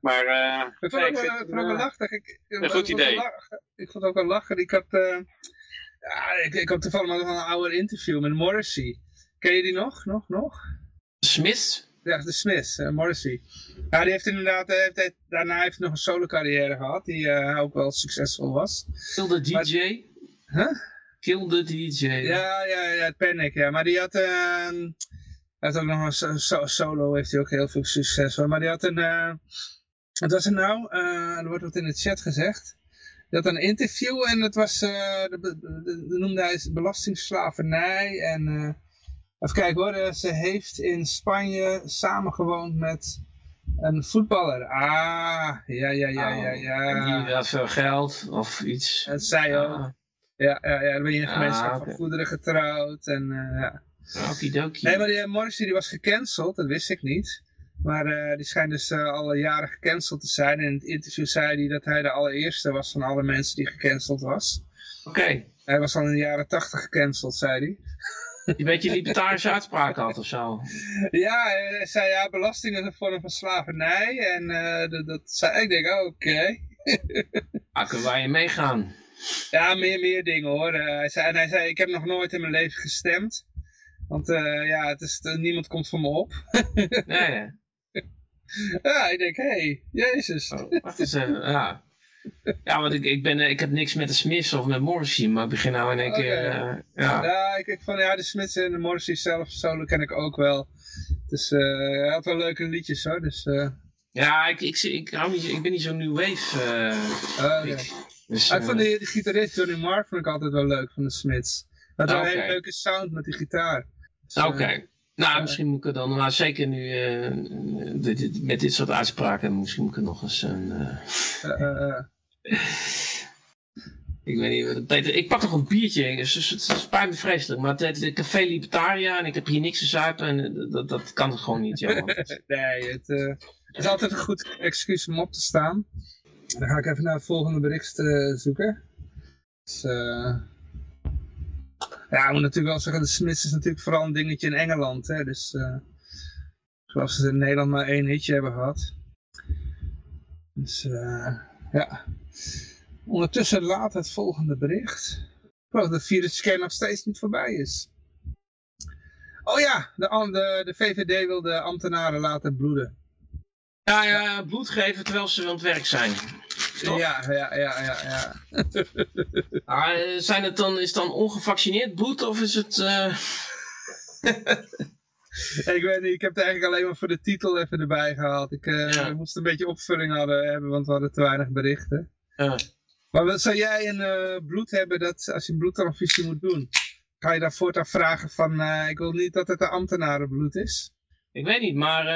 maar uh, ik vond het ook wel lachig. Ik, een goed idee. Ik vond het ook wel lachen. Ik had, ja, ik, ik had toevallig nog een oude interview met Morrissey. Ken je die nog? Nog? Nog? Smith? Ja, de Smith, uh, Morrissey. Ja, die heeft inderdaad, heeft, daarna heeft hij nog een solo carrière gehad, die uh, ook wel succesvol was. Kill the DJ? Maar, huh? Kill the DJ. Ja, ja, ja, Panic, ja. Maar die had, uh, heeft ook nog een solo, heeft hij ook heel veel succes. Maar die had een, uh, wat was het nou? Er wordt wat in de chat gezegd. Had een interview en dat was, uh, de, de, de, noemde hij belastingslavernij. En even kijken hoor, ze heeft in Spanje samengewoond met een voetballer. Ah, ja, ja, ja, ja, oh, ja. En die had veel geld of iets. Dat zei ook. Ja, ja, ja, dan ben je in gemeenschap ah, van goederen getrouwd en ja. Okidoki. Nee, maar die Morrissey die was gecanceld, dat wist ik niet. Maar uh, die schijnt dus uh, al jaren gecanceld te zijn. En in het interview zei hij dat hij de allereerste was van alle mensen die gecanceld was. Oké. Hij was al in de jaren tachtig gecanceld, zei hij. Die beetje libertarische uitspraak had of zo. Ja, hij zei ja, belasting is een vorm van slavernij. En uh, dat, dat zei ik, denk, oh, oké. Okay. Ah, kunnen wij meegaan? Ja, meer, meer dingen hoor. hij, zei, en hij zei, ik heb nog nooit in mijn leven gestemd. Want ja, het is, niemand komt voor me op. ja, ja. ik denk, hé, hey, jezus. Oh, wacht eens even, ja. Ja, want ik, ik, ben, ik heb niks met de Smiths of met Morrissey, maar ik begin nou in één keer... Uh, ja, ja ik, ik van, ja, de Smiths en de Morrissey zelf solo ken ik ook wel. Dus uh, hij had wel leuke liedjes hoor, dus... Uh... Ja, ik, ik, ik, hou niet, ik ben niet zo'n new wave. Ik, dus, ik vond die, die gitarist Johnny Marr vond ik altijd wel leuk van de Smiths. Dat had okay. een hele leuke sound met die gitaar. Dus, Oké. Nou, misschien moet ik er dan, maar zeker nu uh, met dit soort uitspraken, misschien moet ik er nog eens een... Uh... ik weet niet, Peter, ik pak toch een biertje, dus het spijt me vreselijk, maar het Café Libertaria en ik heb hier niks te zuipen en dat, dat kan het gewoon niet, jammer. nee, het, het, is altijd een goed excuus om op te staan. Dan ga ik even naar het volgende bericht zoeken. Dus, ja, ik moet natuurlijk wel zeggen, de Smiths is natuurlijk vooral een dingetje in Engeland. Hè? Dus uh, ik ze in Nederland maar één hitje hebben gehad. Dus uh, ja. Ondertussen laat het volgende bericht. Dat de virusscan nog steeds niet voorbij is. Oh ja, de, de, de VVD wil de ambtenaren laten bloeden. Ja, ja, bloed geven terwijl ze aan het werk zijn. Ja, ja, ja, ja, ja. ah, zijn het dan, is het dan ongevaccineerd bloed of is het... Uh... ik weet niet, ik heb het eigenlijk alleen maar voor de titel even erbij gehaald. Ik uh, moest een beetje opvulling hadden, hebben, want we hadden te weinig berichten. Ja. Maar wat zou jij een uh, bloed hebben dat als je een bloedtransfusie moet doen? Ga je daar voortaan vragen van, ik wil niet dat het een ambtenarenbloed is? Ik weet niet, maar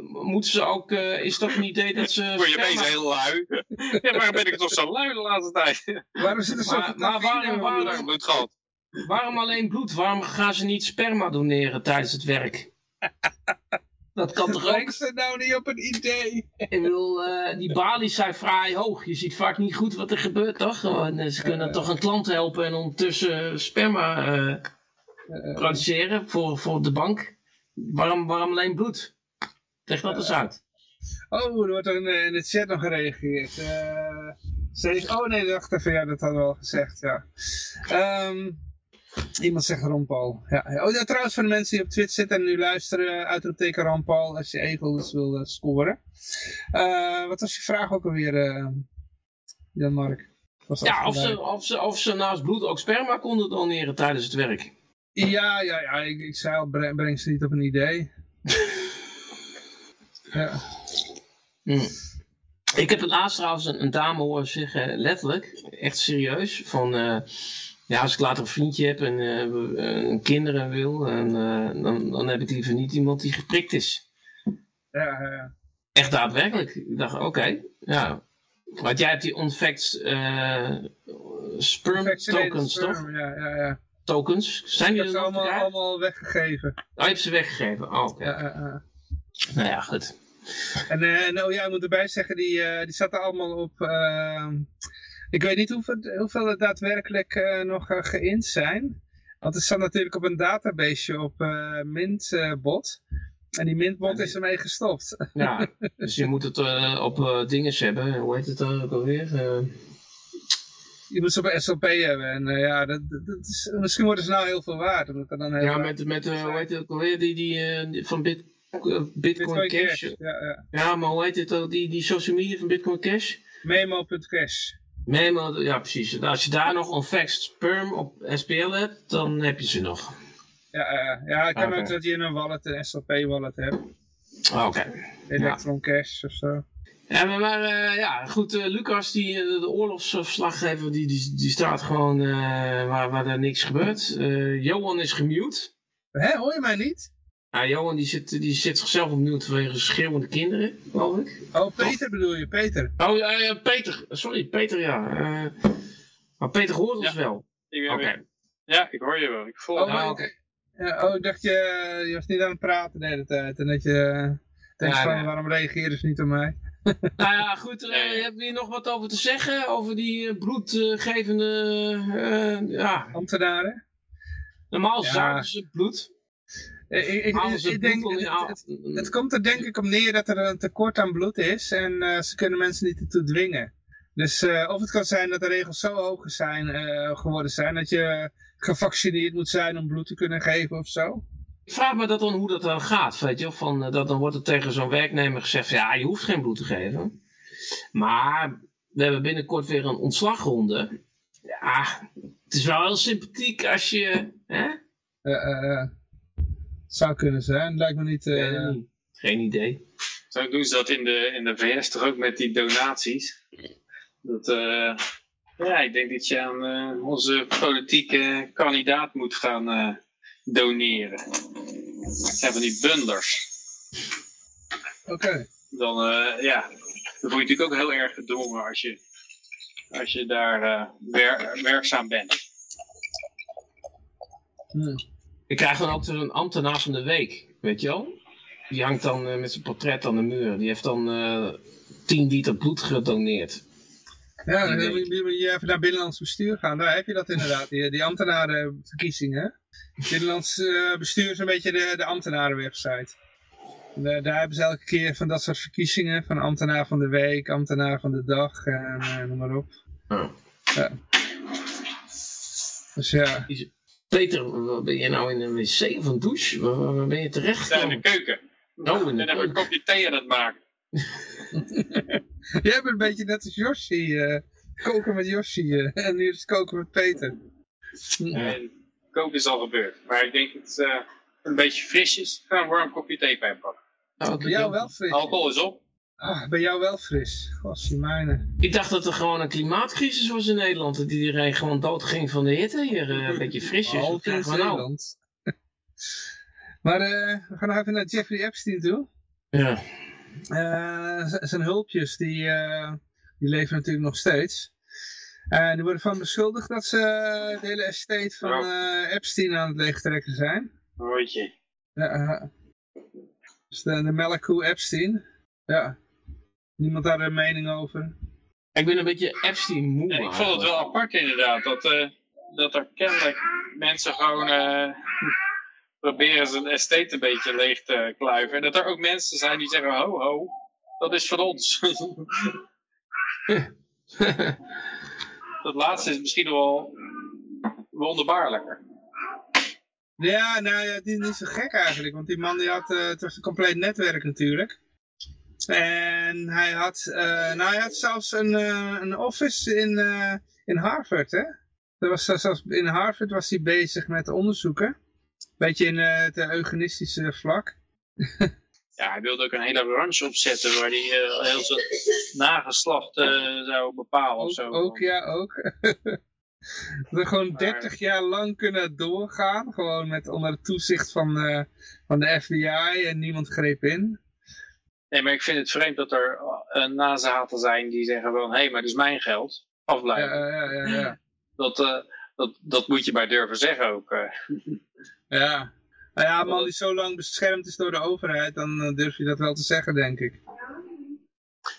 moeten ze ook, uh, is toch een idee dat ze... Word je bezig heel lui? ja, waarom ben ik toch zo lui de laatste tijd? waarom zit er zo maar, maar waarom, waarom, bloed waarom alleen bloed? Waarom gaan ze niet sperma doneren tijdens het werk? Dat kan toch ook? ze nou niet op een idee? Ik wil, uh, die balies zijn fraai hoog. Je ziet vaak niet goed wat er gebeurt, toch? En ze kunnen uh, toch een klant helpen en ondertussen sperma uh, produceren voor, voor de bank. Waarom, waarom alleen bloed? Leg dat eens uit. Oh, er wordt in, eh, in de chat nog gereageerd. Uh, oh nee, wacht even, ja, dat hadden we al gezegd, ja. Um, iemand zegt Ron Paul. Ja. Oh ja, trouwens, voor de mensen die op Twitch zitten en nu luisteren, uitroepteken Ron Paul als je egels wil uh, scoren. Uh, wat was je vraag ook alweer, Jan Mark? Ja, of ze, of, ze, of ze naast bloed ook sperma konden doneren tijdens het werk. Ja, ja, ja, ik, ik zei al, breng, breng ze niet op een idee. Ja. Hmm. Ik heb het laatst trouwens een, een, dame horen zeggen, letterlijk, echt serieus, van uh, ja, als ik later een vriendje heb en uh, kinderen wil, en, uh, dan, dan heb ik liever niet iemand die geprikt is. Ja, ja. Echt daadwerkelijk. Ik dacht, oké, ja. Want jij hebt die unfact sperm tokens, toch? Ja, ja, ja. Tokens. Zijn die er allemaal, allemaal weggegeven. Oh, je hebt ze weggegeven. Oh, oké. Nou ja, goed. En uh, nou ja, ik moet erbij zeggen, die, uh, die zaten allemaal op... Uh, ik weet niet hoeveel, hoeveel er daadwerkelijk uh, nog geïnt zijn. Want het staat natuurlijk op een database op Mintbot. en die Mintbot is ermee gestopt. Ja, dus je moet het op dingen hebben. Hoe heet het dan ook alweer? je moet ze op SLP hebben. En ja, dat, dat is, misschien worden ze nou heel veel waard. Omdat er dan heel ja, met, met hoe heet het ook alweer? Die, die, die van Bit, Bitcoin, Bitcoin Cash. Ja, ja. ja, maar hoe heet het ook, die, die social media van Bitcoin Cash? Memo.cash. Memo, ja precies. Als je daar nog een fax sperm op SPL hebt, dan heb je ze nog. Ja, ja ik kan ook dat je een wallet, een SLP-wallet hebt. Oké. Electron Cash of zo. Ja, maar, maar eh, ja, goed, eh, Lucas, die, eh, de oorlogsverslaggever, die, die, die staat gewoon eh, waar, waar er niks gebeurt. Eh, Johan is gemute. Hé, hoor je mij niet? Ja, Johan die zit, die zit zichzelf op mute vanwege schreeuwende kinderen, geloof ik. Oh, Peter bedoel je, Peter. Oh, ja, ja, Peter. Sorry, Peter, ja. Eh, maar Peter hoort ons Ja. wel. Ik, Oké. Ja, ik hoor je wel. Ik voel Oh, Ah. Ja, oh, ik dacht je, je was niet aan het praten de hele tijd. En dat je denkt Ja, van, nee. waarom reageren ze niet op mij? Nou ja, goed. eh Nee. Heb je hier nog wat over te zeggen? Over die eh, bloedgevende... eh, ja, Ambtenaren? normaal Ja. zuigen ze bloed. Eh, Ik, ik, denk, het, het, het komt er denk ik op neer dat er een tekort aan bloed is. En eh, ze kunnen mensen niet ertoe dwingen. Dus eh, of het kan zijn dat de regels zo hoog zijn, geworden zijn dat je gevaccineerd moet zijn om bloed te kunnen geven of zo. Ik vraag me dat dan hoe dat dan gaat, weet je. Van, dat dan wordt er tegen zo'n werknemer gezegd, ja, je hoeft geen bloed te geven. Maar we hebben binnenkort weer een ontslagronde. Ja, het is wel heel sympathiek als je... Hè? Zou kunnen zijn, lijkt me niet... Eh. Geen idee. Zo doen ze dat in de, in de VS toch ook met die donaties. Dat, eh, ja, ik denk dat je aan eh, onze politieke kandidaat moet gaan eh, doneren. Zijn van die bundlers. Oké. Dan, eh, ja, dan word je natuurlijk ook heel erg gedwongen als je, als je daar eh, wer- werkzaam bent. Hm. Ik krijg dan ook een ambtenaar van de week, weet je wel? Die hangt dan eh, met zijn portret aan de muur. Die heeft dan eh 10 liter bloed gedoneerd. Ja, dan week. moet je even naar binnenlands bestuur gaan. Daar heb je dat inderdaad, die, die ambtenarenverkiezingen. Binnenlands eh, bestuur is een beetje de, de ambtenarenwebsite. En, eh, daar hebben ze elke keer van dat soort verkiezingen. Van ambtenaar van de week, ambtenaar van de dag en eh, noem maar op. Oh. Ja. Dus ja, Peter, waar ben je nou in een wc of een douche? Waar, ben je terecht Sta in de keuken. Oh, in de en dan een keuken. kopje thee aan het maken. jij bent een beetje net als Yoshi. eh, koken met Yoshi eh, en nu is het koken met Peter. En koken is al gebeurd. Maar ik denk dat het eh, een beetje fris is. Ga een warm kopje thee bij pakken. Oh, Bij jou wel fris. Alcohol is op. Ah, bij jou wel fris. Gossie mijne. Ik dacht dat er gewoon een klimaatcrisis was in Nederland. Dat iedereen gewoon dood ging van de hitte hier. eh, een beetje frisjes. Altijd in nou? Zeeland. maar eh, we gaan nog even naar Jeffrey Epstein toe. Ja. Eh, zijn hulpjes, die, eh, die leven natuurlijk nog steeds. En die worden van beschuldigd dat ze de hele estate van eh, Epstein aan het leegtrekken zijn. Rooitje. Ja, dus de, de Epstein. Ja. Niemand daar een mening over. Ik ben een beetje Epstein moe. Ja, ik vond het wel apart inderdaad. Dat, eh, dat er kennelijk mensen gewoon eh, proberen zijn estate een beetje leeg te kluiven. En dat er ook mensen zijn die zeggen, ho ho, dat is van ons. dat laatste is misschien wel wonderbaarlijker. Ja, nou ja, die is niet zo gek eigenlijk. Want die man die had, eh, het was een compleet netwerk natuurlijk. En hij had, eh, nou hij had zelfs een, eh, een office in, eh, in Harvard, hè. Dat was zelfs in Harvard was hij bezig met onderzoeken. Beetje in het eugenistische vlak. Ja, hij wilde ook een hele ranch opzetten waar hij heel zijn nageslacht zou bepalen of Ook, zo. ook ja, ook. We gewoon Maar- 30 jaar lang kunnen doorgaan. Gewoon met onder het toezicht van, van de FBI en niemand greep in. Nee, maar ik vind het vreemd dat er uh, nazaten zijn die zeggen van, hé, hey, maar dat is mijn geld. Ja, Afblijven. ja, ja, ja. Dat, eh, dat, dat moet je maar durven zeggen ook. eh. Ja. Nou ja, man die zo lang beschermd is door de overheid, dan durf je dat wel te zeggen, denk ik.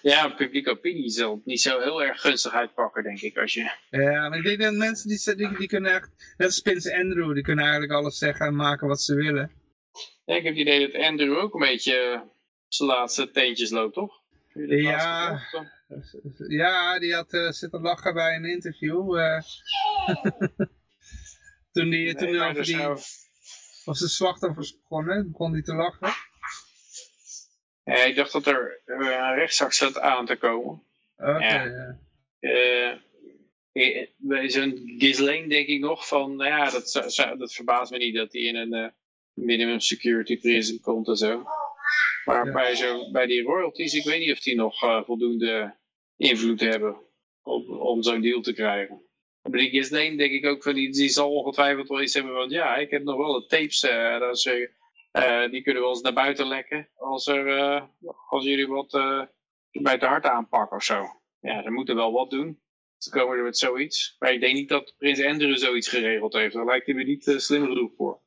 Ja, publieke opinie zal het niet zo heel erg gunstig uitpakken, denk ik. Als je... Ja, maar ik denk dat mensen die, die, die kunnen echt, net als Prins Andrew, die kunnen eigenlijk alles zeggen en maken wat ze willen. ja, ik heb het idee dat Andrew ook een beetje zijn laatste teentjes loopt, toch? Ja. Ja, die had eh, zitten lachen bij een interview. eh. toen die, toen Nee, over die, nou- was de slachtoffers begonnen, begon hij te lachen. Ja, ik dacht dat er eh, een rechtszaak zat aan te komen. Oké, Ja. ja. Eh, bij zo'n Ghislaine denk ik nog van, nou ja, dat, dat verbaast me niet dat hij in een minimum security prison komt en zo. Maar bij, zo, bij die royalties, ik weet niet of die nog voldoende invloed hebben om, om zo'n deal te krijgen. Maar die Ghislaine denk ik ook van, die, die zal ongetwijfeld wel iets hebben van, ja, ik heb nog wel de tapes, uh, dat ze, uh, die kunnen we ons naar buiten lekken als, er, als jullie wat bij het hart aanpakken of zo. Ja, ze moeten wel wat doen. Ze komen er met zoiets. Maar ik denk niet dat Prins Andrew zoiets geregeld heeft. Daar lijkt hij me niet slim genoeg voor.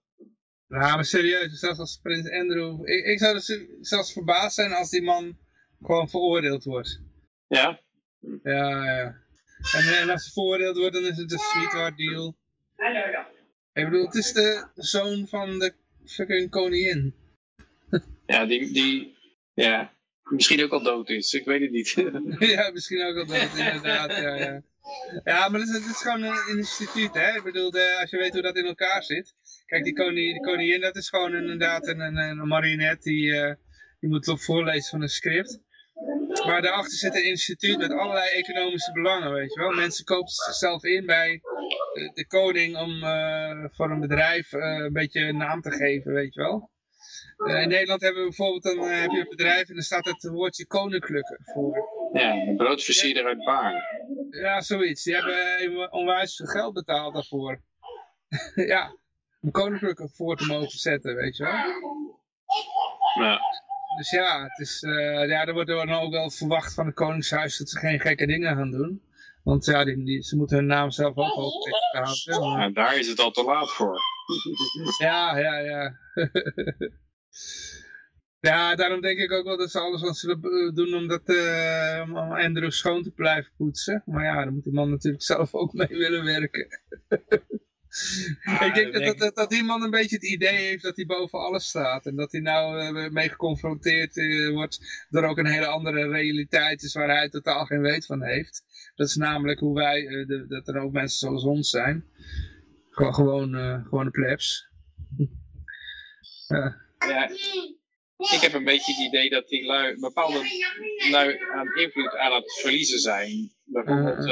Nou, maar serieus, zelfs als Prins Andrew... Ik, ik zou dus zelfs verbaasd zijn als die man gewoon veroordeeld wordt. Ja? Ja, ja. En, en als ze veroordeeld wordt, dan is het een sweetheart deal. Ik bedoel, het is de zoon van de fucking koningin. Ja, die, die, ja, misschien ook al dood is. Ik weet het niet. ja, misschien ook al dood, inderdaad. Ja, ja. ja maar het is, het is gewoon een instituut, hè. Ik bedoel, de, als je weet hoe dat in elkaar zit. Kijk, die, koning, die koningin, dat is gewoon inderdaad een, een, een marionet die, uh, die moet op voorlezen van een script. Maar daarachter zit een instituut met allerlei economische belangen, weet je wel. Mensen kopen zichzelf in bij de koning om uh, voor een bedrijf uh, een beetje een naam te geven, weet je wel. Uh, in Nederland hebben we bijvoorbeeld een, heb je een bedrijf en dan staat het woordje koninklijke voor. Ja, een broodversierder uit Baarn. Ja, zoiets. Die hebben onwijs veel geld betaald daarvoor. ja, om koninklijke voor te mogen zetten, weet je wel. Ja. Dus ja, het is, uh, ja, er wordt dan ook wel verwacht van het Koningshuis dat ze geen gekke dingen gaan doen. Want ja, die, die, ze moeten hun naam zelf ook hoog houden. Maar... Ja, daar is het al te laat voor. ja, ja, ja. ja, daarom denk ik ook wel dat ze alles wat zullen doen om, dat, uh, om Andrew schoon te blijven poetsen. Maar ja, dan moet die man natuurlijk zelf ook mee willen werken. Ik denk dat, dat, dat, die man een beetje het idee heeft dat hij boven alles staat. En dat hij nou uh, mee geconfronteerd uh, wordt door ook een hele andere realiteit is waar hij totaal geen weet van heeft. Dat is namelijk hoe wij, uh, de, dat er ook mensen zoals ons zijn. Gewoon, gewoon, gewoon de plebs. ja. ja. Ik heb een beetje het idee dat die lui, bepaalde lui aan invloed aan het verliezen zijn. Bijvoorbeeld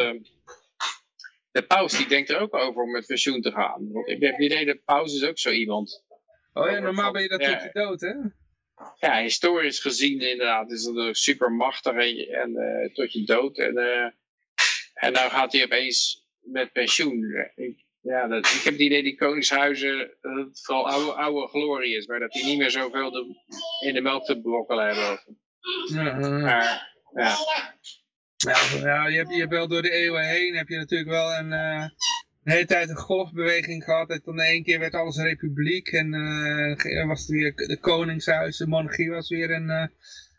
de paus die denkt er ook over om met pensioen te gaan. Want ik heb het idee dat paus is ook zo iemand. Oh ja, normaal ben je dat tot je dood, hè? Ja, historisch gezien inderdaad is het super machtig en, en uh, tot je dood. En, uh, en nou gaat hij opeens met pensioen. Ik, ja, dat, ik heb het idee die koningshuizen dat het vooral oude, oude glorie is. Maar dat die niet meer zoveel de, in de melk te brokkelen hebben. Maar, ja. Ja, ja je, hebt, je hebt wel door de eeuwen heen heb je natuurlijk wel een, uh, een hele tijd een golfbeweging gehad. En dan één keer werd alles republiek en uh, was het weer de koningshuis, de monarchie was weer een uh,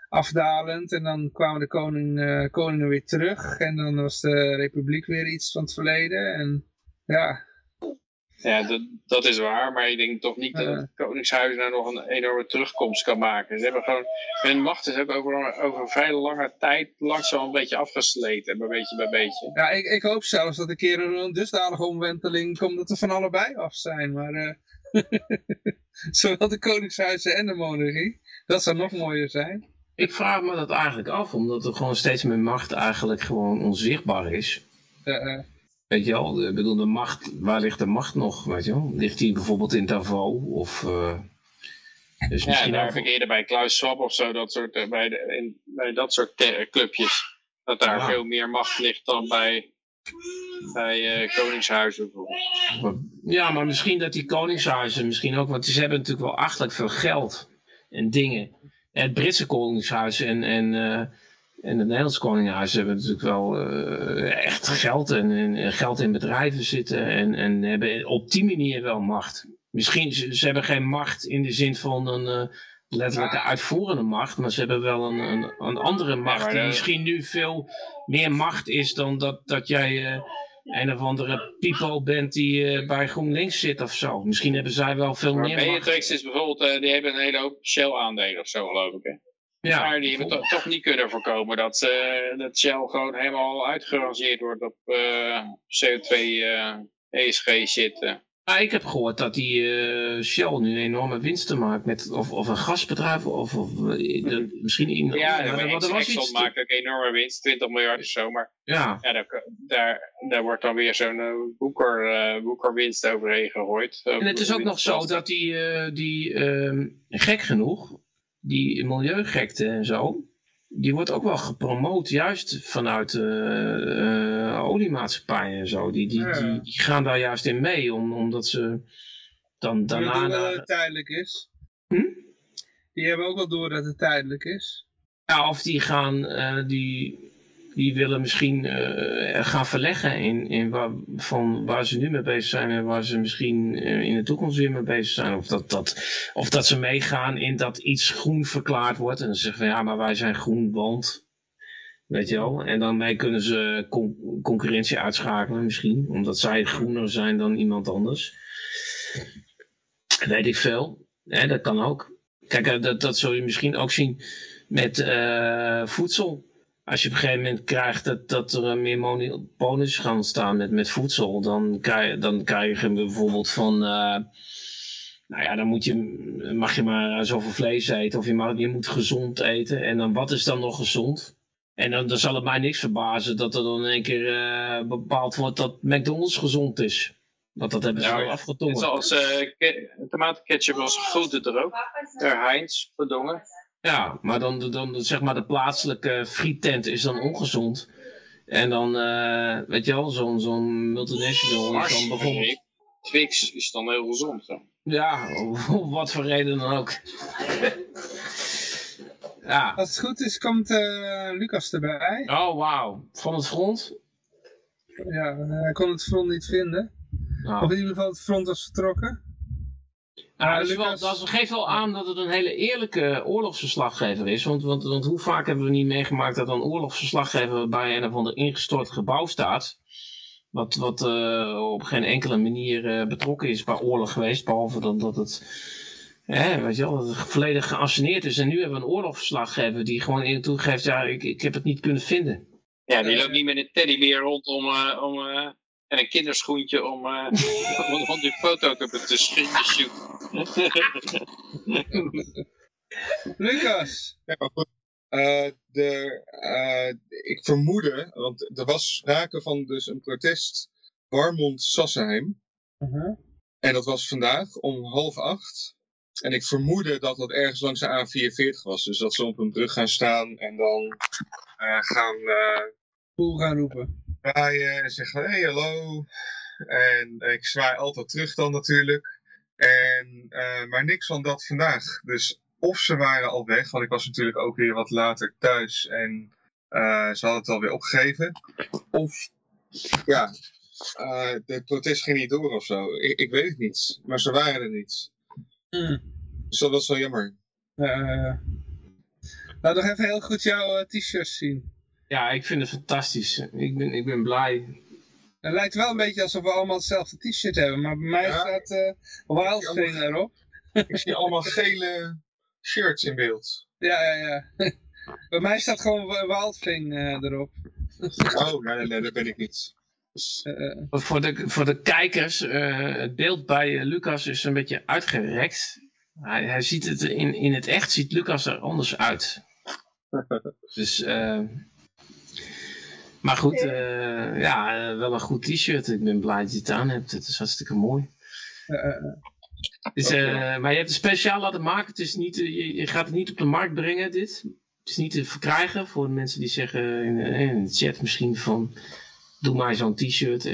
afdalend. En dan kwamen de koning, koningen weer terug en dan was de republiek weer iets van het verleden. En ja, ja, dat, dat is waar, maar ik denk toch niet dat het Koningshuis nou nog een enorme terugkomst kan maken. Ze hebben gewoon, hun macht is ook over, over een vrij lange tijd langzaam een beetje afgesleten, maar beetje bij beetje. Ja, ik, ik hoop zelfs dat een keer een dusdanige omwenteling komt dat er van allebei af zijn, maar uh, zowel de Koningshuizen en de monarchie, dat zou nog mooier zijn. Ik vraag me dat eigenlijk af, omdat er gewoon steeds meer macht eigenlijk gewoon onzichtbaar is. Uh, Weet je wel, ik bedoel, de macht, waar ligt de macht nog, weet je wel? Ligt die bijvoorbeeld in Davos of... Uh, dus ja, daar heb ik eerder bij Klaus Schwab of zo, dat soort, uh, bij, de, in, bij dat soort clubjes, dat daar veel meer macht ligt dan bij, bij uh, koningshuizen bijvoorbeeld. Ja, maar misschien dat die koningshuizen misschien ook, want ze hebben natuurlijk wel achtelijk veel geld en dingen. het Britse koningshuis en, en en het Nederlands Koninghuis hebben natuurlijk wel uh, echt geld en, en, geld in bedrijven zitten en, en hebben op die manier wel macht. Misschien, ze, ze hebben geen macht in de zin van een uh, letterlijke uitvoerende macht, maar ze hebben wel een, een, een andere macht die misschien nu veel meer macht is dan dat, dat jij uh, een of andere people bent die bij GroenLinks zit of zo. Misschien hebben zij wel veel maar meer Beatrix is bijvoorbeeld, die hebben een hele hoop Shell aandelen of zo geloof ik hè? Ja. Maar die hebben to toch niet kunnen voorkomen dat, uh, dat Shell gewoon helemaal uitgerangeerd wordt op uh, CO2 uh, ESG shit. Ah, ik heb gehoord dat die uh, Shell nu enorme winsten maakt met of, of een gasbedrijf of, of de, misschien in. Ja, ja maar iets maakt ook enorme winst, 20 miljard of zo, maar ja. ja daar, daar, daar wordt dan weer zo'n uh, boeker, uh, boekerwinst overheen gegooid. En het is ook nog zo dat die, die ehm, gek genoeg, die milieugekte en zo, die wordt ook wel gepromoot, juist vanuit uh, oliemaatschappijen en zo. Die, die, die, die, gaan daar juist in mee, om, omdat ze dan daarna... Dat het tijdelijk is. Hm? Die hebben ook wel door dat het tijdelijk is. Ja, of die gaan, uh, die, die willen misschien uh, gaan verleggen in, in waar, van waar ze nu mee bezig zijn en waar ze misschien uh, in de toekomst weer mee bezig zijn. Of dat, dat, of dat ze meegaan in dat iets groen verklaard wordt en dan zeggen van ja, maar wij zijn groen, want... Weet je wel? En daarmee kunnen ze con concurrentie uitschakelen misschien, omdat zij groener zijn dan iemand anders. Weet ik veel. Ja, dat kan ook. Kijk, dat, dat zul je misschien ook zien met voedsel als je op een gegeven moment krijgt dat, dat er meer monopolies gaan staan met, met voedsel, dan krijg, dan krijg je bijvoorbeeld van, uh, nou ja, dan moet je, mag je maar zoveel vlees eten of je, mag, je moet gezond eten. En dan wat is dan nog gezond? En dan, dan zal het mij niks verbazen dat er dan in één keer uh, bepaald wordt dat McDonald's gezond is. Want dat hebben ze nou, wel afgetongen. Zoals uh, tomatenketchup was groente er ook. Der Heinz, verdongen. Ja, maar dan, dan zeg maar de plaatselijke frietent is dan ongezond. En dan, uh, weet je wel, zo'n zo'n multinational is dan bijvoorbeeld... Twix is dan heel gezond. Zo. Ja, om wat voor reden dan ook. ja. Als het goed is, komt uh, Lucas erbij. Oh, wauw. Van het front? Ja, hij kon het front niet vinden. Oh. Of in ieder geval het front was vertrokken. Nou, dat, wel, dat, geeft wel aan dat het een hele eerlijke oorlogsverslaggever is. Want, want, want hoe vaak hebben we niet meegemaakt dat een oorlogsverslaggever bij een of ander ingestort gebouw staat. Wat, wat uh, op geen enkele manier uh, betrokken is bij oorlog geweest. Behalve dan dat het, hè, weet je wel, dat het volledig geanceneerd is. En nu hebben we een oorlogsverslaggever die gewoon in toegeeft, ja, ik, ik heb het niet kunnen vinden. Ja, die loopt niet met een teddybeer rond om, uh, om en een kinderschoentje om, uh, om, die foto te, te shooten. Lucas! Ja, goed. Uh, de, uh, ik vermoedde, want er was sprake van dus een protest Warmond-Sassenheim. Uh -huh. En dat was vandaag om half acht. En ik vermoedde dat dat ergens langs de A44 was. Dus dat ze op een brug gaan staan en dan uh, gaan... Poel gaan roepen zwaaien en zeggen hey hallo. En ik zwaai altijd terug dan natuurlijk. En, uh, maar niks van dat vandaag. Dus of ze waren al weg, want ik was natuurlijk ook weer wat later thuis en uh, ze hadden het alweer opgegeven. Of ja, uh, de protest ging niet door of zo. Ik, ik, weet het niet, maar ze waren er niet. Mm. Dus dat was wel jammer. Laat nog even heel goed jouw t-shirts zien. Ja, ik vind het fantastisch. Ik ben, ik ben blij. Het lijkt wel een beetje alsof we allemaal hetzelfde t-shirt hebben, maar bij mij staat uh, Wildstring erop. Ik zie allemaal gele shirts in beeld. Ja, ja, ja. bij mij staat gewoon Wildstring uh, erop. Oh, nee, nee, dat ben ik niet. Uh, voor, de, voor de kijkers, het beeld bij Lucas is een beetje uitgerekt. Hij, hij ziet het in, in het echt, ziet Lucas er anders uit. dus maar goed, uh, ja, eh, wel een goed t-shirt. Ik ben blij dat je het aan hebt. Het is hartstikke mooi. Dus, uh, maar je hebt het speciaal laten maken. Het is niet, je, je, gaat het niet op de markt brengen, dit. Het is niet te verkrijgen voor de mensen die zeggen in, in de chat misschien van... Doe mij zo'n t-shirt.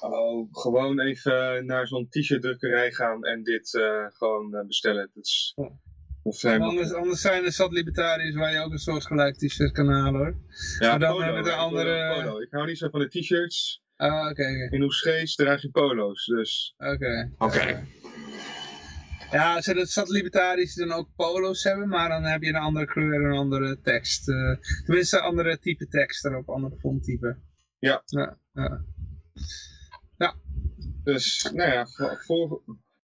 Oh, gewoon even naar zo'n t-shirt drukkerij gaan en dit gewoon bestellen. Dat is... Of anders, anders zijn er zat libertariërs waar je ook een soort gelijk t-shirt kan halen hoor. Ja, maar dan polo, hebben de andere... Polo. Ik hou niet zo van de t-shirts. Ah, oké. Okay, In Oesgeest draag je polo's, dus... Oké. Oké. Ja, als er zat libertariërs dan ook polo's hebben, maar dan heb je een andere kleur en een andere tekst. Uh, tenminste, een andere type tekst erop, andere fonttype. Ja. Ja. ja. ja. Dus, nou ja, voor,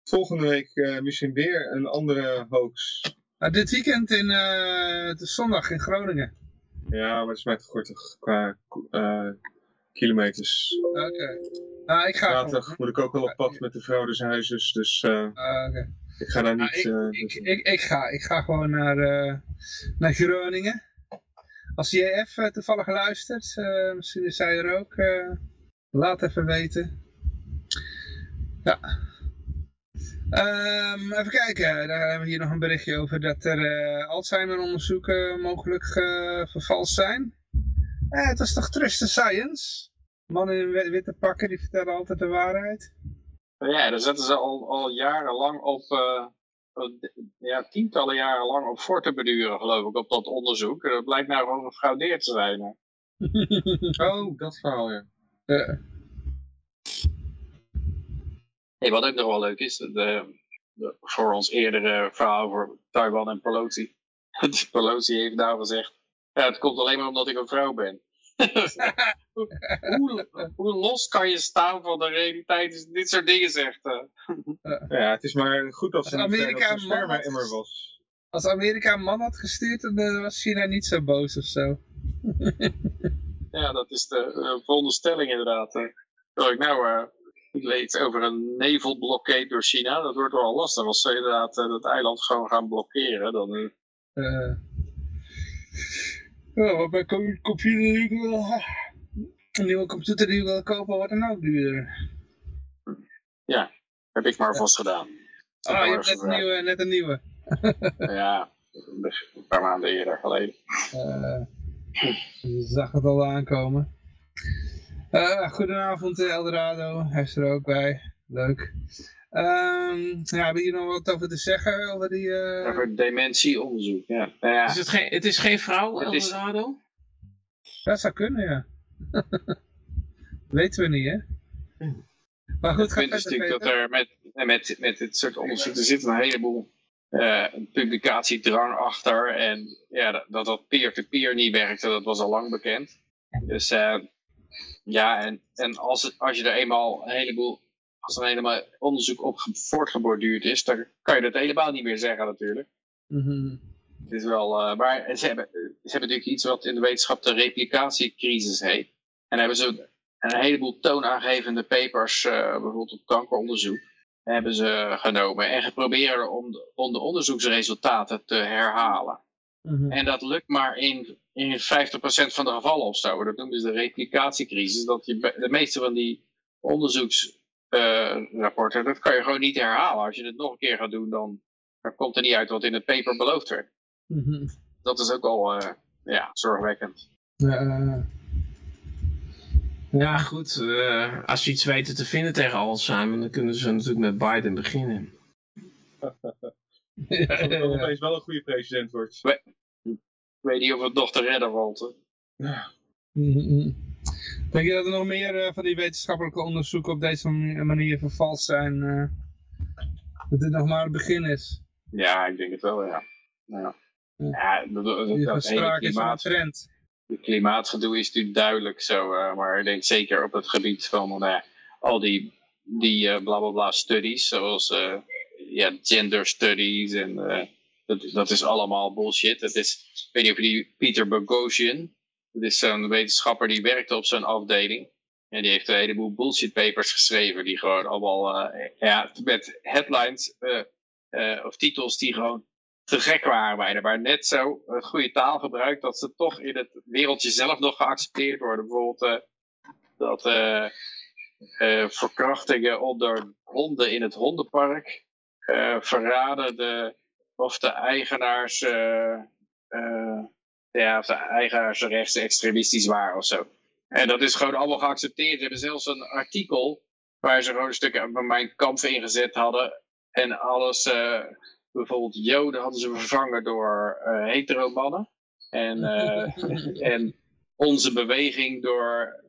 volgende week uh, misschien weer een andere hoax. Uh, dit weekend in uh, de zondag in Groningen. Ja, maar het is mij te kort qua uh, kilometers. Oké. Okay. Nou, ik ga Zaterdag moet ik ook wel op pad met de vrouw des huizes, dus uh, ik ga daar niet... Nou, ik, ik, ik, ik, ga, ik ga gewoon naar, naar Groningen. Als JF toevallig luistert, misschien is zij er ook, laat even weten. Ja. Um, even kijken, daar hebben we hier nog een berichtje over dat er uh, Alzheimer-onderzoeken mogelijk uh, vervalst zijn. Eh, het is toch Trust the Science? Mannen in witte pakken, die vertellen altijd de waarheid. Ja, daar zetten ze al, al jarenlang op, uh, ja, tientallen jaren lang op voor te beduren, geloof ik, op dat onderzoek. Dat blijkt nou gewoon gefraudeerd te zijn. oh, dat verhaal, ja. Hey, wat ook nog wel leuk is, de, de, voor ons eerdere verhaal over Taiwan en Pelosi. Pelosi heeft nou gezegd, ja, het komt alleen maar omdat ik een vrouw ben. hoe, hoe, los kan je staan van de realiteit als dit soort dingen zegt? ja, het is maar goed dat ze Amerika een was. Als Amerika een man had gestuurd, dan eh, was China niet zo boos of zo. ja, dat is de uh, veronderstelling inderdaad. Uh. ik nou, uh, ik lees over een nevelblokkade door China. Dat wordt wel lastig als ze inderdaad uh, dat eiland gewoon gaan blokkeren. Dan, uh... ja, wat mijn computer wil, een nieuwe computer die ik wil kopen wordt dan ook duurder. Ja, heb ik maar vast gedaan. Ah, je hebt net een nieuwe. Net een nieuwe. ja, een paar maanden eerder geleden. Uh, je zag het al aankomen. Uh, goedenavond eh, Eldorado, hij is er ook bij. Leuk. Um, ja, hebben hier nog wat over te zeggen? Over, die, uh... over dementieonderzoek, ja. Nou ja. Is het, geen, het is geen vrouw, het Eldorado? Is... Dat zou kunnen, ja. Weten we niet, hè? Maar goed, het is natuurlijk dat er met, met, met dit soort onderzoek, er zit een heleboel uh, publicatiedrang achter. En ja, dat dat peer-to-peer niet werkte, dat was al lang bekend. Dus uh, ja, en, en als, als je er eenmaal een heleboel, als er helemaal onderzoek op voortgeborduurd is, dan kan je dat helemaal niet meer zeggen natuurlijk. Mm Het is wel, uh, maar ze hebben, ze hebben natuurlijk iets wat in de wetenschap de replicatiecrisis heet. En hebben ze een heleboel toonaangevende papers, uh, bijvoorbeeld op kankeronderzoek, hebben ze genomen en geprobeerd om de, om de onderzoeksresultaten te herhalen. Mm En dat lukt maar in in 50% van de gevallen of zo. Dat noemen ze de replicatiecrisis. Dat je de meeste van die onderzoeksrapporten, uh, dat kan je gewoon niet herhalen. Als je het nog een keer gaat doen, dan, dan komt er niet uit wat in het paper beloofd werd. Mm -hmm. Dat is ook al uh, ja, zorgwekkend. Uh, ja, goed. Uh, als ze iets weten te vinden tegen Alzheimer, dan kunnen ze natuurlijk met Biden beginnen. Dat opeens wel een goede president wordt. We ik weet niet of het nog te redden valt. Ja. Denk je dat er nog meer uh, van die wetenschappelijke onderzoeken op deze manier vervalst zijn? Uh, dat dit nog maar het begin is? Ja, ik denk het wel, ja. Ja, ja dat, dat, dat, dat hele klimaat, trend. Het klimaatgedoe is natuurlijk duidelijk zo, uh, maar ik denk zeker op het gebied van al die, die bla bla bla studies, zoals ja, gender studies en dat, dat is allemaal bullshit. Het is, ik weet niet of die Peter Boghossian, dat is zo'n wetenschapper die werkte op zo'n afdeling. En die heeft een heleboel bullshit papers geschreven, die gewoon allemaal, uh, ja, met headlines uh, uh, of titels die gewoon te gek waren bijna. Maar net zo goede taal gebruikt dat ze toch in het wereldje zelf nog geaccepteerd worden. Bijvoorbeeld dat verkrachtingen onder honden in het hondenpark verraden de of de eigenaars, uh, uh, ja, of de eigenaars rechtsextremistisch waren of zo. En dat is gewoon allemaal geaccepteerd. Ze hebben zelfs een artikel waar ze gewoon een stuk van mijn kamp ingezet hadden. En alles, uh, bijvoorbeeld Joden hadden ze vervangen door uh, hetero mannen. En, en onze beweging door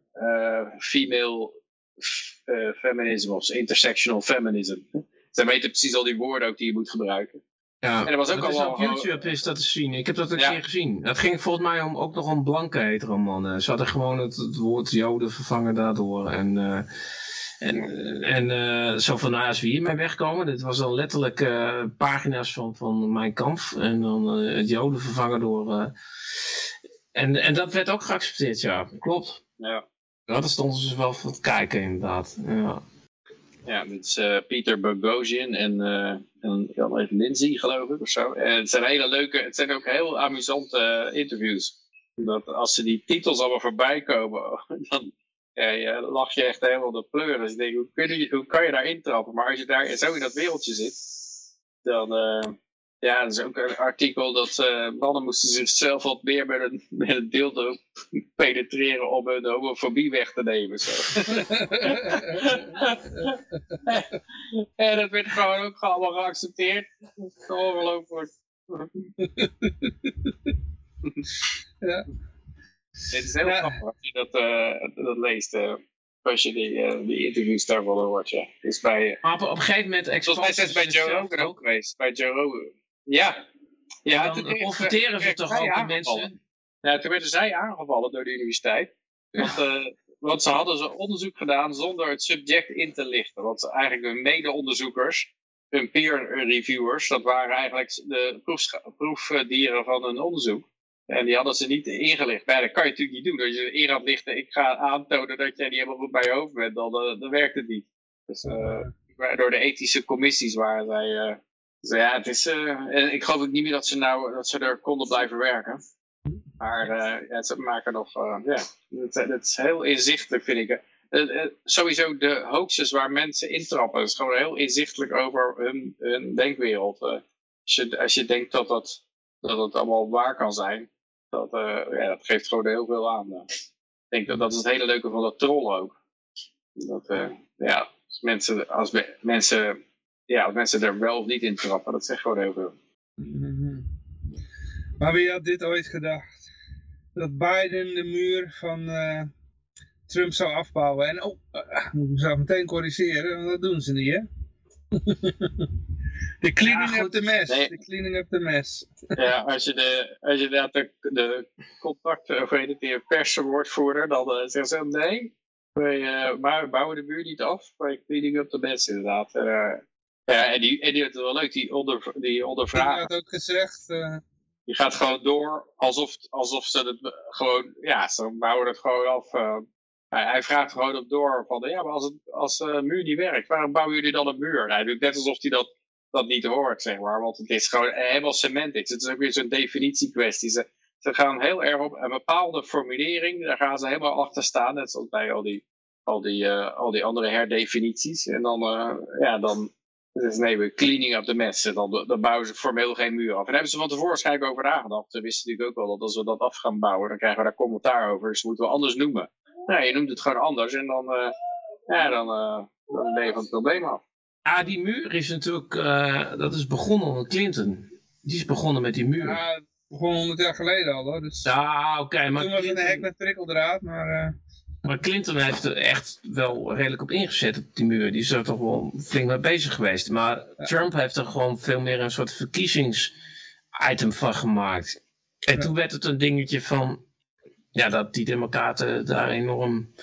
female feminism of intersectional feminism. Ze weten precies al die woorden ook die je moet gebruiken. Ja, en dat was ook dat al op YouTube is dat te zien. Ik heb dat een keer gezien. Dat ging volgens mij om, ook nog om blanke hetero mannen. Ze hadden gewoon het, het woord joden vervangen daardoor. En, uh, en, en uh, zo van, nou als we hiermee wegkomen. Dit was dan letterlijk uh, pagina's van, van mijn kamp. En dan het joden vervangen door... en, en dat werd ook geaccepteerd, ja. Klopt. Ja. Ja, daar stonden ze wel voor het kijken inderdaad. Ja. Ja, dit is uh, Pieter Bogosian en, uh, en Lindsay, geloof ik, of zo. En het zijn hele leuke, het zijn ook heel amusante uh, interviews. Dat als ze die titels allemaal voorbij komen, dan ja, je lach je echt helemaal de pleur. Dus je denkt, hoe, kun je, hoe kan je daar intrappen? Maar als je daar zo in dat wereldje zit, dan... ja, er is ook een artikel dat mannen moesten zichzelf wat meer met een, met een dildo penetreren om hun homofobie weg te nemen. Zo. en dat werd gewoon ook allemaal geaccepteerd. Ongelooflijk. ja. Het is heel ja. grappig als je dat, uh, dat leest. Uh, als je die, uh, die interviews daarvan hoort. Ja. Dus bij, maar op, op een gegeven moment... Volgens mij is het bij Joe Rogan ook geweest. Bij Joe Rogan. Ja. Ja, dan confronteren ze toch ook die mensen... Ja, toen werden zij aangevallen door de universiteit. Want, uh, want ze hadden ze onderzoek gedaan zonder het subject in te lichten. Want eigenlijk hun mede-onderzoekers, hun peer reviewers, dat waren eigenlijk de proefdieren van hun onderzoek. En die hadden ze niet ingelicht. Maar dat kan je natuurlijk niet doen. Als je in gaat lichten, ik ga aantonen dat jij niet helemaal goed bij je hoofd bent, dan, uh, dan werkt het niet. Dus uh, door de ethische commissies waren zij... Uh, dus ja, het is, en ik geloof ook niet meer dat ze, nou, dat ze er konden blijven werken. Maar uh, ja, ze maken nog, uh, ja, het, het, is heel inzichtelijk vind ik. Sowieso de hoaxes waar mensen intrappen, is gewoon heel inzichtelijk over hun, denkwereld. als, je, als je denkt dat dat, dat het allemaal waar kan zijn, dat, ja, dat geeft gewoon heel veel aan. ik denk dat dat is het hele leuke van dat troll ook. Dat, ja, mensen, als mensen, ja, als mensen er wel of niet in trappen, dat zegt gewoon heel veel. Maar wie had dit ooit gedacht? dat Biden de muur van uh, Trump zou afbouwen. En oh, uh, moet ik mezelf meteen corrigeren, want dat doen ze niet, hè? de cleaning ja, up the mess. Nee. De cleaning up the mess. ja, als je, de, als je de, de contact, of weet het, de perswoordvoerder, dan uh, zeggen ze nee. Wij, uh, maar we bouwen de muur niet af bij cleaning up the mess, inderdaad. Ja, en die, en die het wel leuk, die, onder, die ondervragen. Die had ook gezegd... Die gaat gewoon door alsof, alsof ze het gewoon, ja, ze bouwen het gewoon af. Uh, hij, vraagt gewoon op door van, ja, maar als, het, als een uh, muur niet werkt, waarom bouwen jullie dan een muur? Hij doet net alsof hij dat, dat niet hoort, zeg maar. Want het is gewoon helemaal semantics. Het is ook weer zo'n definitiekwestie. Ze, ze gaan heel erg op een bepaalde formulering, daar gaan ze helemaal achter staan. Net zoals bij al die, al die, uh, al die andere herdefinities. En dan, uh, ja, dan, dus nee, we cleaning up the mess. Dan, dan bouwen ze formeel geen muur af. En daar hebben ze van tevoren waarschijnlijk over nagedacht. Ze wisten natuurlijk ook wel dat als we dat af gaan bouwen, dan krijgen we daar commentaar over. Dus moeten we anders noemen. Nou, je noemt het gewoon anders en dan, uh, ja, dan, uh, dan ben je van het probleem af. Ja, die muur is natuurlijk, uh, dat is begonnen onder Clinton. Die is begonnen met die muur. Ja, begon 100 jaar geleden al hoor. Dus ja, oké. Okay, maar toen was het een hek met prikkeldraad, maar... Maar Clinton heeft er echt wel redelijk op ingezet op die muur. Die is er toch wel flink mee bezig geweest. Maar Trump heeft er gewoon veel meer een soort verkiezingsitem van gemaakt. En toen werd het een dingetje van... Ja, dat die democraten daar enorm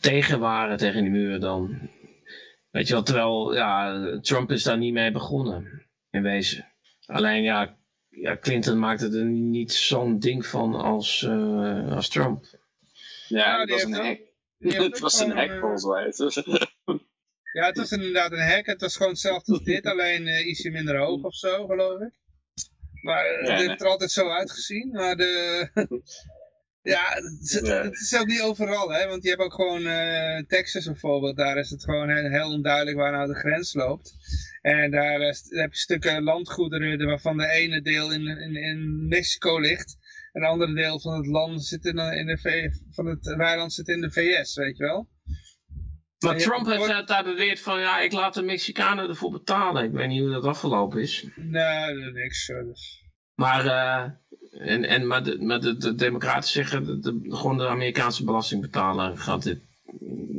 tegen waren tegen die muur dan. Weet je wel, terwijl ja, Trump is daar niet mee begonnen. In wezen. Alleen ja, ja Clinton maakte er niet zo'n ding van als, uh, als Trump. Ja, het was een hack. Het was een hack volgens mij. Ja, het was inderdaad een hack. Het was gewoon hetzelfde als dit, alleen uh, ietsje minder hoog of zo, geloof ik. Maar het heeft er altijd zo uitgezien. Maar de... ja, het, het, is ook niet overal, hè. Want je hebt ook gewoon uh, Texas bijvoorbeeld. Daar is het gewoon heel, heel onduidelijk waar nou de grens loopt. En daar, heb je stukken landgoederen waarvan de ene deel in, in, in Mexico ligt. Een ander deel van het land zit in, in de van het weiland zit in de VS, weet je wel. Maar Trump heeft daar beweerd van, ja, ik laat de Mexicanen ervoor betalen. Ik weet niet hoe dat afgelopen is. Nee, niks. Dus. Maar, uh, en, en, maar, de, maar de, de democraten zeggen, de, gewoon de Amerikaanse belastingbetaler gaat dit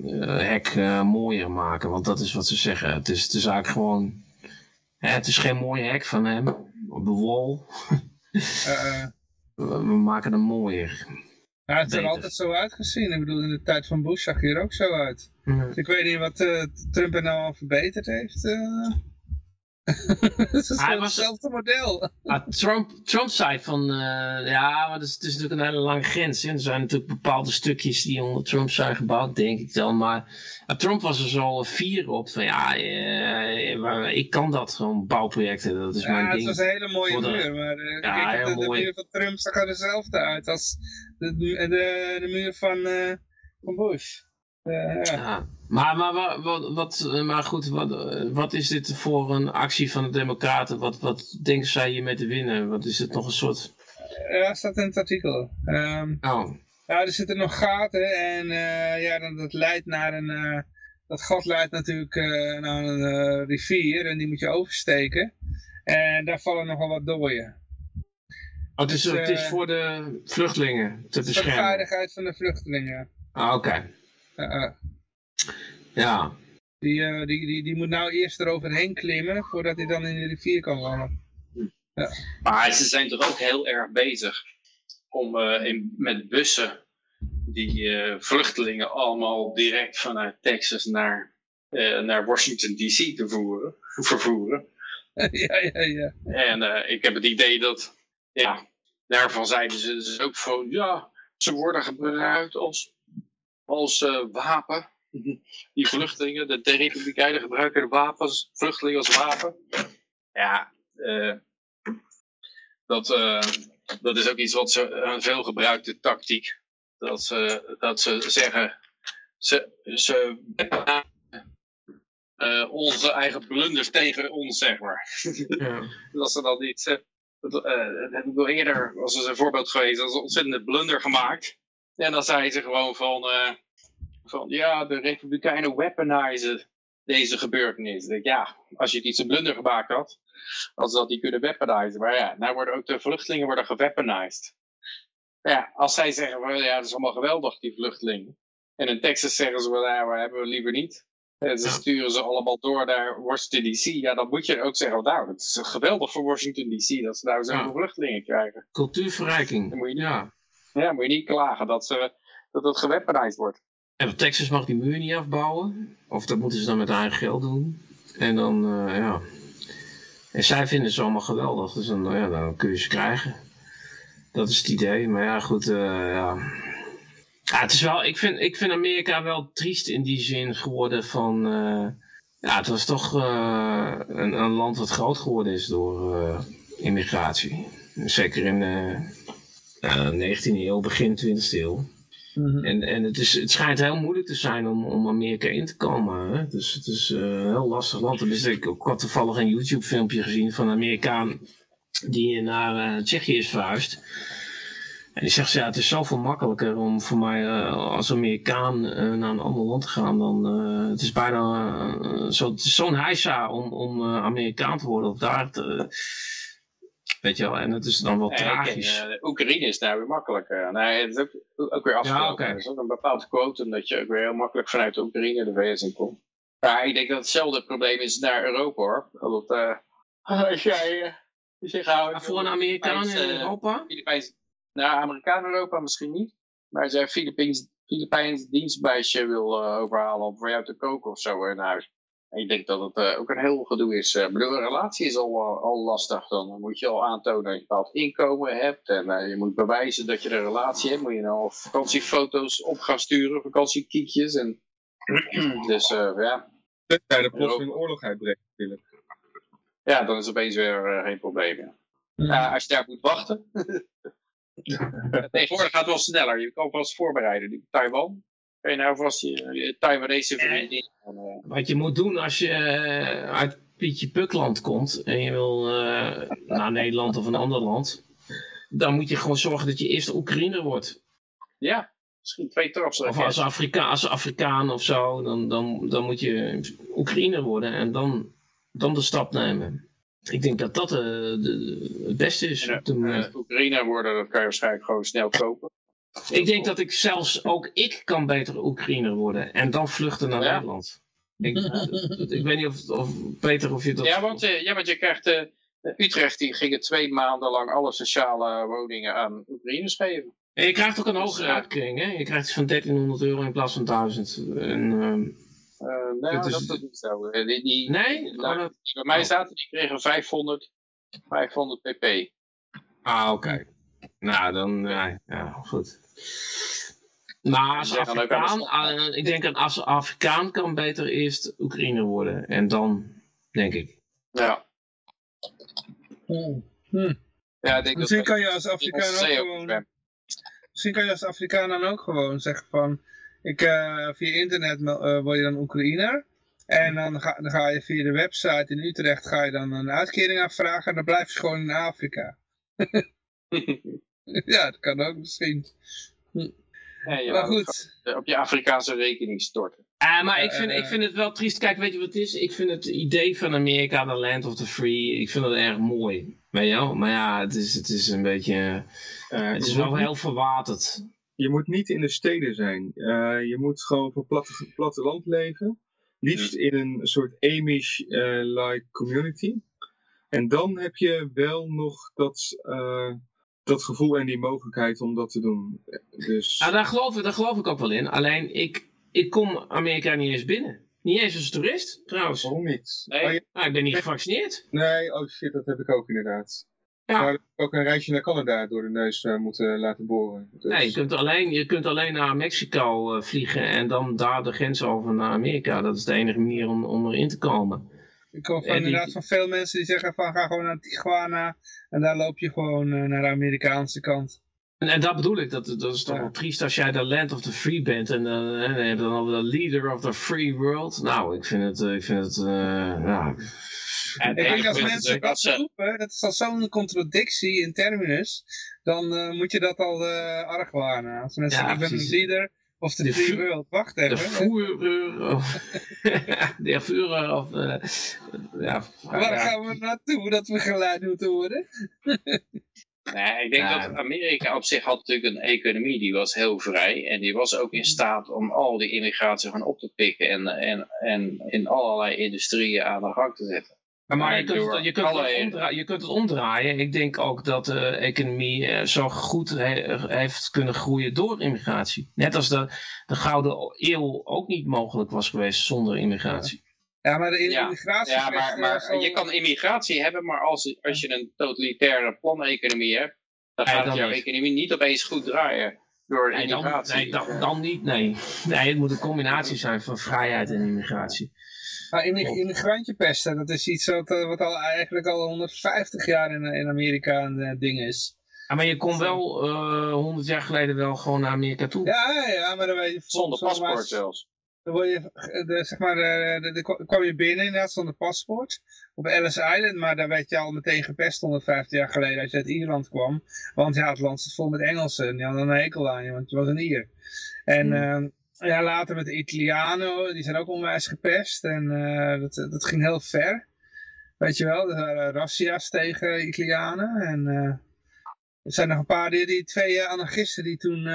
uh, hek uh, mooier maken. Want dat is wat ze zeggen. Het is, het is eigenlijk gewoon, hè, het is geen mooie hek van hem, op de wall. we maken hem mooier. Ja, het is er altijd zo uitgezien. Ik bedoel, in de tijd van Bush zag hij er ook zo uit. Dus ik weet niet wat uh, Trump er nou al verbeterd heeft. Uh... dat is Hij gewoon was- hetzelfde model. Ah, Trump, Trump zei van, eh, ja, maar het is, het is natuurlijk een hele lange grens. hè. Er zijn natuurlijk bepaalde stukjes die onder Trump zijn gebouwd, denk ik dan. Maar Trump was er zo fier op van, ja, eh, maar ik kan dat, gewoon bouwprojecten, dat is Ja, mijn het ding. was een hele mooie de- muur, maar eh, Ja, kijk, de, muur van Trump zag er dezelfde uit als de, de, de, de muur van, eh, van Bush. Eh, ja. Maar, maar, wa- wat, wat, maar goed, wat, eh, wat is dit voor een actie van de Democraten? Wat, wat denken zij hiermee te winnen? Wat is het nog een soort... ja, staat in het artikel. Oh, Ja, er zitten nog gaten en eh, ja, dan, dat leidt naar een... eh, dat gat leidt natuurlijk eh, naar een eh, rivier en die moet je oversteken. En daar vallen nogal wat dooien. oh het, is, Dus, het is eh, voor de vluchtelingen te Voor de beschermen. veiligheid van de vluchtelingen. Ah, Oké, Eh, eh, ja. die, eh, die, die, die moet nou eerst eroverheen klimmen voordat hij dan in de rivier kan vallen. Maar ze zijn toch ook heel erg bezig om eh, in, met bussen die eh, vluchtelingen allemaal direct vanuit Texas naar, eh, naar Washington DC te voeren, vervoeren. ja, ja, ja. En eh, ik heb het idee dat, ja, daarvan zeiden ze dus ook van, ja, ze worden gebruikt als, als eh, wapen. Die vluchtelingen, de, de Republikeinen gebruiken de wapens, vluchtelingen als wapen. Ja, eh, dat, eh, dat is ook iets wat ze, een veelgebruikte tactiek. Dat ze, dat ze zeggen, ze, ze eh, onze eigen blunders tegen ons, zeg maar ja. dat ze dat niet. dat, dat heb ik wel eerder, er een voorbeeld geweest, dat is een ontzettende blunder gemaakt. En dan zei ze gewoon van, eh, van ja, de Republikeinen weaponizen deze gebeurtenis. Denk, ja, als je het iets een blunder gemaakt had, als dat niet kunnen weaponizen. Maar ja, nou worden ook de vluchtelingen worden geweaponized. Ja, als zij zeggen, van, ja, dat is allemaal geweldig, die vluchtelingen. En in Texas zeggen ze, well, ja, we hebben we liever niet. En ze sturen ze allemaal door naar Washington DC. Ja, dan moet je ook zeggen, nou, het is geweldig voor Washington DC dat ze zoveel Ja. vluchtelingen krijgen. Cultuurverrijking. Moet je Ja. Ja, moet je niet klagen dat, ze, dat het geweaponized wordt. En Texas mag die muur niet afbouwen. Of dat moeten ze dan met eigen geld doen. En dan, eh, ja. En zij vinden ze allemaal geweldig. Dus dan, ja, kun je ze krijgen. Dat is het idee. Maar ja, goed, eh, ja. ja. Het is wel, ik vind, ik vind Amerika wel triest in die zin geworden van... eh, ja, het was toch een, een land wat groot geworden is door immigratie. Zeker in de 19e eeuw, begin 20e eeuw. Mhm. En, en het, is, het schijnt heel moeilijk te zijn om, om Amerika in te komen. Hè? Dus het is eh, een heel lastig land. Dus ik, ik had toevallig een YouTube filmpje gezien van een Amerikaan die naar eh, Tsjechië is verhuisd. En die zegt, ja, het is zoveel makkelijker om voor mij eh, als Amerikaan eh, naar een ander land te gaan dan... eh, het is bijna eh, zo, het is zo'n heisa om, om eh, Amerikaan te worden of daar te... Weet je wel, en het is dan wel Nee, tragisch. eh, Oekraïne is nou weer makkelijker. Nee, het is ook, ook weer afgesproken. oké. Er is ook een bepaald quotum dat je ook weer heel makkelijk vanuit de Oekraïne de VS in komt. Maar ik denk dat hetzelfde probleem is naar Europa hoor. Dat, eh, als jij eh, zich houdt... Maar voor een Amerikaan in eh, Europa? Filipijns, nou, Amerikaan Europa misschien niet. Maar als jij Filipijns, Filipijns dienstmeisje wil eh, overhalen om voor jou te koken of zo in huis. Ik denk dat het eh, ook een heel gedoe is. Eh, bedoel, een relatie is al, eh, al lastig. Dan moet je al aantonen dat je een bepaald inkomen hebt. En je moet bewijzen dat je een relatie hebt. Moet je nou vakantiefoto's op gaan sturen, vakantiekiekjes. En dus ja. Tenzij de plotseling oorlog uitbreekt natuurlijk. ja, dan is opeens weer geen probleem. Ja. Ja, als je daar moet wachten. Tegenwoordig gaat het wel sneller. Je kan vast voorbereiden. Die Taiwan. Kan je nou vast je, je vriendin. en, eh, Wat je moet doen als je eh, uit Pietje Pukland komt en je wil eh, naar Nederland of een ander land, dan moet je gewoon zorgen dat je eerst Oekraïner wordt. ja, misschien twee traps. Of als, Afrika als Afrikaan of zo, dan, dan, dan moet je Oekraïner worden en dan, dan de stap nemen. Ik denk dat dat eh, de, het beste is. uh, Oekraïne worden, dat kan je waarschijnlijk gewoon snel kopen. Ik denk dat ik zelfs ook ik kan beter Oekraïner worden en dan vluchten naar Ja. Nederland. Ik, ik weet niet of, of Peter of je dat... Ja, want, eh, ja, want je krijgt. eh, Utrecht die gingen twee maanden lang alle sociale woningen aan Oekraïners geven. En je krijgt ook een Dus, hogere eh, uitkering, hè? Je krijgt iets van 1300 euro in plaats van 1000. En, ehm, Uh, nee, dat is niet zo. Die, die, nee? Die, die bij mij oh. zaten, die kregen 500, 500 pp. Ah, oké. Nou, dan, ja, ja goed. Maar als Afrikaan, uh, ik denk dat als Afrikaan kan beter eerst Oekraïne worden. En dan, denk ik. Ja. Hmm. Hmm. ja ik denk Misschien dat kan je als Afrikaan ook gewoon... Misschien kan je als Afrikaan dan ook gewoon zeggen van... Ik, uh, via internet uh, word je dan Oekraïner. En dan ga, dan ga je via de website in Utrecht ga je dan een uitkering aanvragen. En dan blijf je gewoon in Afrika. ja, dat kan ook misschien. Hm. Ja, maar goed. Op je Afrikaanse rekening storten. Uh, maar ik vind, ik vind het wel triest. Kijk, weet je wat het is? Ik vind het idee van Amerika, de land of the free, ik vind het erg mooi. Weet je wel? Maar ja, het is, het is een beetje... Uh, het is wel heel verwaterd. Je moet niet in de steden zijn. Uh, je moet gewoon op een platte, platteland leven. Liefst in een soort Amish-like community. En dan heb je wel nog dat dat gevoel en die mogelijkheid om dat te doen. Dus... Ah, daar, geloof ik, daar geloof ik ook wel in. Alleen ik, ik kom Amerika niet eens binnen. Niet eens als toerist, trouwens. Waarom niet? Nee. Oh, ah, ik ben niet gevaccineerd. Nee, oh shit, dat heb ik ook inderdaad. Ja. Maar ook een reisje naar Canada door de neus uh, moeten laten boren. Dus... Nee, je kunt, alleen, je kunt alleen naar Mexico uh, vliegen en dan daar de grens over naar Amerika. Dat is de enige manier om, om erin te komen. Ik hoor van, inderdaad van veel mensen die zeggen van ga gewoon naar Tijuana en daar loop je gewoon uh, naar de Amerikaanse kant. En, en dat bedoel ik, dat, dat is toch ja. wel triest als jij de land of the free bent en dan, uh, dan heb je dan de leader of the free world. Nou, ik vind het, ik vind het, uh, ja... En ik denk als mensen dat roepen, dat is al zo'n contradictie in terminus, dan uh, moet je dat al uh, argwanen. Als mensen ja, zeggen, ik ben een leader, of de, de Free World, wacht even. De Voereur, of de Führer, of uh, ja. Waar ja. gaan we naartoe dat we geleid moeten worden? nee, ik denk ja. dat Amerika op zich had natuurlijk een economie die was heel vrij. En die was ook in staat om al die immigratie gaan op te pikken en, en, en in allerlei industrieën aan de gang te zetten. Maar, je, kunt, het, je, kunt omdraaien, je kunt het omdraaien. Ik denk ook dat de economie eh, zo goed heeft kunnen groeien door immigratie. Net als de, de Gouden Eeuw ook niet mogelijk was geweest zonder immigratie. Ja, maar de immigratie... Ja, maar, maar je kan immigratie hebben, maar als, als je een totalitaire planeconomie hebt, dan gaat dan jouw niet. economie niet opeens goed draaien. Door nee, immigratie. Dan, nee, dan, dan niet, nee. Nee, het moet een combinatie zijn van vrijheid en immigratie. Maar immigrantje pesten, dat is iets wat, eh, wat al eigenlijk al 150 jaar in, in Amerika een uh, ding is. Ja, maar je kon wel uh, 100 jaar geleden wel gewoon naar Amerika toe. Ja, ja, maar dan weet je... Zonder paspoort zelfs. Dan word je, de, zeg maar, de, de, kwam je binnen inderdaad zonder paspoort op Ellis Island, maar daar werd je al meteen gepest 150 jaar geleden als je uit Ierland kwam. Want ja, het land zat vol met Engelsen en die hadden een hekel aan je, want je was een Ier. En... Hmm. Ja, later met de Italianen, die zijn ook onwijs gepest. En uh, dat, dat ging heel ver. Weet je wel, er waren razzia's tegen Italianen. En uh, er zijn nog een paar, die, die twee anarchisten die toen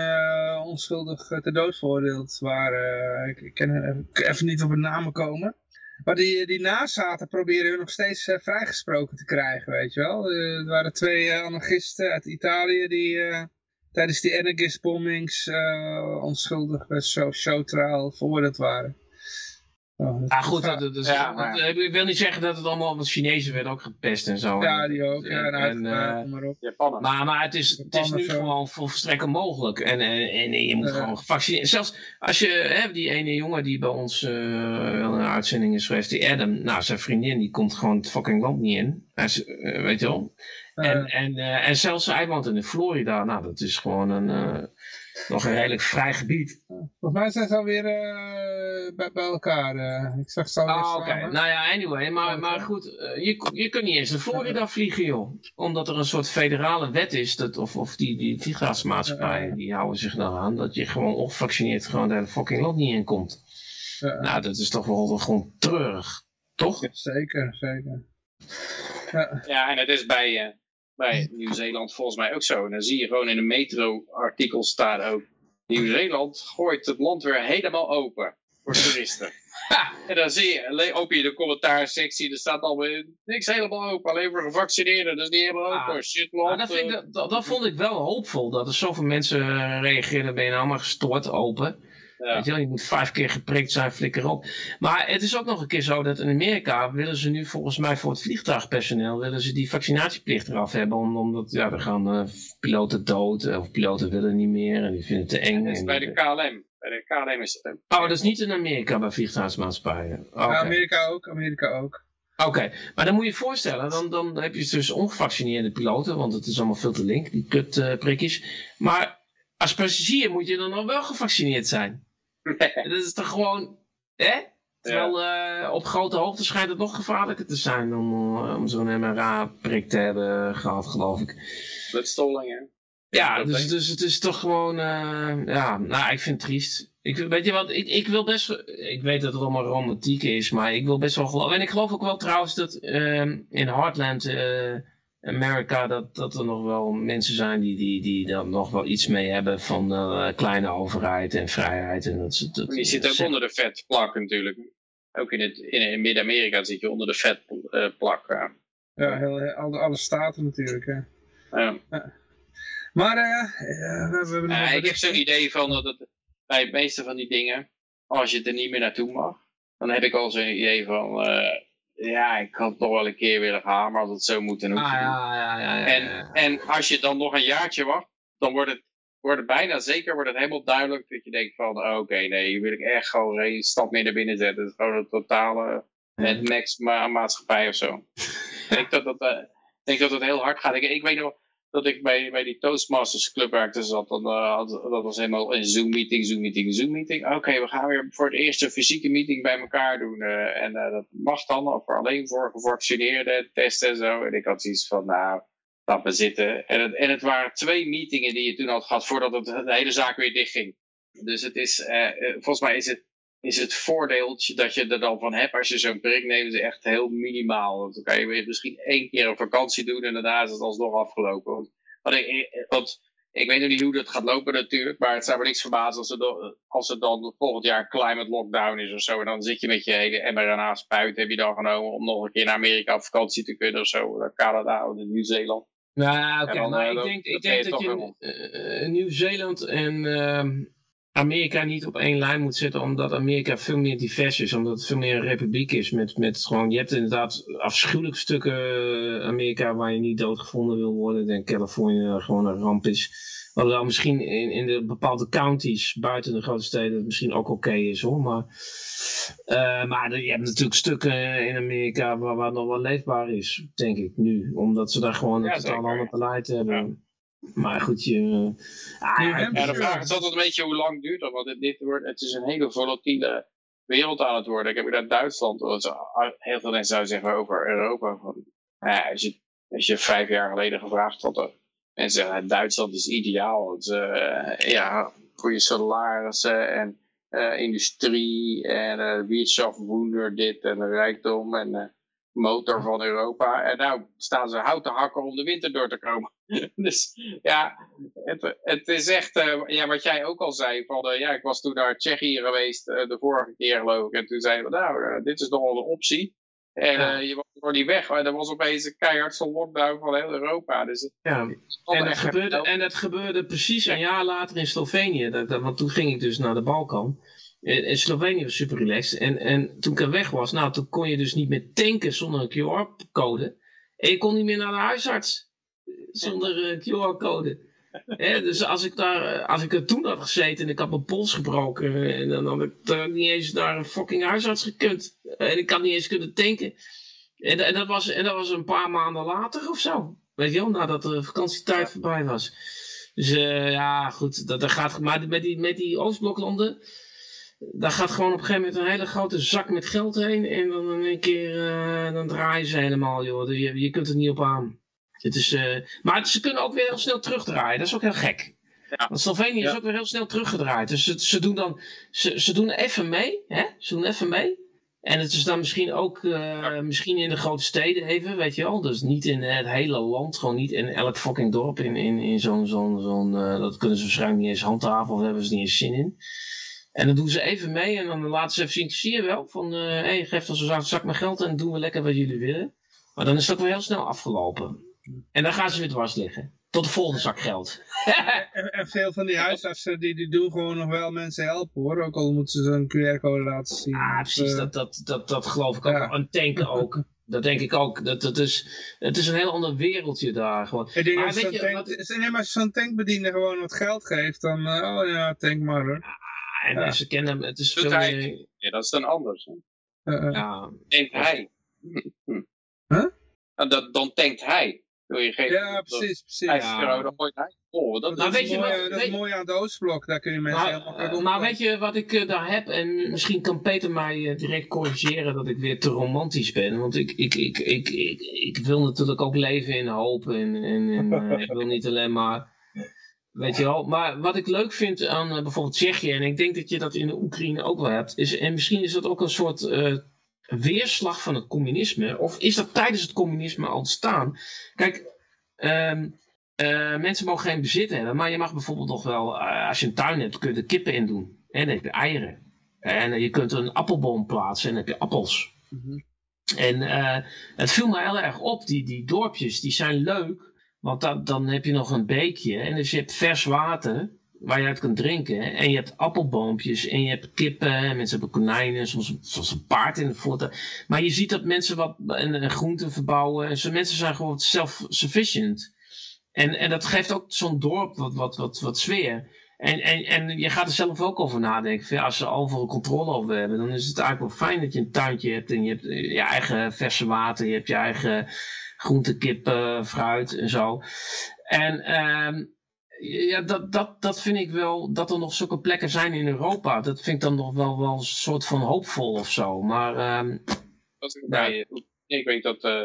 onschuldig ter dood veroordeeld waren. ik, ik ken even niet op hun namen komen. Maar die, die nazaten proberen hun nog steeds vrijgesproken te krijgen, weet je wel. er waren twee anarchisten uit Italië die tijdens die Energies-bombings uh, onschuldig show, showtrial veroordeeld waren. Oh, ah goed, dat, dus, ja, maar... ik wil niet zeggen dat het allemaal, want Chinezen werden ook gepest en zo. Ja, die ook. Ja, en, uh, maar, op. maar, maar het is, het is nu gewoon volstrekt mogelijk. En, en, en je moet gewoon gevaccineerd. Zelfs als je, hè, die ene jongen die bij ons uh, een uitzending is geweest, die Adam, nou zijn vriendin, die komt gewoon het fucking land niet in. Hij is, uh, weet je wel. En, en, uh, en zelfs woont in Florida. Nou, dat is gewoon een, uh, nog een redelijk vrij gebied. Volgens mij zijn ze alweer uh, bij, bij, elkaar. ik zag ze alweer oh. Okay. Nou ja, anyway. Maar, maar goed, je, je kunt niet eens naar Florida vliegen, joh. Omdat er een soort federale wet is. Dat, of, of die, die vliegtuigmaatschappijen, die houden zich nou aan. Dat je gewoon ongevaccineerd gewoon de fucking land niet in komt. Nou, dat is toch wel gewoon treurig. Toch? Ja, zeker, zeker. Ja. ja, en het is bij, bij Nieuw-Zeeland volgens mij ook zo. En dan zie je gewoon in een metro-artikel staan ook. Nieuw-Zeeland gooit het land weer helemaal open voor toeristen. en dan zie je, open je de commentaarsectie, er staat al niks helemaal open, alleen voor gevaccineerden, dus niet helemaal open. Ah, Shit, land, dat, ik, dat, dat, vond ik wel hoopvol, dat er zoveel mensen reageerden, ben je nou maar gestoord open. Weet je, wel, je moet vijf keer geprikt zijn, flikker op. Maar het is ook nog een keer zo dat in Amerika willen ze nu volgens mij voor het vliegtuigpersoneel willen ze die vaccinatieplicht eraf hebben. Omdat ja, er gaan uh, piloten dood of piloten willen niet meer en die vinden het te eng. Dat is bij de KLM. Bij de KLM is dat. Oh, dat is niet in Amerika bij vliegtuigmaatschappijen. Okay. Ja, Amerika ook, Amerika ook. Oké, maar dan moet je je voorstellen, dan, dan heb je dus ongevaccineerde piloten, want het is allemaal veel te link, die kutprikjes. Uh, maar als passagier moet je dan nog wel gevaccineerd zijn. dat is toch gewoon, hè? Terwijl uh, op grote hoogte schijnt het nog gevaarlijker te zijn om, uh, om zo'n MRA-prik te hebben gehad, geloof ik. Bloedstolling, hè? Ja, dus, dus het is toch gewoon, uh, ja, nou, ik vind het triest. Ik, weet je wat, ik, ik wil best, ik weet dat het allemaal romantiek is, maar ik wil best wel geloven. En ik geloof ook wel trouwens dat uh, in Heartland, uh, Amerika, dat, dat er nog wel mensen zijn die, die, die dan nog wel iets mee hebben van uh, kleine overheid en vrijheid. En dat, dat, je zit ook onder de vetplak natuurlijk. Ook in, het, in, in Midden-Amerika zit je onder de vetplak. Uh, ja, heel, alle, alle staten natuurlijk. Hè. Ja. Maar we, we hebben nog ik heb zo'n idee van dat het bij het meeste van die dingen, als je er niet meer naartoe mag, dan heb ik al zo'n idee van, uh, ja, ik had toch wel een keer willen gaan, maar als het zo moet, dan je ah, ja, ja, ja, en, en als je dan nog een jaartje wacht, dan wordt het, wordt het bijna zeker wordt het helemaal duidelijk dat je denkt van, oh, oké, nee, hier wil ik echt gewoon geen stap meer naar binnen zetten. Het is gewoon een totale het max ma maatschappij of zo. ik denk dat dat, uh, denk dat het heel hard gaat. Ik, ik weet nog, dat ik bij, bij die Toastmasters Club werkte zat. Dan, uh, dat was helemaal een Zoom-meeting, Zoom-meeting, Zoom-meeting. Oké, we gaan weer voor het eerst een fysieke meeting bij elkaar doen. Uh, en uh, dat mag dan, of alleen voor gevaccineerden, testen en zo. En ik had zoiets van, nou, laat me zitten. En het, en het waren twee meetingen die je toen had gehad voordat het, de hele zaak weer dichtging. Dus het is, volgens mij is het is het voordeel dat je er dan van hebt als je zo'n prik neemt, is echt heel minimaal. Dan kan je misschien één keer een vakantie doen en daarna is het alsnog afgelopen. Want, want, ik, want ik weet nog niet hoe dat gaat lopen natuurlijk, maar het zou me niks verbazen als er, dan, als er dan volgend jaar climate lockdown is of zo. En dan zit je met je hele mRNA-spuit, heb je dan genomen om nog een keer naar Amerika op vakantie te kunnen of zo. Naar Canada of Nieuw-Zeeland. Nou, oké, okay, nou, ik denk, ik denk dat je uh, Nieuw-Zeeland en ehm, Amerika niet op één lijn moet zetten, omdat Amerika veel meer divers is, omdat het veel meer een republiek is. Met, met gewoon, je hebt inderdaad afschuwelijke stukken eh, Amerika waar je niet doodgevonden wil worden. Ik denk Californië gewoon een ramp is. Wat wel misschien in, in de bepaalde counties buiten de grote steden misschien ook oké is hoor. Maar, uh, maar je hebt natuurlijk stukken in Amerika waar, waar het nog wel leefbaar is, denk ik nu. Omdat ze daar gewoon een totaal ander beleid hebben. Maar goed, je... Ah, ja, de vraag is altijd een beetje hoe lang duurt dat. Want dit wordt, het is een hele volatiele wereld aan het worden. Ik heb naar Duitsland, heel veel mensen zouden zeggen over Europa. Van, ja, als, je, als je vijf jaar geleden gevraagd had, mensen zeggen Duitsland is ideaal. Het, uh, ja, goede salarissen en uh, industrie en uh, dit en rijkdom en motor van Europa. En nou staan ze hout te hakken om de winter door te komen. dus ja, het, het is echt, uh, ja, wat jij ook al zei, van uh, ja, ik was toen naar Tsjechië geweest uh, de vorige keer geloof ik. En toen zeiden we, nou, dit is nog wel een optie. En ja. je was nog niet weg, maar er was opeens een keihard zo'n lockdown van heel Europa. Dus ja. en, dat gebeurde, en dat gebeurde precies een jaar later in Slovenië. Dat, dat, want toen ging ik dus naar de Balkan. In Slovenië was super relaxed. En, en toen ik er weg was, nou, toen kon je dus niet meer tanken zonder een QR-code. En je kon niet meer naar de huisarts zonder uh, QR-code. dus als ik, daar, eh, als ik er toen had gezeten en ik had mijn pols gebroken, eh, en dan had ik daar niet eens naar een fucking huisarts gekund. En ik had niet eens kunnen tanken. En, en, dat was, en dat was een paar maanden later of zo. Weet je wel, nadat de vakantietijd voorbij was. Dus uh, ja, goed, dat, dat gaat, maar met die, met die Oostbloklanden, daar gaat gewoon op een gegeven moment een hele grote zak met geld heen. En dan in een keer, uh, dan draaien ze helemaal, joh. Je, je kunt er niet op aan. Het is, uh, maar ze kunnen ook weer heel snel terugdraaien. Dat is ook heel gek. Ja. Want Slovenië is ook weer heel snel teruggedraaid. Dus ze, ze doen dan, ze, ze doen even mee. Hè? Ze doen even mee. En het is dan misschien ook, uh, ja. misschien in de grote steden even, weet je wel. Dus niet in het hele land, gewoon niet in elk fucking dorp. In, in, in zo'n, zo'n, zo'n uh, dat kunnen ze waarschijnlijk niet eens handhaven of hebben ze niet eens zin in. En dan doen ze even mee en dan laten ze even zien, zie je wel, van hé, uh, hey, geef ons een zak met geld en doen we lekker wat jullie willen. Maar dan is het ook weer heel snel afgelopen. En dan gaan ze weer dwars liggen. tot de volgende zak geld. en, en, veel van die huisartsen die, die doen gewoon nog wel mensen helpen hoor. Ook al moeten ze een QR-code laten zien. Ah, precies. Uh, dat, dat, dat, dat geloof ik ook. Ja. En tanken ook. Dat denk ik ook. Dat, dat is, het is een heel ander wereldje daar. Gewoon. Ik denk maar tank, wat... nee, als zo'n tankbediener gewoon wat geld geeft, dan uh, oh ja, tank maar hoor. Ja, en ja. ze kennen het is veel meer... Ja, dat is dan anders. Hè? Uh, ja. Denkt hij. Huh? Dat, dan tankt hij. Wil je geen, ja, precies, precies. Ja. Hij vol. Dat, is, mooi, wat, dat is mooi aan het Oostblok, daar kun je mensen maar, helemaal uh, Maar weet je wat ik uh, daar heb, en misschien kan Peter mij uh, direct corrigeren dat ik weer te romantisch ben, want ik, ik, ik, ik, ik, ik wil natuurlijk ook leven in hoop en, en, en ik wil niet alleen maar... Weet je wel, maar wat ik leuk vind aan bijvoorbeeld Tsjechië, en ik denk dat je dat in de Oekraïne ook wel hebt, is, en misschien is dat ook een soort weerslag van het communisme? Of is dat tijdens het communisme ontstaan? Kijk, um, uh, mensen mogen geen bezit hebben, maar je mag bijvoorbeeld nog wel, als je een tuin hebt, kun je er kippen in doen. En dan heb je eieren. En je kunt een appelboom plaatsen en dan heb je appels. Mm -hmm. En het viel me heel erg op, die, die dorpjes, die zijn leuk, want dan heb je nog een beekje en dus je hebt vers water waar je uit kunt drinken. En je hebt appelboompjes en je hebt kippen. En mensen hebben konijnen, soms, soms een paard in de voeten. Maar je ziet dat mensen wat en, en groenten verbouwen. En zo mensen zijn gewoon self-sufficient. En, en dat geeft ook zo'n dorp wat, wat, wat, wat sfeer. En, en, en je gaat er zelf ook over nadenken. als ze overal controle over hebben, dan is het eigenlijk wel fijn dat je een tuintje hebt. En je hebt je eigen verse water, je hebt je eigen groente, kippen, fruit en zo. En um, ja, dat, dat, dat vind ik wel, dat er nog zulke plekken zijn in Europa. Dat vind ik dan nog wel, wel een soort van hoopvol of zo. Maar, um, dat bij, ik weet dat uh,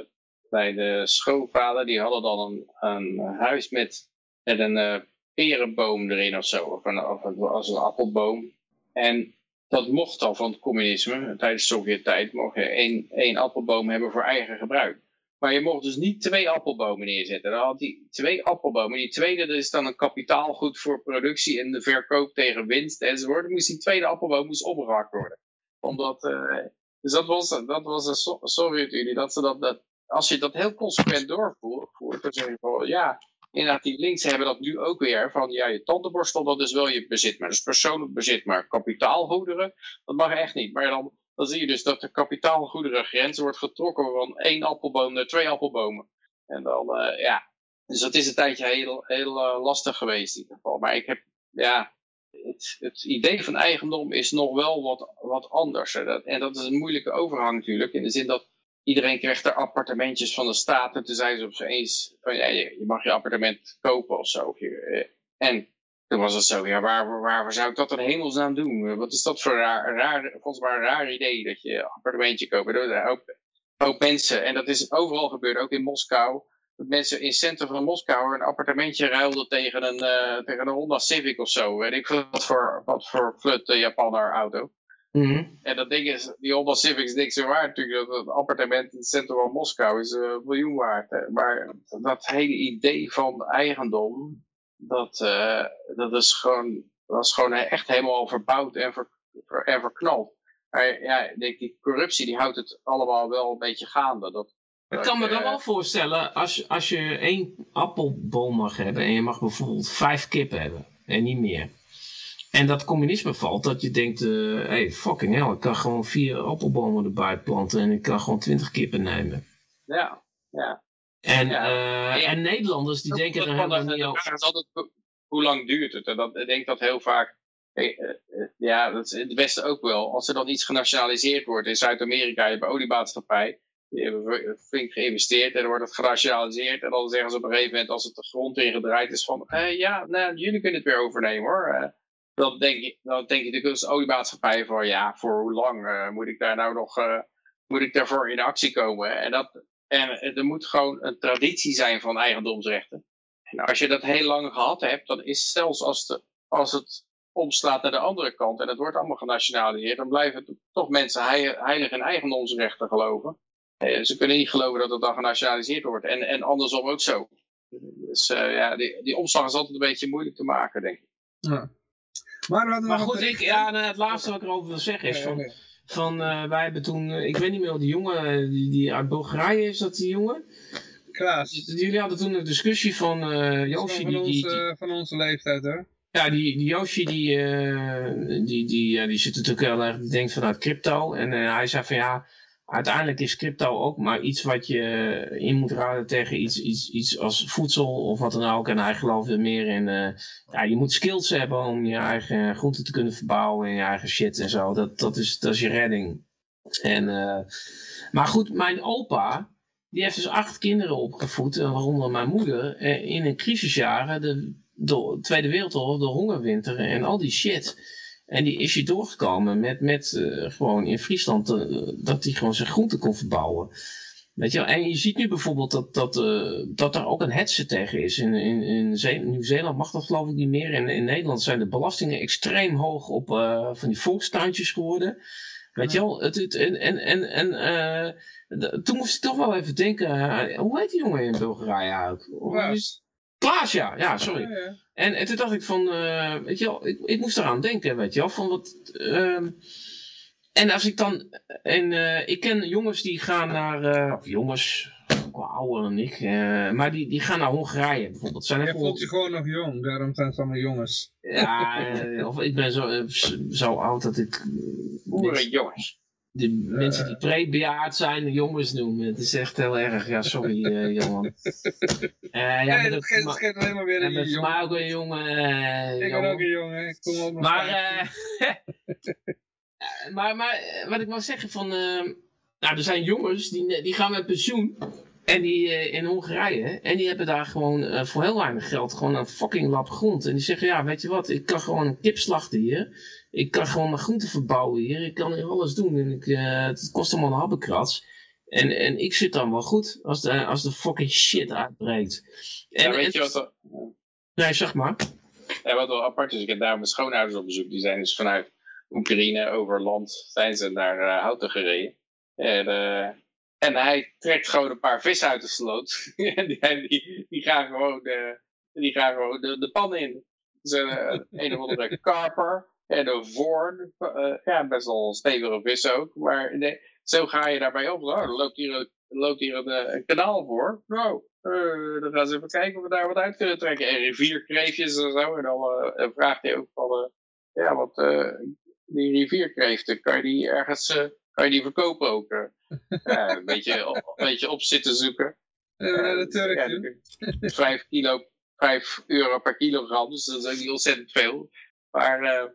bij de schoonvader, die hadden dan een, een huis met, met een uh, perenboom erin of zo. Of, een, of een, als een appelboom. En dat mocht dan van het communisme. Tijdens de Sovjet-tijd mocht je één, één appelboom hebben voor eigen gebruik. Maar je mocht dus niet twee appelbomen neerzetten. Dan had hij twee appelbomen. Die tweede dat is dan een kapitaalgoed voor productie en de verkoop tegen winst enzovoort. Dan moest die tweede appelboom moest opgehakt worden. Omdat, uh, dus dat was, dat was de Sovjet-Unie. Dat ze dat, dat, als je dat heel consequent doorvoert, dan zeg je van ja, inderdaad, die links hebben dat nu ook weer. Van ja, je tandenborstel, dat is wel je bezit, maar dat is persoonlijk bezit. Maar kapitaalgoederen, dat mag echt niet. Maar dan dan zie je dus dat de kapitaalgoederengrens wordt getrokken van één appelboom naar twee appelbomen. En dan, uh, ja, dus dat is een tijdje heel, heel uh, lastig geweest in ieder geval. Maar ik heb, ja, het, het idee van eigendom is nog wel wat, wat anders. En dat is een moeilijke overgang natuurlijk, in de zin dat iedereen krijgt er appartementjes van de staat. En toen zijn ze op eens van, je, mag je appartement kopen of zo. Eh, en toen was het zo, ja, waar, waar zou ik dat in hemelsnaam doen? Wat is dat voor raar, raar volgens mij een raar idee dat je een appartementje koopt. Ook, ook mensen, en dat is overal gebeurd, ook in Moskou. Dat mensen in het centrum van Moskou een appartementje ruilden tegen een, uh, tegen een Honda Civic of zo. Weet ik wat voor, wat voor flut uh, Japaner auto. Mm -hmm. En dat ding is, die Honda Civic is niks zo waard natuurlijk. Dat het appartement in het centrum van Moskou is een miljoen waard. Hè. Maar dat hele idee van eigendom, dat, uh, dat, is gewoon, is gewoon echt helemaal verbouwd en, ver, ver, en verknald. Maar ja, denk, die corruptie die houdt het allemaal wel een beetje gaande. Dat, ik kan me dan wel voorstellen, als, als je één appelboom mag hebben en je mag bijvoorbeeld vijf kippen hebben en niet meer. En dat communisme valt, dat je denkt, hé, uh, hey, fucking hell, ik kan gewoon vier appelbomen erbij planten en ik kan gewoon twintig kippen nemen. Ja, ja. En, ja. uh, en Nederlanders die denken er helemaal niet over. Is altijd, hoe lang duurt het? En dat, ik denk dat heel vaak, eh, eh, ja, dat is in het Westen ook wel. Als er dan iets genationaliseerd wordt in Zuid-Amerika, je hebt een oliemaatschappij, die hebben flink geïnvesteerd en dan wordt het genationaliseerd. En dan zeggen ze op een gegeven moment, als het de grond ingedraaid is, van eh, ja, nou, jullie kunnen het weer overnemen hoor. dan denk je, dan denk je de als oliemaatschappij van, ja, voor hoe lang moet ik daar nou nog, moet ik daarvoor in actie komen? En dat, en er moet gewoon een traditie zijn van eigendomsrechten. En als je dat heel lang gehad hebt, dan is zelfs als, de, als het omslaat naar de andere kant en het wordt allemaal genationaliseerd, dan blijven toch mensen heilig in eigendomsrechten geloven. Eh, ze kunnen niet geloven dat het dan genationaliseerd wordt. En, en andersom ook zo. Dus uh, ja, die, die omslag is altijd een beetje moeilijk te maken, denk ik. Ja. Maar, maar goed, ik, ja, nou, het laatste wat ik erover wil zeggen is van... Van, uh, wij hebben toen, uh, ik weet niet meer, die jongen die, die uit Bulgarije is dat die jongen? Klaas. Jullie hadden toen een discussie van uh, Yoshi. Van, die, die, van onze leeftijd hoor. Ja, die, die Yoshi die, die, die, ja, die zit natuurlijk heel erg, die denkt vanuit crypto. En hij zei van ja, uiteindelijk is crypto ook maar iets wat je in moet raden tegen iets, iets, iets als voedsel of wat dan ook. En hij geloofde meer in, uh, ja, je moet skills hebben om je eigen groenten te kunnen verbouwen en je eigen shit en zo. Dat, dat, is, dat is je redding. En, uh, maar goed, mijn opa, die heeft dus acht kinderen opgevoed, waaronder mijn moeder, in een crisisjaren, de, de Tweede Wereldoorlog, de hongerwinter en al die shit. En die is je doorgekomen met, met uh, gewoon in Friesland uh, dat hij gewoon zijn groenten kon verbouwen. Weet je, en je ziet nu bijvoorbeeld dat, dat, uh, dat er ook een hetze tegen is. In, in, in Nieuw-Zeeland mag dat geloof ik niet meer. En in Nederland zijn de belastingen extreem hoog op van die volkstuintjes geworden. Weet je wel, het, het, en, en, en, en toen moest ik toch wel even denken, hoe heet die jongen in Bulgarije ook? Klaas, ja, ja, sorry. Ja, ja. En, en toen dacht ik van, uh, weet je wel, ik, ik moest eraan denken, weet je wel, van wat... Uh, en als ik dan, en uh, ik ken jongens die gaan naar, uh, of jongens, ook wel ouder dan ik, maar die, die gaan naar Hongarije bijvoorbeeld. Zijn voelt je gewoon nog jong, daarom zijn het allemaal jongens. Ja, of ik ben zo, zo oud dat ik... Oere jongens. De mensen die prebejaard zijn, de jongens noemen. Het is echt heel erg. Ja, sorry, uh, Johan. Uh, ja, nee, dat geeft, dat geeft alleen maar weer een jongen. Maar ook een jongen. ik ben ook een jongen. Ik kom ook nog maar, maar, maar wat ik wil zeggen van... nou, er zijn jongens die, die gaan met pensioen. En die in Hongarije. En die hebben daar gewoon voor heel weinig geld gewoon een fucking lap grond. En die zeggen, ja, weet je wat, ik kan gewoon een kip slachten hier. Ik kan gewoon mijn groenten verbouwen hier. Ik kan hier alles doen. En ik, uh, het kost allemaal een habbekrats. En, en ik zit dan wel goed als de, als de fucking shit uitbreekt. En, ja, weet je wat er... Nee, zeg maar. Ja, wat wel apart is, ik heb daar mijn schoonouders op bezoek. Die zijn dus vanuit Oekraïne over land zijn ze naar uh, Houten gereden. En, uh, en hij trekt gewoon een paar vissen uit de sloot. en die, die, die, gaan gewoon, de, die gaan gewoon de, de pan in. Dus een, een of andere karper. En de voorn, uh, ja, best wel een stevige vis ook. Maar nee, zo ga je daarbij op. Oh, er loopt hier, een, loopt hier een, een kanaal voor. Nou, uh, dan gaan ze even kijken of we daar wat uit kunnen trekken. En rivierkreefjes en zo. En dan uh, vraagt hij ook van, ja, wat die rivierkreeften, kan je die ergens, kan je die verkopen ook? ja, een beetje, op, een beetje op zitten zoeken. Ja, natuurlijk. Ja, vijf kilo, vijf euro per kilogram, dus dat is ook niet ontzettend veel. Maar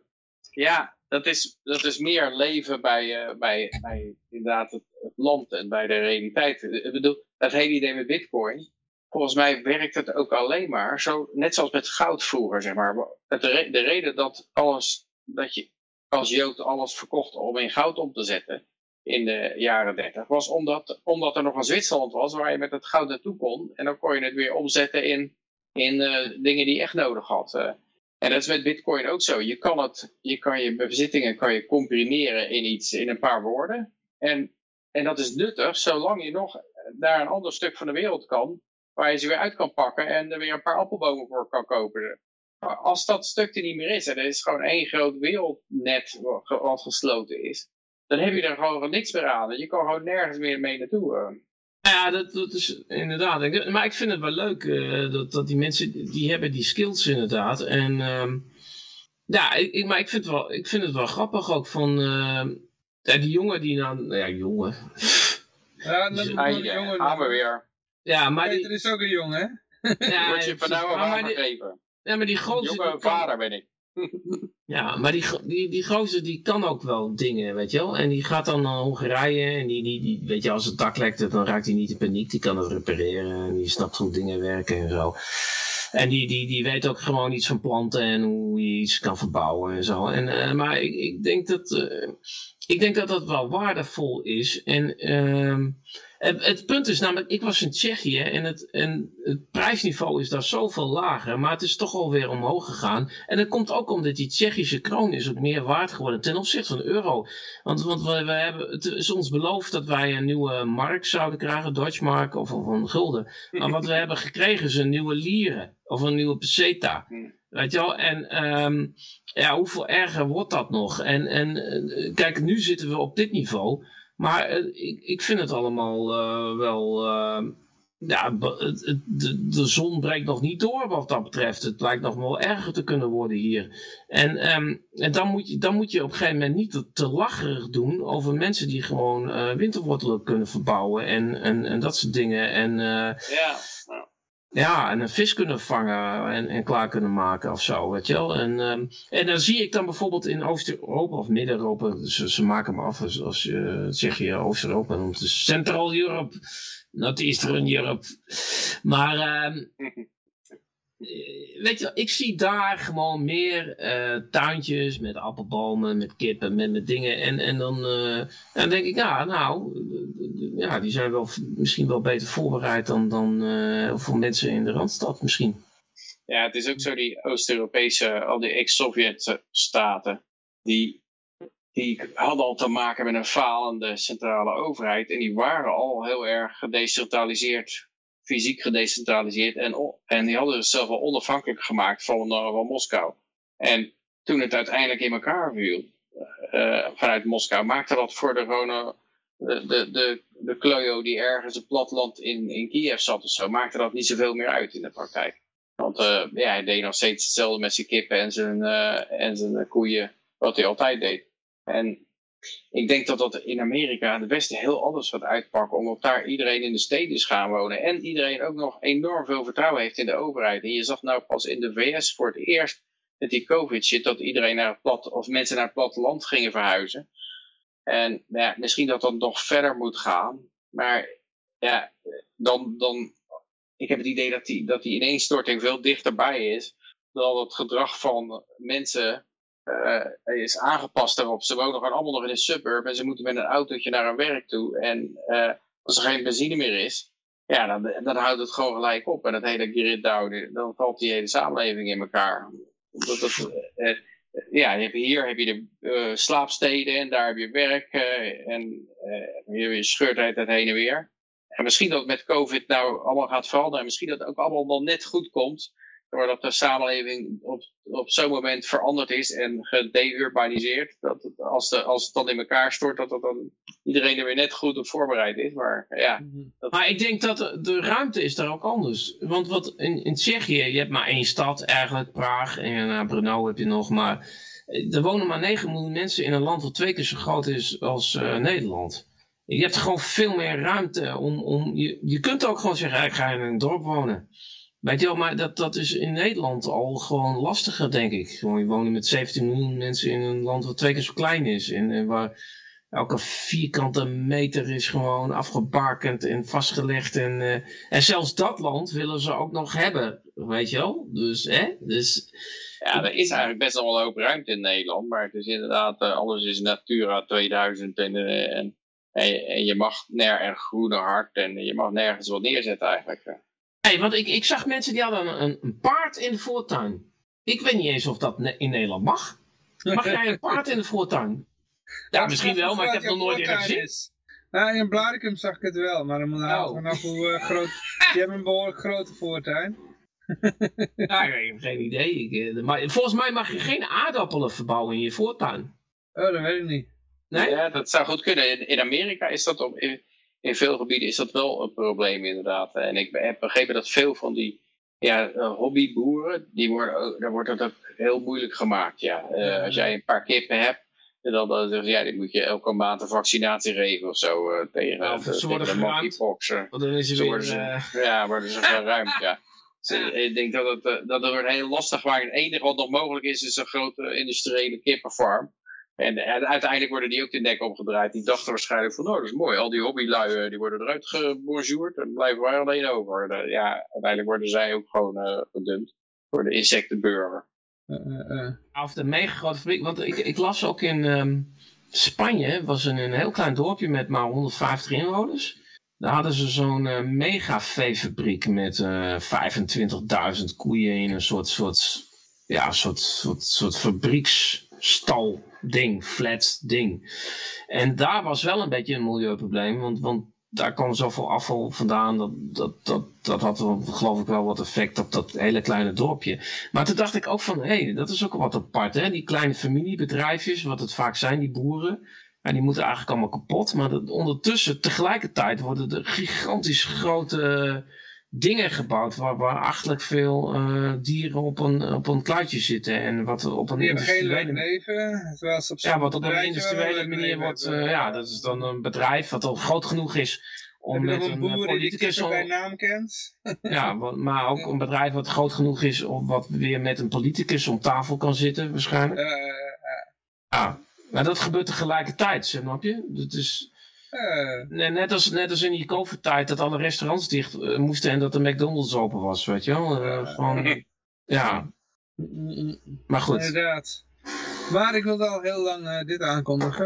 ja, dat is, dat is meer leven bij, uh, bij, bij inderdaad het, het, land en bij de realiteit. Ik bedoel, dat hele idee met bitcoin, volgens mij werkt het ook alleen maar, zo, net zoals met goud vroeger, zeg maar. De, de reden dat, alles, dat je als Jood alles verkocht om in goud om te zetten in de jaren 30, was omdat, omdat er nog een Zwitserland was waar je met het goud naartoe kon. En dan kon je het weer omzetten in, in uh, dingen die je echt nodig had. En dat is met bitcoin ook zo. Je kan, het, je, kan je bezittingen kan je comprimeren in iets, in een paar woorden. En, en dat is nuttig zolang je nog naar een ander stuk van de wereld kan, waar je ze weer uit kan pakken en er weer een paar appelbomen voor kan kopen. Maar als dat stuk er niet meer is en er is gewoon één groot wereldnet wat gesloten is, dan heb je er gewoon niks meer aan. Je kan gewoon nergens meer mee naartoe. Ja, dat, dat is inderdaad. Maar ik vind het wel leuk uh, dat, dat die mensen, die hebben die skills inderdaad. En uh, ja, ik, maar ik vind, het wel, ik vind het wel grappig ook van uh, ja, die jongen die nou, nou ja, jongen. Ja, dat is een jongen. We weer. Ja, maar Peter die, is ook een jongen, hè? Ja, Word je van nou aan gegeven. Ja, maar die grote... Jonge vader ben ik. Ja, maar die, die, die gozer die kan ook wel dingen, weet je wel. En die gaat dan naar Hongarije en die, die, die, weet je, als het dak lekt, dan raakt hij niet in paniek. Die kan het repareren en die snapt hoe dingen werken en zo. En die, die, die weet ook gewoon iets van planten en hoe je iets kan verbouwen en zo. En, uh, maar ik, ik denk dat... Uh, ik denk dat dat wel waardevol is. En uh, het, het, punt is namelijk, ik was in Tsjechië en het, en het prijsniveau is daar zoveel lager, maar het is toch alweer omhoog gegaan. En dat komt ook omdat die Tsjechische kroon is ook meer waard geworden ten opzichte van de euro. Want, want we, we hebben, het is ons beloofd dat wij een nieuwe mark zouden krijgen, Deutschmark of, of een gulden. Maar wat we hebben gekregen is een nieuwe lieren of een nieuwe peseta. Weet je wel? En um, ja, hoeveel erger wordt dat nog? En, en kijk, nu zitten we op dit niveau. Maar uh, ik, ik vind het allemaal uh, wel... Uh, ja, de, de zon breekt nog niet door wat dat betreft. Het lijkt nog wel erger te kunnen worden hier. En, ehm, en dan, moet je, dan moet je op een gegeven moment niet te, lacherig doen over mensen die gewoon winterwortelen kunnen verbouwen en, en, en dat soort dingen. En, ja. Ja, en een vis kunnen vangen en, en klaar kunnen maken of zo, weet je wel. En, um, en dan zie ik dan bijvoorbeeld in Oost-Europa of Midden-Europa, ze, ze maken me af als, als je, zeg je Oost-Europa noemt, dus Central Europe, not Eastern Europe. Maar uh, weet je, ik zie daar gewoon meer uh, tuintjes met appelbomen, met kippen, met, met dingen. En, en dan, uh, dan denk ik, ja, nou, ja, die zijn wel, misschien wel beter voorbereid dan, dan uh, voor mensen in de Randstad misschien. Ja, het is ook zo, die Oost-Europese, al die ex-Sovjet-staten, die, die hadden al te maken met een falende centrale overheid. En die waren al heel erg gedecentraliseerd fysiek gedecentraliseerd en, en die hadden zichzelf al onafhankelijk gemaakt van, van Moskou. En toen het uiteindelijk in elkaar viel uh, vanuit Moskou, maakte dat voor de gewone, de, de, de, die ergens een platteland in, in Kiev zat of zo, maakte dat niet zoveel meer uit in de praktijk. Want uh, ja, hij deed nog steeds hetzelfde met zijn kippen en zijn, en zijn koeien, wat hij altijd deed. En ik denk dat dat in Amerika en het Westen heel anders gaat uitpakken, omdat daar iedereen in de steden is gaan wonen en iedereen ook nog enorm veel vertrouwen heeft in de overheid. En je zag nou pas in de VS voor het eerst met die covid shit dat iedereen naar het plat, of mensen naar het platteland gingen verhuizen. En ja, misschien dat dat nog verder moet gaan, maar ja, dan, dan ik heb het idee dat die, dat die ineenstorting veel dichterbij is dan het gedrag van mensen uh, is aangepast daarop. Ze wonen gewoon allemaal nog in een suburb en ze moeten met een autootje naar hun werk toe. En uh, als er geen benzine meer is, ja, dan, dan houdt het gewoon gelijk op. En dat hele grid down, dan valt die hele samenleving in elkaar. Uh, ja, hier heb je de slaapsteden en daar heb je werk en hier je scheurt het heen en weer. En misschien dat met COVID nou allemaal gaat veranderen en misschien dat het ook allemaal nog net goed komt doordat de samenleving op, op zo'n moment veranderd is en gedeurbaniseerd, dat als, de, als het dan in elkaar stort, dat, dat dan iedereen er weer net goed op voorbereid is. Maar, ja, dat... maar ik denk dat de, ruimte is daar ook anders. Want wat in, in Tsjechië, je hebt maar één stad eigenlijk, Praag, en uh, Brno heb je nog, maar eh, er wonen maar 9 miljoen mensen in een land dat twee keer zo groot is als uh, Nederland. Je hebt gewoon veel meer ruimte om, om je, je kunt ook gewoon zeggen, ik ga in een dorp wonen. Weet je wel, maar dat, dat is in Nederland al gewoon lastiger, denk ik. Gewoon, je woont met 17 miljoen mensen in een land wat twee keer zo klein is. En, en waar elke vierkante meter is gewoon afgebakend en vastgelegd. En, uh, en zelfs dat land willen ze ook nog hebben, weet je wel. Dus, hè? Dus... Ja, er is eigenlijk best wel een hoop ruimte in Nederland. Maar het is inderdaad, uh, alles is Natura 2000 en, en, en, je mag nergens groene hart en je mag nergens wat neerzetten eigenlijk hey, want ik, ik zag mensen die hadden een, een paard in de voortuin. Ik weet niet eens of dat in Nederland mag. Mag jij een paard in de voortuin? Ja, misschien wel, maar ik heb nog nooit eerder gezien. Ja, in Blaricum zag ik het wel, maar dan oh. vanaf hoe uh, groot... Je hebt een behoorlijk grote voortuin. nou, ik heb geen idee. Ik, eh, maar volgens mij mag je geen aardappelen verbouwen in je voortuin. Oh, dat weet ik niet. Nee? Ja, dat zou goed kunnen. In, in Amerika is dat op in veel gebieden is dat wel een probleem inderdaad. En ik heb begrepen dat veel van die ja, eh, hobbyboeren, die worden, daar wordt het ook heel moeilijk gemaakt. Ja. Uh, als jij een paar kippen hebt, dan, dan ja, moet je elke maand een vaccinatie geven of zo uh, tegen, de, ze worden de monkeypox. Dan is ze worden ze, Ja, worden ze geruimd, ja. Dus, ik denk dat het, dat het wordt heel lastig maar Het enige wat nog mogelijk is, is een grote industriële kippenfarm. En, uiteindelijk worden die ook de nek omgedraaid. Die dachten waarschijnlijk van, nou, dat is mooi. Al die hobbylui eh, die worden eruit gebonjourd en blijven wij alleen over. ja, uiteindelijk worden zij ook gewoon uh, gedumpt voor de insectenburger. Uh, of de mega grote fabriek. Want ik, ik las ook in um, Spanje, was een, een heel klein dorpje met maar 150 inwoners. Daar hadden ze zo'n uh, mega veefabriek met 25.000 koeien in een soort, soort, ja, soort, soort, soort fabrieksstal ding, flat ding. En daar was wel een beetje een milieuprobleem, want, want daar kwam zoveel afval vandaan. Dat, dat, dat, dat had geloof ik wel wat effect op dat hele kleine dorpje. Maar toen dacht ik ook van, hé, hey, dat is ook wat apart. Hè? Die kleine familiebedrijfjes, wat het vaak zijn, die boeren. Ja, die moeten eigenlijk allemaal kapot. Maar dat, ondertussen, tegelijkertijd, worden er gigantisch grote dingen gebouwd waar, waar achtelijk veel uh, dieren op een, op een kluitje zitten en wat op een ze op Ja, wat op een industriële manier wordt, uh, ja, dat is dan een bedrijf wat al groot genoeg is om met een die politicus... om- bij naam kent. ja, maar ook een bedrijf wat groot genoeg is om wat weer met een politicus om tafel kan zitten waarschijnlijk. Eh, Ja, maar dat gebeurt tegelijkertijd, snap je? Dat is... eh, Ne- Net als, net als in die COVID-tijd dat alle restaurants dicht eh, moesten en dat de McDonald's open was, weet je wel? Eh, gewoon, ja, maar goed. Inderdaad. Maar ik wilde al heel lang dit aankondigen.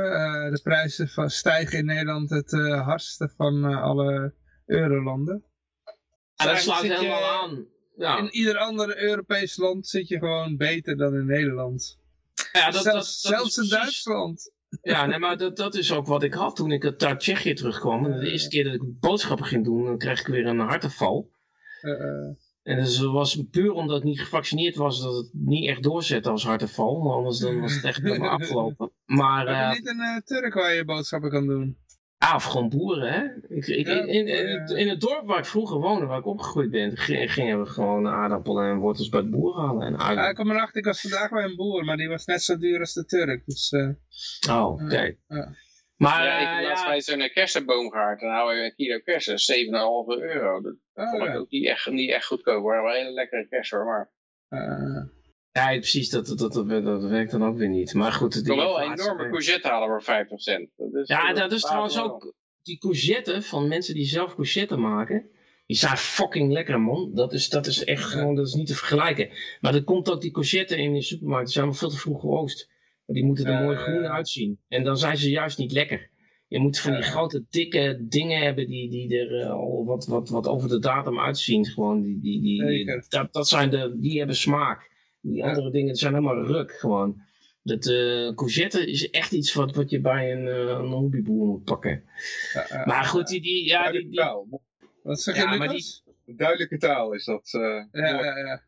De prijzen van stijgen in Nederland het hardste van alle eurolanden. Ja, dat je- helemaal aan. Ja, In ieder ander Europees land zit je gewoon beter dan in Nederland. ja dat, zelfs dat, dat zelfs in precies- Duitsland. Ja, nee, maar dat, dat is ook wat ik had toen ik uit Tsjechië terugkwam. En de eerste keer dat ik boodschappen ging doen, dan kreeg ik weer een hartaanval. Eh, En dus het was puur omdat ik niet gevaccineerd was, dat het niet echt doorzette als hartaanval. Maar anders dan was het echt helemaal afgelopen. Maar, heb eh, niet een eh, Turk waar je boodschappen kan doen? Ah, of gewoon boeren, hè? Ik, ik, in, in, het, in het dorp waar ik vroeger woonde, waar ik opgegroeid ben, ging- gingen we gewoon aardappelen en wortels bij de boer halen. En Ja, ik kom erachter, ik was vandaag bij een boer, maar die was net zo duur als de Turk. Dus, eh, oh, oké. Maar ja, ik eh, heb laatst ja, bij zo'n kersenboom gehaald. Dan hou je een kilo kersen, 7,5 euro. Dat oh, vond ik ja. ook niet echt, niet echt goedkoop. Maar wel hele lekkere kersen hoor. Maar Eh, ja, precies, dat, dat, dat, dat, werkt dan ook weer niet. Maar goed, kon wel een enorme courgette halen voor 50 cent. Dat is, Ja, eh, dat is trouwens ook, die courgette van mensen die zelf courgette maken, die zijn fucking lekker man. Dat is, dat is echt gewoon, dat is niet te vergelijken. Maar er komt ook die courgette in de supermarkt, die zijn wel veel te vroeg geoost. Maar die moeten er mooi ja, groen uitzien. En dan zijn ze juist niet lekker. Je moet van die grote, dikke dingen hebben die, die er eh, al wat, wat, wat over de datum uitzien. Gewoon die, die, die, dat, dat zijn de, die hebben smaak. Die Ja. andere dingen zijn helemaal ruk gewoon. Dat eh courgette is echt iets wat, wat je bij een, eh, een hobbyboer moet pakken. ja. Maar goed, die, die, ja, die, Duidelijke die, taal. Wat zeg je, Ja, Lucas? Duidelijke taal is dat. eh, Ja, ja, ja.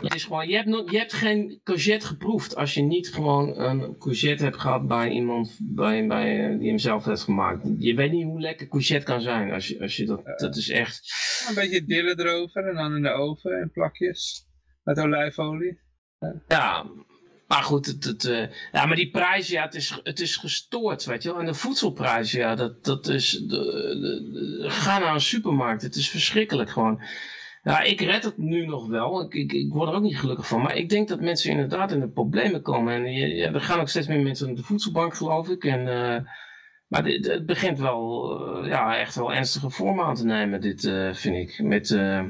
het is gewoon, je hebt, nog, je hebt geen courgette geproefd als je niet gewoon een courgette hebt gehad bij iemand bij, bij, eh, die hem zelf heeft gemaakt. Je weet niet hoe lekker courgette kan zijn als je, als je dat, dat is echt, Een beetje dillen erover en dan in de oven in plakjes. Met olijfolie. ja, maar goed, het, het, eh, ja, maar die prijzen, ja, het is, het is gestoord, weet je wel. En de voedselprijzen, ja, dat, dat is, de, de- de- ga naar een supermarkt, het is verschrikkelijk gewoon. Ja, ik red het nu nog wel. Ik, ik, ik word er ook niet gelukkig van. Maar ik denk dat mensen inderdaad in de problemen komen. En je- ja, er gaan ook steeds meer mensen naar de voedselbank, geloof ik. En, eh, maar dit, het begint wel eh, ja, echt wel ernstige vormen aan te nemen, dit eh, vind ik. Met, eh,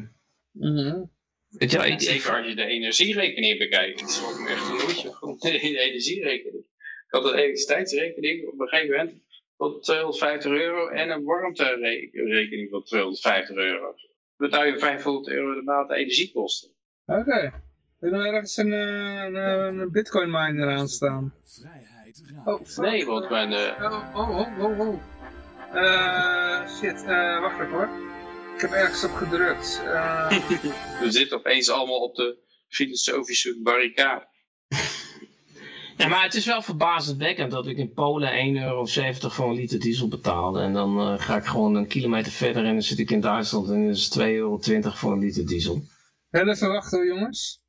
Mhm. Weet je, Ja, ik, zeker als je de energierekening bekijkt. Het is ook echt een. Gewoon De energierekening. Ik had een elektriciteitsrekening op een gegeven moment van 250 euro en een warmterekening van 250 euro. Dan betaal je 500 euro de maand energiekosten. Oké. Ik nog ergens een, eh, een, een, een bitcoin miner aanstaan. Oh, fuck. Nee, want mijn, eh, Oh, oh, oh, oh, oh. Eh, shit, eh, wacht even hoor. Ik heb ergens op gedrukt. Eh, we zitten opeens allemaal op de filosofische barricade. Ja, maar het is wel verbazendwekkend dat ik in Polen 1,70 euro voor een liter diesel betaalde. En dan eh, ga ik gewoon een kilometer verder en dan zit ik in Duitsland en is het 2,20 euro voor een liter diesel. heel even wachten hoor jongens.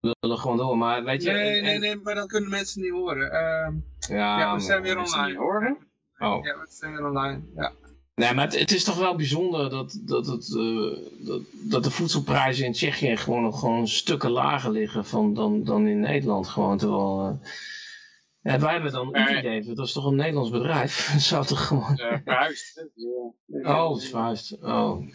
We willen gewoon door, maar weet je... Nee, en- nee, nee, maar dan kunnen mensen niet horen. Ehm, Ja, ja, we zijn weer online. horen. Oh. Ja, we zijn weer online. Ja. Nee, maar het, het is toch wel bijzonder dat, dat, het, eh, dat, dat de voedselprijzen in Tsjechië gewoon nog gewoon stukken lager liggen van, dan, dan in Nederland. Gewoon, terwijl... ja, wij hebben dan Unilever, dat is toch een Nederlands bedrijf? Dat zou toch gewoon... Uh, verhuisd. hè? Ja. Oh, verhuisd. Oh.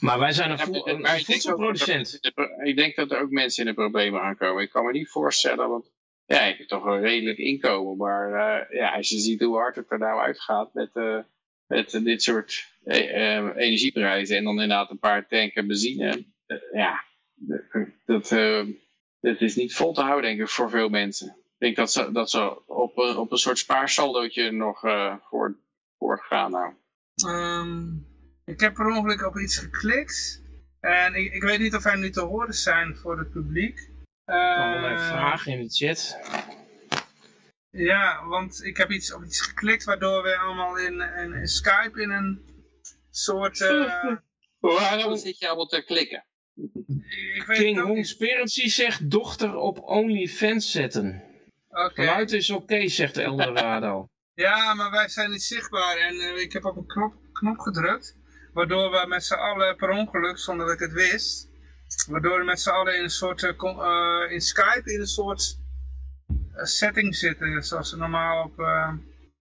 Maar wij zijn een, Ja, vo- maar een, ik denk voedselproducent. dat er- Ik denk dat er ook mensen in de problemen gaan komen. Ik kan me niet voorstellen, want ja, ik heb toch een redelijk inkomen. Maar eh, ja, als je ziet hoe hard het er nou uitgaat met, met dit soort eh, eh, energieprijzen en dan inderdaad een paar tanken benzine. eh, ja, dat, eh, dat is niet vol te houden denk ik voor veel mensen. Ik denk dat ze, dat ze op, een, op een soort spaarsaldootje nog eh voor, voortgaan nou. Ehm, ik heb per ongeluk op iets geklikt. En ik, ik weet niet of hij nu te horen zijn voor het publiek. Wel Eh, even vragen in de chat. Ja, want ik heb iets op iets geklikt waardoor we allemaal in, in, Skype in een soort... Uh... Waarom zit je allemaal te klikken? Ik weet King Conspiracy zegt dochter op OnlyFans zetten. Oké. Okay. Geluid is oké, zegt Eldorado. ja, maar wij zijn niet zichtbaar en uh, ik heb op een knop, knop gedrukt. Waardoor we met z'n allen per ongeluk, zonder dat ik het wist, waardoor we met z'n allen in een soort, uh, in Skype in een soort setting zitten, zoals ze normaal op...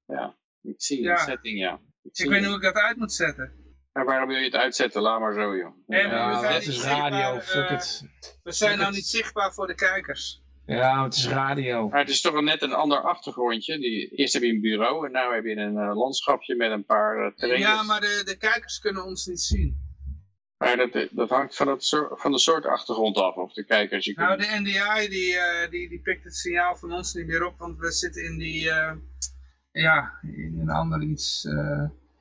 ja, ik zie een setting, ja. Ik, ik weet niet hoe ik dat uit moet zetten. En waarom wil je het uitzetten? Laat maar zo, joh. En ja, het is radio, fuck it. We zijn nou niet zichtbaar voor de kijkers. Ja, het is radio. Maar het is toch net een ander achtergrondje. Die, eerst heb je een bureau en nu heb je een uh, landschapje met een paar uh, Ja, maar de, de kijkers kunnen ons niet zien. Maar dat, dat hangt van, het van de soort achtergrond af, of de kijkers je Nou, de NDI die, uh, die, die pikt het signaal van ons niet meer op, want we zitten in die, ja, in een ander iets.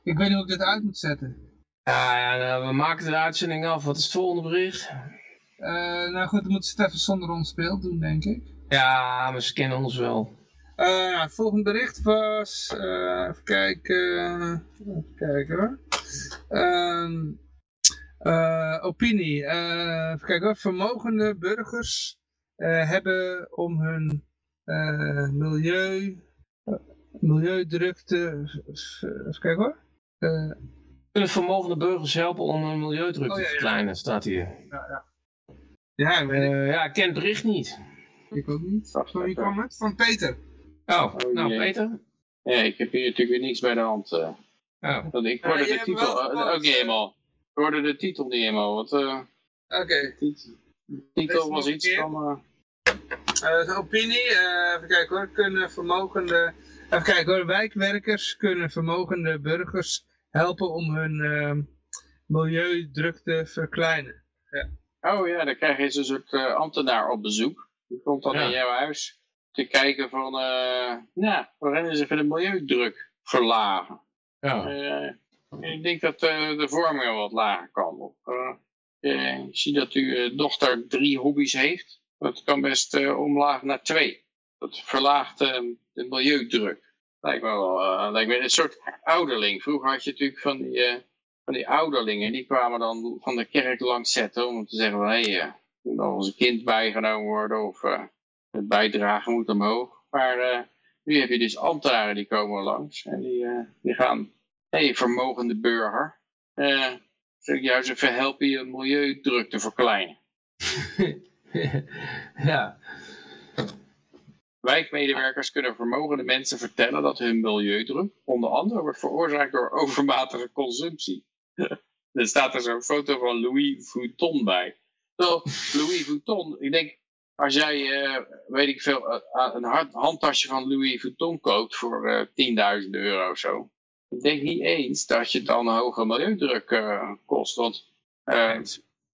ik weet niet hoe ik dit uit moet zetten. Ja, ja nou, we maken de uitzending af. Wat is het volgende bericht? Uh, nou goed, dan moeten ze het even zonder ons beeld doen, denk ik. Ja, maar ze kennen ons wel. Nou, het volgende bericht was... Uh, even kijken... even kijken hoor. Ehm, opinie. even kijken hoor. Vermogende burgers hebben om hun milieu... milieudrukte... Even kijken hoor kunnen vermogende burgers helpen om hun milieudruk oh, te verkleinen, staat hier. Ja, ja. Ja, uh, ja, ik ken het bericht niet. Ik ook niet. Van wie kwam het? Van Peter. Oh, oh nou Peter? Ja, ik heb hier natuurlijk weer niks bij de hand. Uh. Oh. Want ik hoorde de titel ook niet helemaal. Ik hoorde de titel niet helemaal. Oké. Okay. De titel was iets van... Uh, opinie, even kijken hoor, kunnen vermogende... Even kijken hoor, wijkwerkers kunnen vermogende burgers helpen om hun uh, milieudruk te verkleinen. Ja. Oh ja, dan krijg je eens een soort uh, ambtenaar op bezoek. Die komt dan in jouw huis te kijken van, uh, nou, rennen ze even de milieudruk verlagen. Ja. Uh, ik denk dat de vorming wat lager kan. Of, ik zie dat uw dochter drie hobby's heeft. Dat kan best omlaag naar twee. Dat verlaagt de milieudruk. Lijkt me wel, uh, een soort ouderling. Vroeger had je natuurlijk van die, uh, van ouderlingen, die kwamen dan van de kerk langs zetten om te zeggen van, hey, uh, moet nog onze kind bijgenomen worden of het bijdragen moet omhoog. Maar nu heb je dus ambtenaren die komen langs en die, die gaan, hey, vermogende burger, uh, juist even helpen je milieudruk te verkleinen. ja, Wijkmedewerkers kunnen vermogende mensen vertellen dat hun milieudruk onder andere wordt veroorzaakt door overmatige consumptie. er staat er zo'n foto van Louis Vuitton bij. Zo, Louis Vuitton, ik denk, als jij, uh, weet ik veel, uh, een handtasje van Louis Vuitton koopt voor uh, 10.000 euro of zo. Ik denk niet eens dat je dan een hoge milieudruk kost. Want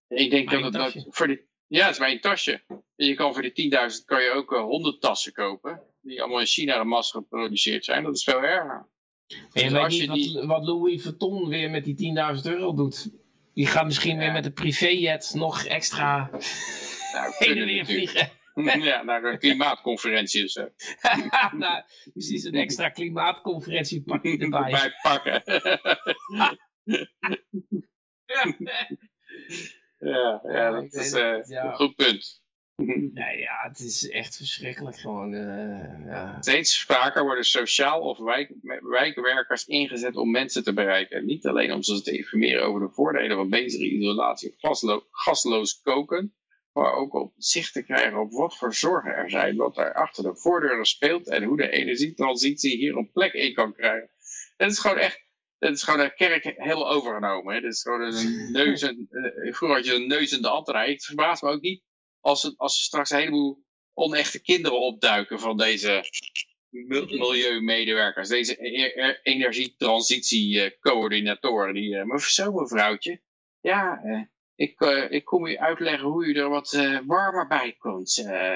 ik denk dat het voor die, ja, het is bij een tasje. Je kan voor die 10.000 kan je ook 100 eh, tassen kopen. Die allemaal in China de massa geproduceerd zijn. Dat is veel erger. En je dus weet niet die... wat, wat, Louis Vuitton weer met die 10.000 euro doet. Die gaat misschien weer met de privéjet nog extra nou, heen en weer vliegen. Ja, naar de klimaatconferentie of zo. nou, precies, een extra klimaatconferentie pakken erbij. Bij pakken. Ja, ja dat is uh, een goed punt. Nee, ja, het is echt verschrikkelijk gewoon. Uh, ja. Steeds vaker worden sociaal of wijk, wijkwerkers ingezet om mensen te bereiken. Niet alleen om ze te informeren over de voordelen van betere isolatie of gaslo gasloos koken, ook om zicht te krijgen op wat voor zorgen er zijn, wat er achter de voordeuren speelt en hoe de energietransitie hier een plek in kan krijgen. Het is gewoon echt het is gewoon de kerk heel overgenomen. Hè. Het is gewoon een neus en, uh, vroeger had je een neus in de ambtenarij. Het verbaast me ook niet als, het, als er straks een heleboel onechte kinderen opduiken van deze milieumedewerkers. Deze e-, e-, energietransitiecoördinatoren. Die, uh, maar zo mevrouwtje, ja, uh, ik, ik kom u uitleggen hoe u er wat warmer bij kunt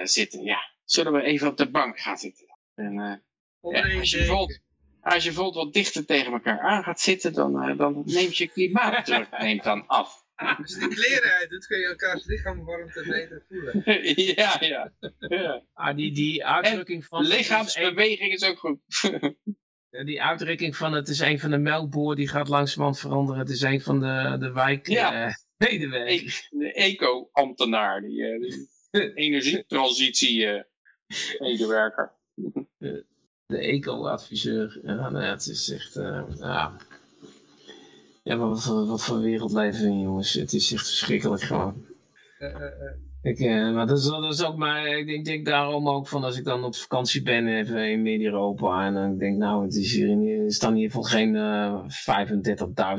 zitten. Ja, zullen we even op de bank gaan zitten? En, ja, als je bijvoorbeeld als je bijvoorbeeld wat dichter tegen elkaar aan gaat zitten, dan, uh, dan neemt je klimaatdruk neemt dan af. Als je die kleren uit doet, kun je elkaars lichaamwarmte beter voelen. ja, ja. ja. Ah, die, die uitdrukking van... Lichaamsbeweging is ook goed. die uitdrukking van het is een van de melkboer die gaat langzamerhand veranderen. Het is een van de, de wijk... Ja. E de eco-ambtenaar. Die, uh, die energietransitie uh, medewerker. De, de eco-adviseur. Ja, nou, het is echt... ja. Ja, maar wat, voor, wat voor wereld leven we in, jongens? Het is echt verschrikkelijk gewoon. Ik, uh, maar dat is, dat is ook maar, ik denk, denk, daarom ook van als ik dan op vakantie ben even in Midden-Europa en dan denk nou, het is hier in, staan hier voor geen uh,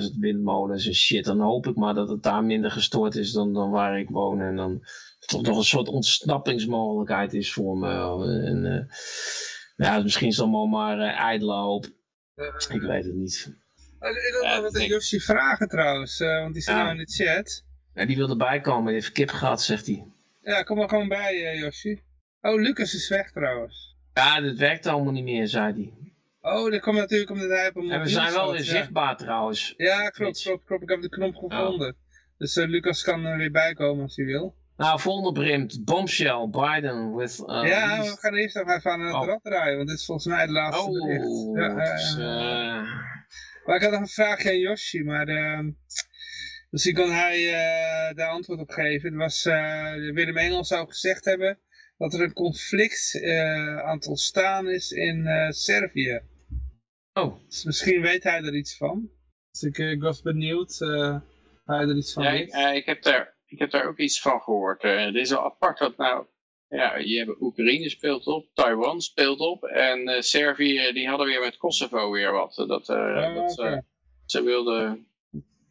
35.000 windmolens en shit, dan hoop ik maar dat het daar minder gestoord is dan, dan waar ik woon en dan toch nog een soort ontsnappingsmogelijkheid is voor me. En, uh, ja, misschien is het allemaal maar uh, ijdele hoop. Ik weet het niet. Ik wil nog wat aan Josje vragen trouwens, want die zit nou in de chat. Ja, die wil erbij komen, die heeft kip gehad, zegt hij. Ja, kom maar gewoon bij, uh, Josje. Oh, Lucas is weg trouwens. Ja, dat werkt allemaal niet meer, zei hij. Oh, dat komt natuurlijk omdat hij op een En we zijn wel weer ja. zichtbaar trouwens. Ja, klopt, klopt, klopt. Ik heb de knop gevonden. Oh. Dus uh, Lucas kan er weer bij komen als hij wil. Nou, volgende brimt. Bombshell, Biden with... Uh, ja, we gaan eerst nog even aan het oh. rad draaien, want dit is volgens mij de laatste oh, bericht. Ja, dus, maar ik had nog een vraagje aan Yoshi, maar uh, misschien kan hij uh, daar antwoord op geven. Het was, uh, Willem Engel zou gezegd hebben dat er een conflict aan het ontstaan is in Servië. Oh. Dus misschien weet hij er iets van. Dus ik, ik was benieuwd uh, hij er iets van ja, weet. Ik, ik, heb daar, ik heb daar ook iets van gehoord. het is wel apart dat nou ja, je hebt Oekraïne speelt op, Taiwan speelt op en uh, Servië die hadden weer met Kosovo weer wat. Dat, uh, oh, dat okay. ze wilden...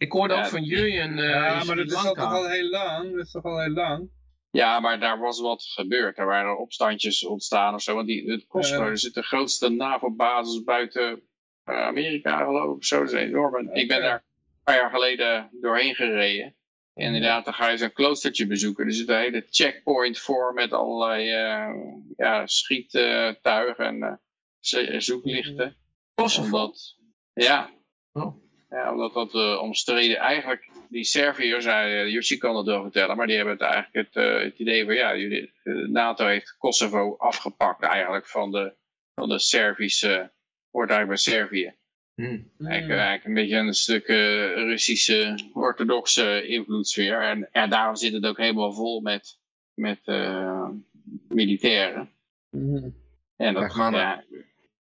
Ik hoorde ja, ook van Jurjen uh, Ja, maar dat is al toch al heel lang. Dat is toch al heel lang. Ja, maar daar was wat gebeurd. Er waren opstandjes ontstaan of zo. Want die, het Kosovo uh, zit de grootste NAVO-basis buiten Amerika geloof ik. Zo, dat is enorm. Okay. Ik ben daar een paar jaar geleden doorheen gereden. Inderdaad, dan ga je zo'n kloostertje bezoeken. Er zit een hele checkpoint voor met allerlei uh, ja, schiettuigen en uh, zoeklichten. Kosovo? Ja. Oh. Ja, omdat dat uh, omstreden eigenlijk, die Serviërs, uh, Yoshi kan het wel vertellen, maar die hebben het eigenlijk het, het idee van ja, jullie, NATO heeft Kosovo afgepakt eigenlijk van de, van de Servische, hoort eigenlijk bij Servië. Hmm. Eigenlijk, eigenlijk een beetje een stuk uh, Russische orthodoxe invloedssfeer. En, en daarom zit het ook helemaal vol met, met uh, militairen. Mm. En dat. Ja,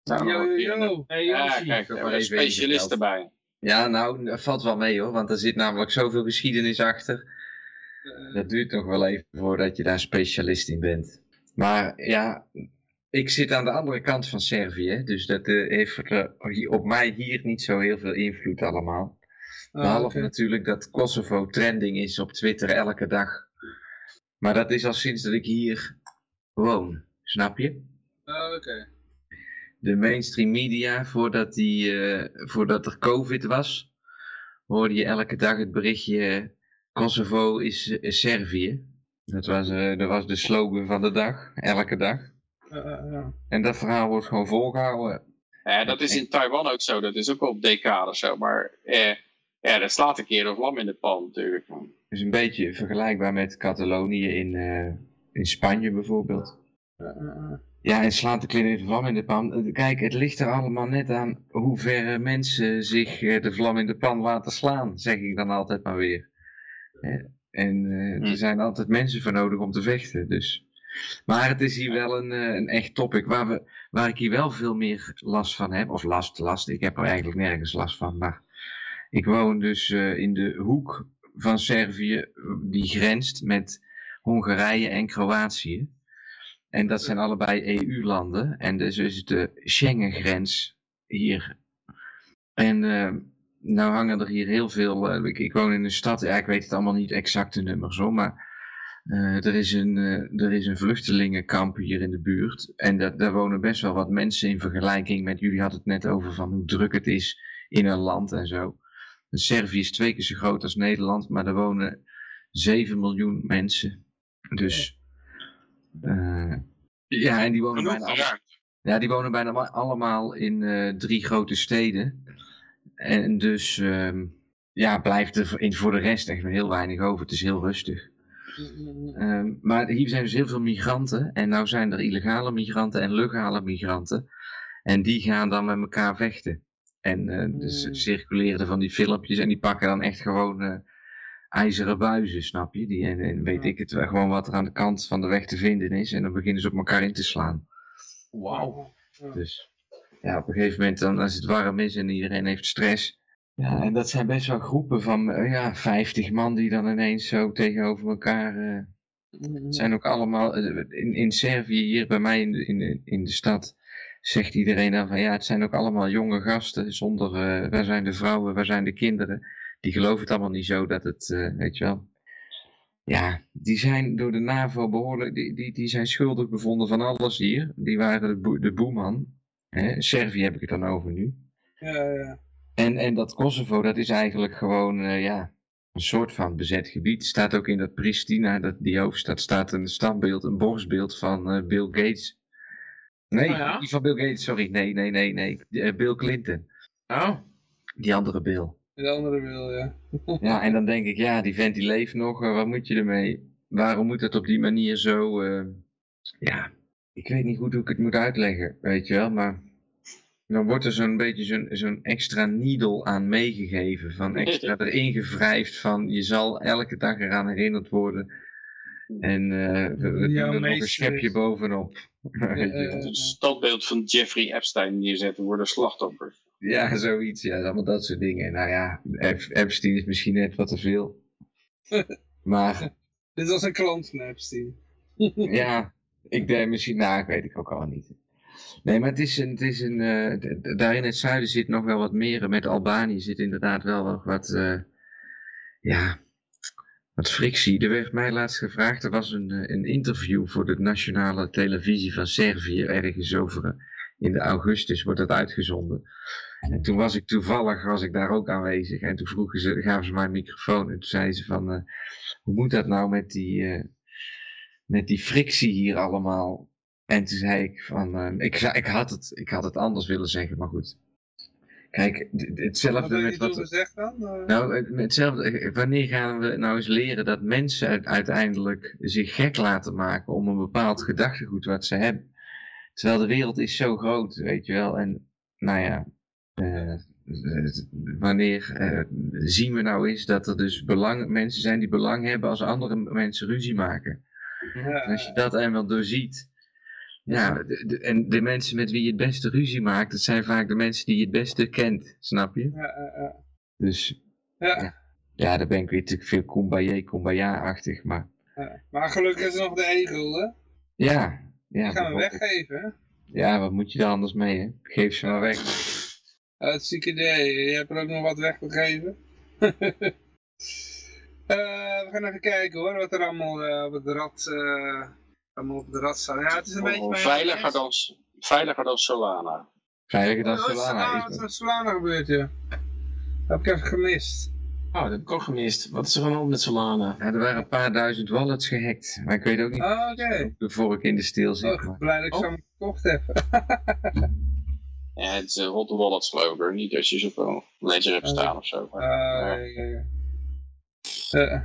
yo, yo, yo. Hey, ja, kijk, er zijn specialisten bij. Ja, nou, dat valt wel mee hoor, want er zit namelijk zoveel geschiedenis achter. Uh, dat duurt nog wel even voordat je daar specialist in bent. Maar ja, ik zit aan de andere kant van Servië, dus dat uh, heeft uh, op mij hier niet zo heel veel invloed allemaal. Oh, Behalve okay. natuurlijk dat Kosovo trending is op Twitter elke dag. Maar dat is al sinds dat ik hier woon, snap je? Oh, oké. Okay. De mainstream media, voordat, die, uh, voordat er covid was, hoorde je elke dag het berichtje Kosovo is, is Servië. Dat was, dat was de slogan van de dag, elke dag. Uh, uh, en dat verhaal wordt gewoon volgehouden. Ja, dat is in Taiwan ook zo. Dat is ook op decades zo. Maar eh, ja, dat slaat een keer of lam in de pan natuurlijk. Het is een beetje vergelijkbaar met Catalonië in, uh, in Spanje bijvoorbeeld. Ja, en slaat de keer de vlam in de pan. Kijk, het ligt er allemaal net aan hoe ver mensen zich de vlam in de pan laten slaan, zeg ik dan altijd maar weer. En hm. er zijn altijd mensen voor nodig om te vechten, dus... Maar het is hier wel een, een echt topic waar, we, waar ik hier wel veel meer last van heb. Of last, last. Ik heb er eigenlijk nergens last van. Maar ik woon dus uh, in de hoek van Servië die grenst met Hongarije en Kroatië. En dat zijn allebei EU-landen. En dus is de Schengen-grens hier. En uh, nou hangen er hier heel veel... Uh, ik, woon in een stad, ik weet het allemaal niet exacte nummers hoor, maar... Uh, er, is een, er is een vluchtelingenkamp hier in de buurt. En dat, daar wonen best wel wat mensen in vergelijking met... Jullie hadden het net over van hoe druk het is in een land en zo. Servië is twee keer zo groot als Nederland, maar er wonen 7 miljoen mensen. Dus... Uh, ja, en die wonen bijna, allemaal, ja, die wonen bijna allemaal in drie grote steden. En dus... Um, ja, blijft er in, voor de rest echt heel weinig over. Het is heel rustig. Ehm, maar hier zijn dus heel veel migranten. En nou zijn er illegale migranten en legale migranten. En die gaan dan met elkaar vechten. En uh, dus Hmm. circuleren van die filmpjes. En die pakken dan echt gewoon eh, ijzeren buizen, snap je? Die, en, en weet Ja. ik het, wel, gewoon wat er aan de kant van de weg te vinden is. En dan beginnen ze op elkaar in te slaan. Wauw. Dus ja, op een gegeven moment dan, als het warm is en iedereen heeft stress. Ja, en dat zijn best wel groepen van eh, ja, 50 man die dan ineens zo tegenover elkaar. eh, het zijn ook allemaal. eh, in, in Servië, hier bij mij in de, in, de, in de stad, zegt iedereen dan van ja, het zijn ook allemaal jonge gasten. Zonder eh, waar zijn de vrouwen, waar zijn de kinderen. Die geloven het allemaal niet zo dat het, eh, weet je wel. Ja, die zijn door de NAVO behoorlijk, die, die, die zijn schuldig bevonden van alles hier. Die waren de, de boeman. Hè? Servië heb ik het dan over nu. Ja, ja. En, en dat Kosovo, dat is eigenlijk gewoon, eh, ja, een soort van bezet gebied. Staat ook in dat Pristina, dat, die hoofdstad, staat een standbeeld, een borstbeeld van eh, Bill Gates. Nee, Oh ja? niet van Bill Gates, sorry. Nee, nee, nee, nee. Bill Clinton. Oh, Die andere Bill. De andere wil, ja. Ja, en dan denk ik, ja, die vent die leeft nog, eh, wat moet je ermee? Waarom moet het op die manier zo, eh, ja, ik weet niet goed hoe ik het moet uitleggen, weet je wel, maar dan wordt er zo'n beetje zo'n zo'n extra needle aan meegegeven, van extra erin gevrijfd van, je zal elke dag eraan herinnerd worden en eh, we, we doen er nog een schepje is- bovenop. Wel. Een standbeeld van Jeffrey Epstein neerzetten worden slachtoffers. Ja, zoiets, ja, allemaal dat soort dingen. Nou ja, Ep- Epstein is misschien net wat te veel. Maar Dit was een klant van Epstein. Ja, ik denk misschien, nou, ik weet ik ook al niet. Nee, maar het is een, het is een d- daar in het zuiden zit nog wel wat meer. Met Albanië zit inderdaad wel nog wat, eh, ja, wat frictie. Er werd mij laatst gevraagd, er was een, eh, een interview voor de nationale televisie van Servië, ergens over, in de augustus wordt dat uitgezonden. En toen was ik toevallig, was ik daar ook aanwezig. En toen vroegen ze, gaven ze mij een microfoon en toen zeiden ze van, eh, hoe moet dat nou met die... eh, met die frictie hier allemaal. En toen zei ik van, eh, ik, ik, had het, ik had het anders willen zeggen, maar goed. Kijk, Wat hetzelfde heb met wat... gezegd dan? Nou, hetzelfde, wanneer gaan we nou eens leren dat mensen uit- uiteindelijk zich gek laten maken om een bepaald gedachtegoed wat ze hebben? Terwijl de wereld is zo groot, weet je wel. En nou ja, eh, eh, wanneer eh, zien we nou eens dat er dus belang, mensen zijn die belang hebben als andere mensen ruzie maken? ja, als je dat eenmaal doorziet. Ja, de, de- en de mensen met wie je het beste ruzie maakt, dat zijn vaak de mensen die je het beste kent, snap je? ja, ja, ja. Dus Ja, ja, daar ben ik weer te veel kumbaya, kumbaya-achtig, maar. Maar gelukkig is er nog de e-gulden. ja. ja Die gaan we weggeven. hè? Ja, wat moet je daar anders mee, hè? Geef ze maar weg. Het zieke idee. Je hebt er ook nog wat weggegeven. Eh, we gaan even kijken hoor, wat er allemaal eh, op het rad, eh, allemaal op het rad staat. Ja, het is een beetje... mijn- veiliger, dan, veiliger dan Solana. Veiliger dan Oh, Solana Solana, is wat is met Solana gebeurd, ja. Dat heb ik even gemist. oh, dat heb ik ook gemist. Wat is er aan hand met Solana? Ja, er waren een paar duizend wallets gehackt, maar ik weet ook niet Oh, oké. of de vork in de steel zit. Oh, blij dat ik Oh. zo hem gekocht heb. Ja, het is een hot wallet geloof ik. Niet als je een ledger hebt staan of zo. Ah, ja, ja, ja. Eh.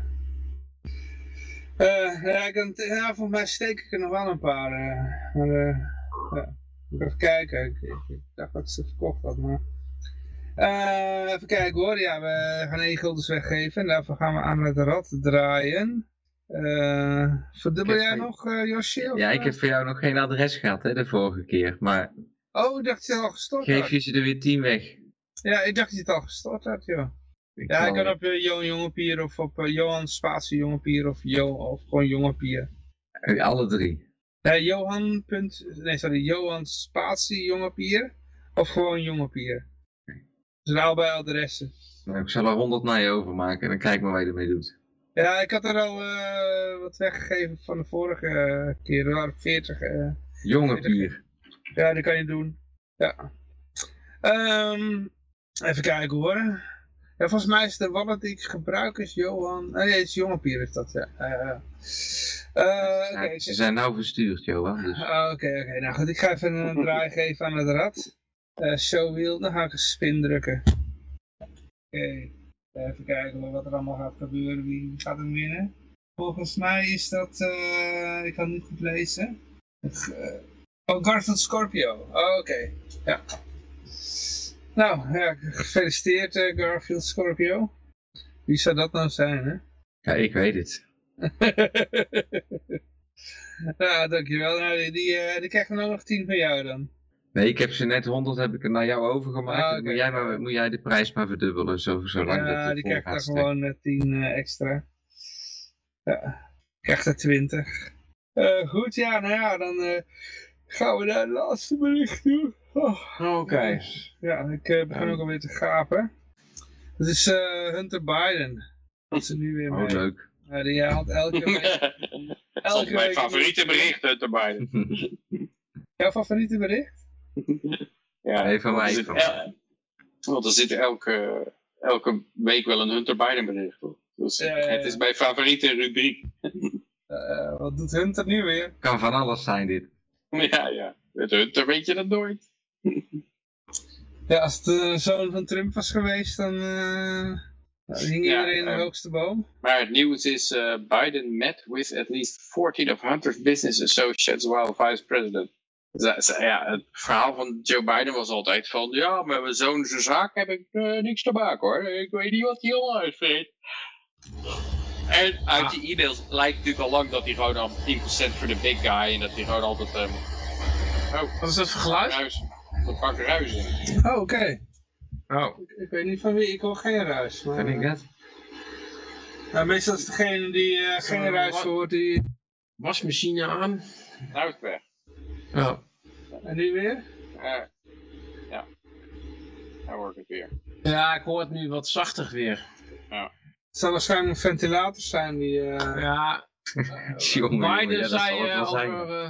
Eh, ja, ik kan, ja, volgens mij steek ik er nog wel een paar. eh, maar, eh, ja. Moet even kijken. Ik, ik, ik dacht dat ze verkocht had, maar... Eh, even kijken hoor. Ja, we gaan één guldens weggeven. En daarvoor gaan we aan het rad draaien. Eh verdubbel jij nog, eh Josje? Ja, ik eh? heb voor jou nog geen adres gehad, hè, de vorige keer. Maar Oh, ik dacht dat je het al gestort geef had. je ze er weer tien weg. Ja, ik dacht dat je het al gestort had, joh. Ik Ja, ik zal- kan op uh, Johan Jongepier of op eh, Johan Spatie Jongepier of, Jo of gewoon Jongepier. eh, Alle drie. Ja, Johan. Punt, nee, sorry, Johan Spatie Jongepier of gewoon Jongepier. Dus allebei adressen. Nou, ik zal er honderd naar je overmaken en dan kijk maar wat je ermee doet. Ja, ik had er al eh, wat weggegeven van de vorige eh, keer. Er waren 40. eh, Jonge pier. Ja, dat kan je doen. Ja. Ehm, even kijken hoor. Ja, volgens mij is de wallet die ik gebruik is Johan. Nee, het is Jongepier is dat, ja. Oké, ze zijn nou verstuurd, Johan. Dus. Ah, Oké, oké. Nou goed, ik ga even een draai geven aan het rad. Showwheel, dan ga ik een spin drukken. Oké. Even kijken wat er allemaal gaat gebeuren. Wie gaat hem winnen? Volgens mij is dat... Uh, ik kan het niet goed lezen. Oh, Garfield Scorpio. Oh, oké. Ja. Nou, ja, gefeliciteerd uh, Garfield Scorpio. Wie zou dat nou zijn, hè? Ja, ik weet het. ja, dankjewel. Nou, die, die, uh, die krijgen nog 10 van jou dan. Nee, ik heb ze net 100 heb ik er naar jou overgemaakt. Ah, moet, jij maar, moet jij de prijs maar verdubbelen, zo, zolang ja, dat Ja, die krijgt er gewoon uh, 10 uh, extra. Ja, krijgt er 20. Uh, goed, ja, nou ja, dan gaan we naar het laatste bericht toe. Oh, Oké. Okay. Ja, ik uh, begin ook alweer te gapen. Het is Hunter Biden. Dat is er nu weer oh, mee. Oh, leuk. Ja, die had elke week... elke week mijn favoriete bericht, Hunter Biden. Jouw favoriete bericht? ja, even van mij. Want er zit elke, elke week wel een Hunter Biden bericht op. Dus het is mijn favoriete rubriek. Uh, wat doet Hunter nu weer? Kan van alles zijn dit. Ja, ja. Met Hunter weet je dat nooit. ja, als het de zoon van Trump was geweest, dan uh, hing iedereen in de uh, hoogste boom. Maar het nieuws is, uh, Biden met with at least 14 of Hunter's business associates while vice president. Ja, het verhaal van Joe Biden was altijd van, ja, met mijn zoon zijn zaak heb ik niks te maken hoor. Ik weet niet wat hij allemaal uitvreet. En uit die e-mails lijkt natuurlijk al lang dat hij gewoon al 10% voor de big guy en dat hij gewoon altijd... Um... Oh, wat is dat voor geluid? Ruis. Dat pakt ruis in. Oh, oké. Oh. Ik, ik, weet niet van wie, ik hoor geen ruis. Maar... Vind ik dat? Nou, meestal is degene die uh, geen ruis hoort, die... Wasmachine aan. Nou is weg. Oh. En nu weer? Uh, ja. Nou hoor ik het weer. Ja, ik hoor het nu wat zachter weer. Ja. Het zou waarschijnlijk ventilators zijn die... Uh... Ja, Jongen, Biden, ja, zei, uh, over, uh,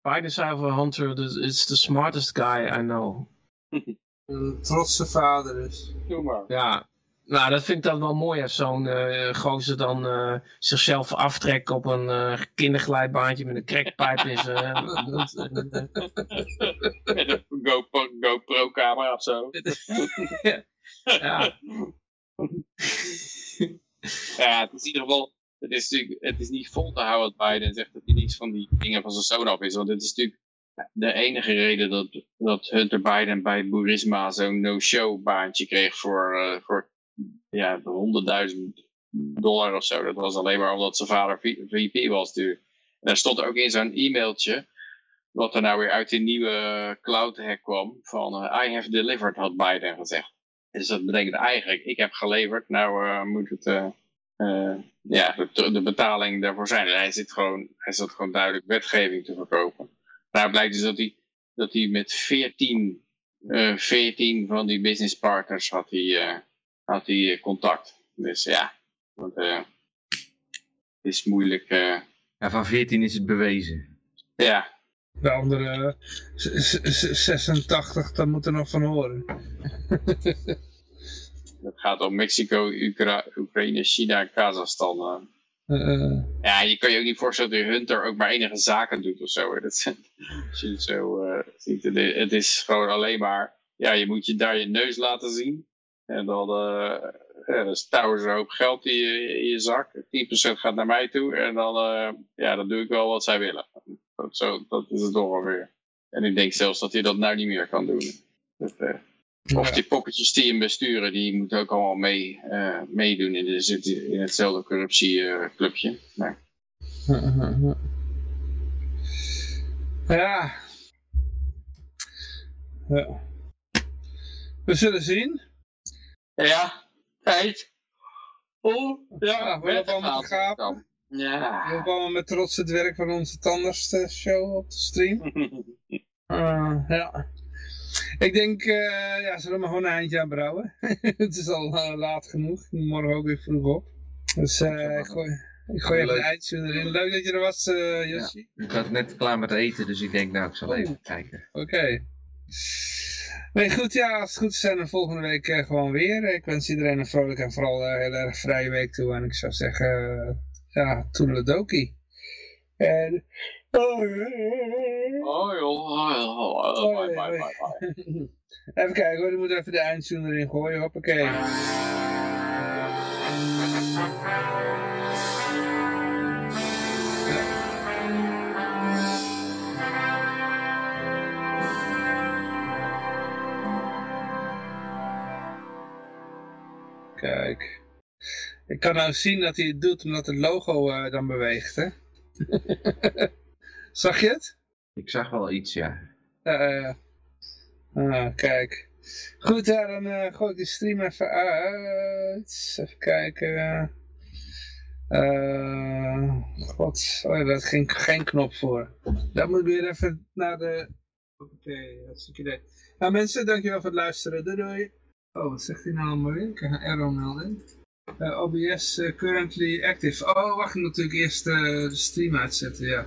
Biden zei over Hunter, it's the smartest guy I know. Een trotse vader dus. Doe maar. Ja, nou dat vind ik dan wel mooi als zo'n uh, gozer dan uh, zichzelf aftrekt op een uh, kinderglijbaantje met een crackpijp in zijn... met een GoPro, GoPro camera of zo. ja ja, het is in ieder geval, het is, natuurlijk, het is niet vol te houden dat Biden zegt dat hij niets van die dingen van zijn zoon af is. Want het is natuurlijk de enige reden dat, dat Hunter Biden bij Burisma zo'n no-show baantje kreeg voor, uh, voor ja, 100.000 dollar of zo. Dat was alleen maar omdat zijn vader VP was natuurlijk. En daar stond ook in zo'n e-mailtje, wat er nou weer uit die nieuwe cloud hack kwam, van uh, I have delivered, had Biden gezegd. Dus dat betekent eigenlijk, ik heb geleverd, nou uh, moet het, uh, uh, ja, de, de, betaling daarvoor zijn. hij zit gewoon, hij zit gewoon duidelijk wetgeving te verkopen. Nou blijkt dus dat hij, dat hij met 14, 14 van die business partners had hij, had hij contact. Dus ja, want, het is moeilijk. ja, van 14 is het bewezen. Ja, de andere 86, daar moet er nog van horen. Het gaat om Mexico, Ukra Oekraïne, China en Kazachstan. Uh, ja, je kan je ook niet voorstellen dat Hunter ook maar enige zaken doet of zo. Dat, als je het zo uh, ziet, het is gewoon alleen maar, ja, je moet je daar je neus laten zien. En dan, uh, ja, dan stouwen ze een hoop geld in je, in je zak. 10% gaat naar mij toe. En dan, ja, dan doe ik wel wat zij willen. Dat, zo, dat is het toch alweer. En ik denk zelfs dat hij dat nou niet meer kan doen. Dat, of die poppetjes die hem besturen, die moeten ook allemaal mee, uh, meedoen in, de, in hetzelfde corruptieclubje. Nee. Ja. ja. We zullen zien. Ja, tijd. Oh, ja, we hebben allemaal. Ja. We hebben allemaal met trots het werk van onze tandarts-show op de stream. uh, ja. Ik denk, uh, ja, zullen we maar gewoon een eindje aan brouwen. het is al uh, laat genoeg. Morgen ook weer vroeg op. Dus uh, ik gooi, ik gooi even een eindje erin. Leuk dat je er was, uh. Ja, ik had net klaar met eten, dus ik denk, nou, ik zal oh. even kijken. Oké. Okay. Nee, goed, ja, als het goed is zijn we volgende week gewoon weer. Ik wens iedereen een vrolijk en vooral heel erg vrije week toe. En ik zou zeggen, ja, toedeledokie. En... Oh, joh. Even kijken hoor, dan moet even de eindtune erin gooien. Hoppakee. Kijk. Ik kan nou zien dat hij het doet omdat het logo uh, dan beweegt, hè? Zag je het? Ik zag wel iets, ja. Uh, uh, kijk. Goed, ja, dan uh, gooi ik de stream even uit. Even kijken. Uh, God, oh ja, daar is geen, knop voor. Dan moet ik weer even naar de... Oké, okay, hartstikke idee. Nou mensen, dankjewel voor het luisteren. Doei doei. Oh, wat zegt hij nou allemaal weer? Ik krijg een error melding. Uh, OBS uh, currently active. Oh, wacht, ik natuurlijk eerst uh, de stream uitzetten, ja.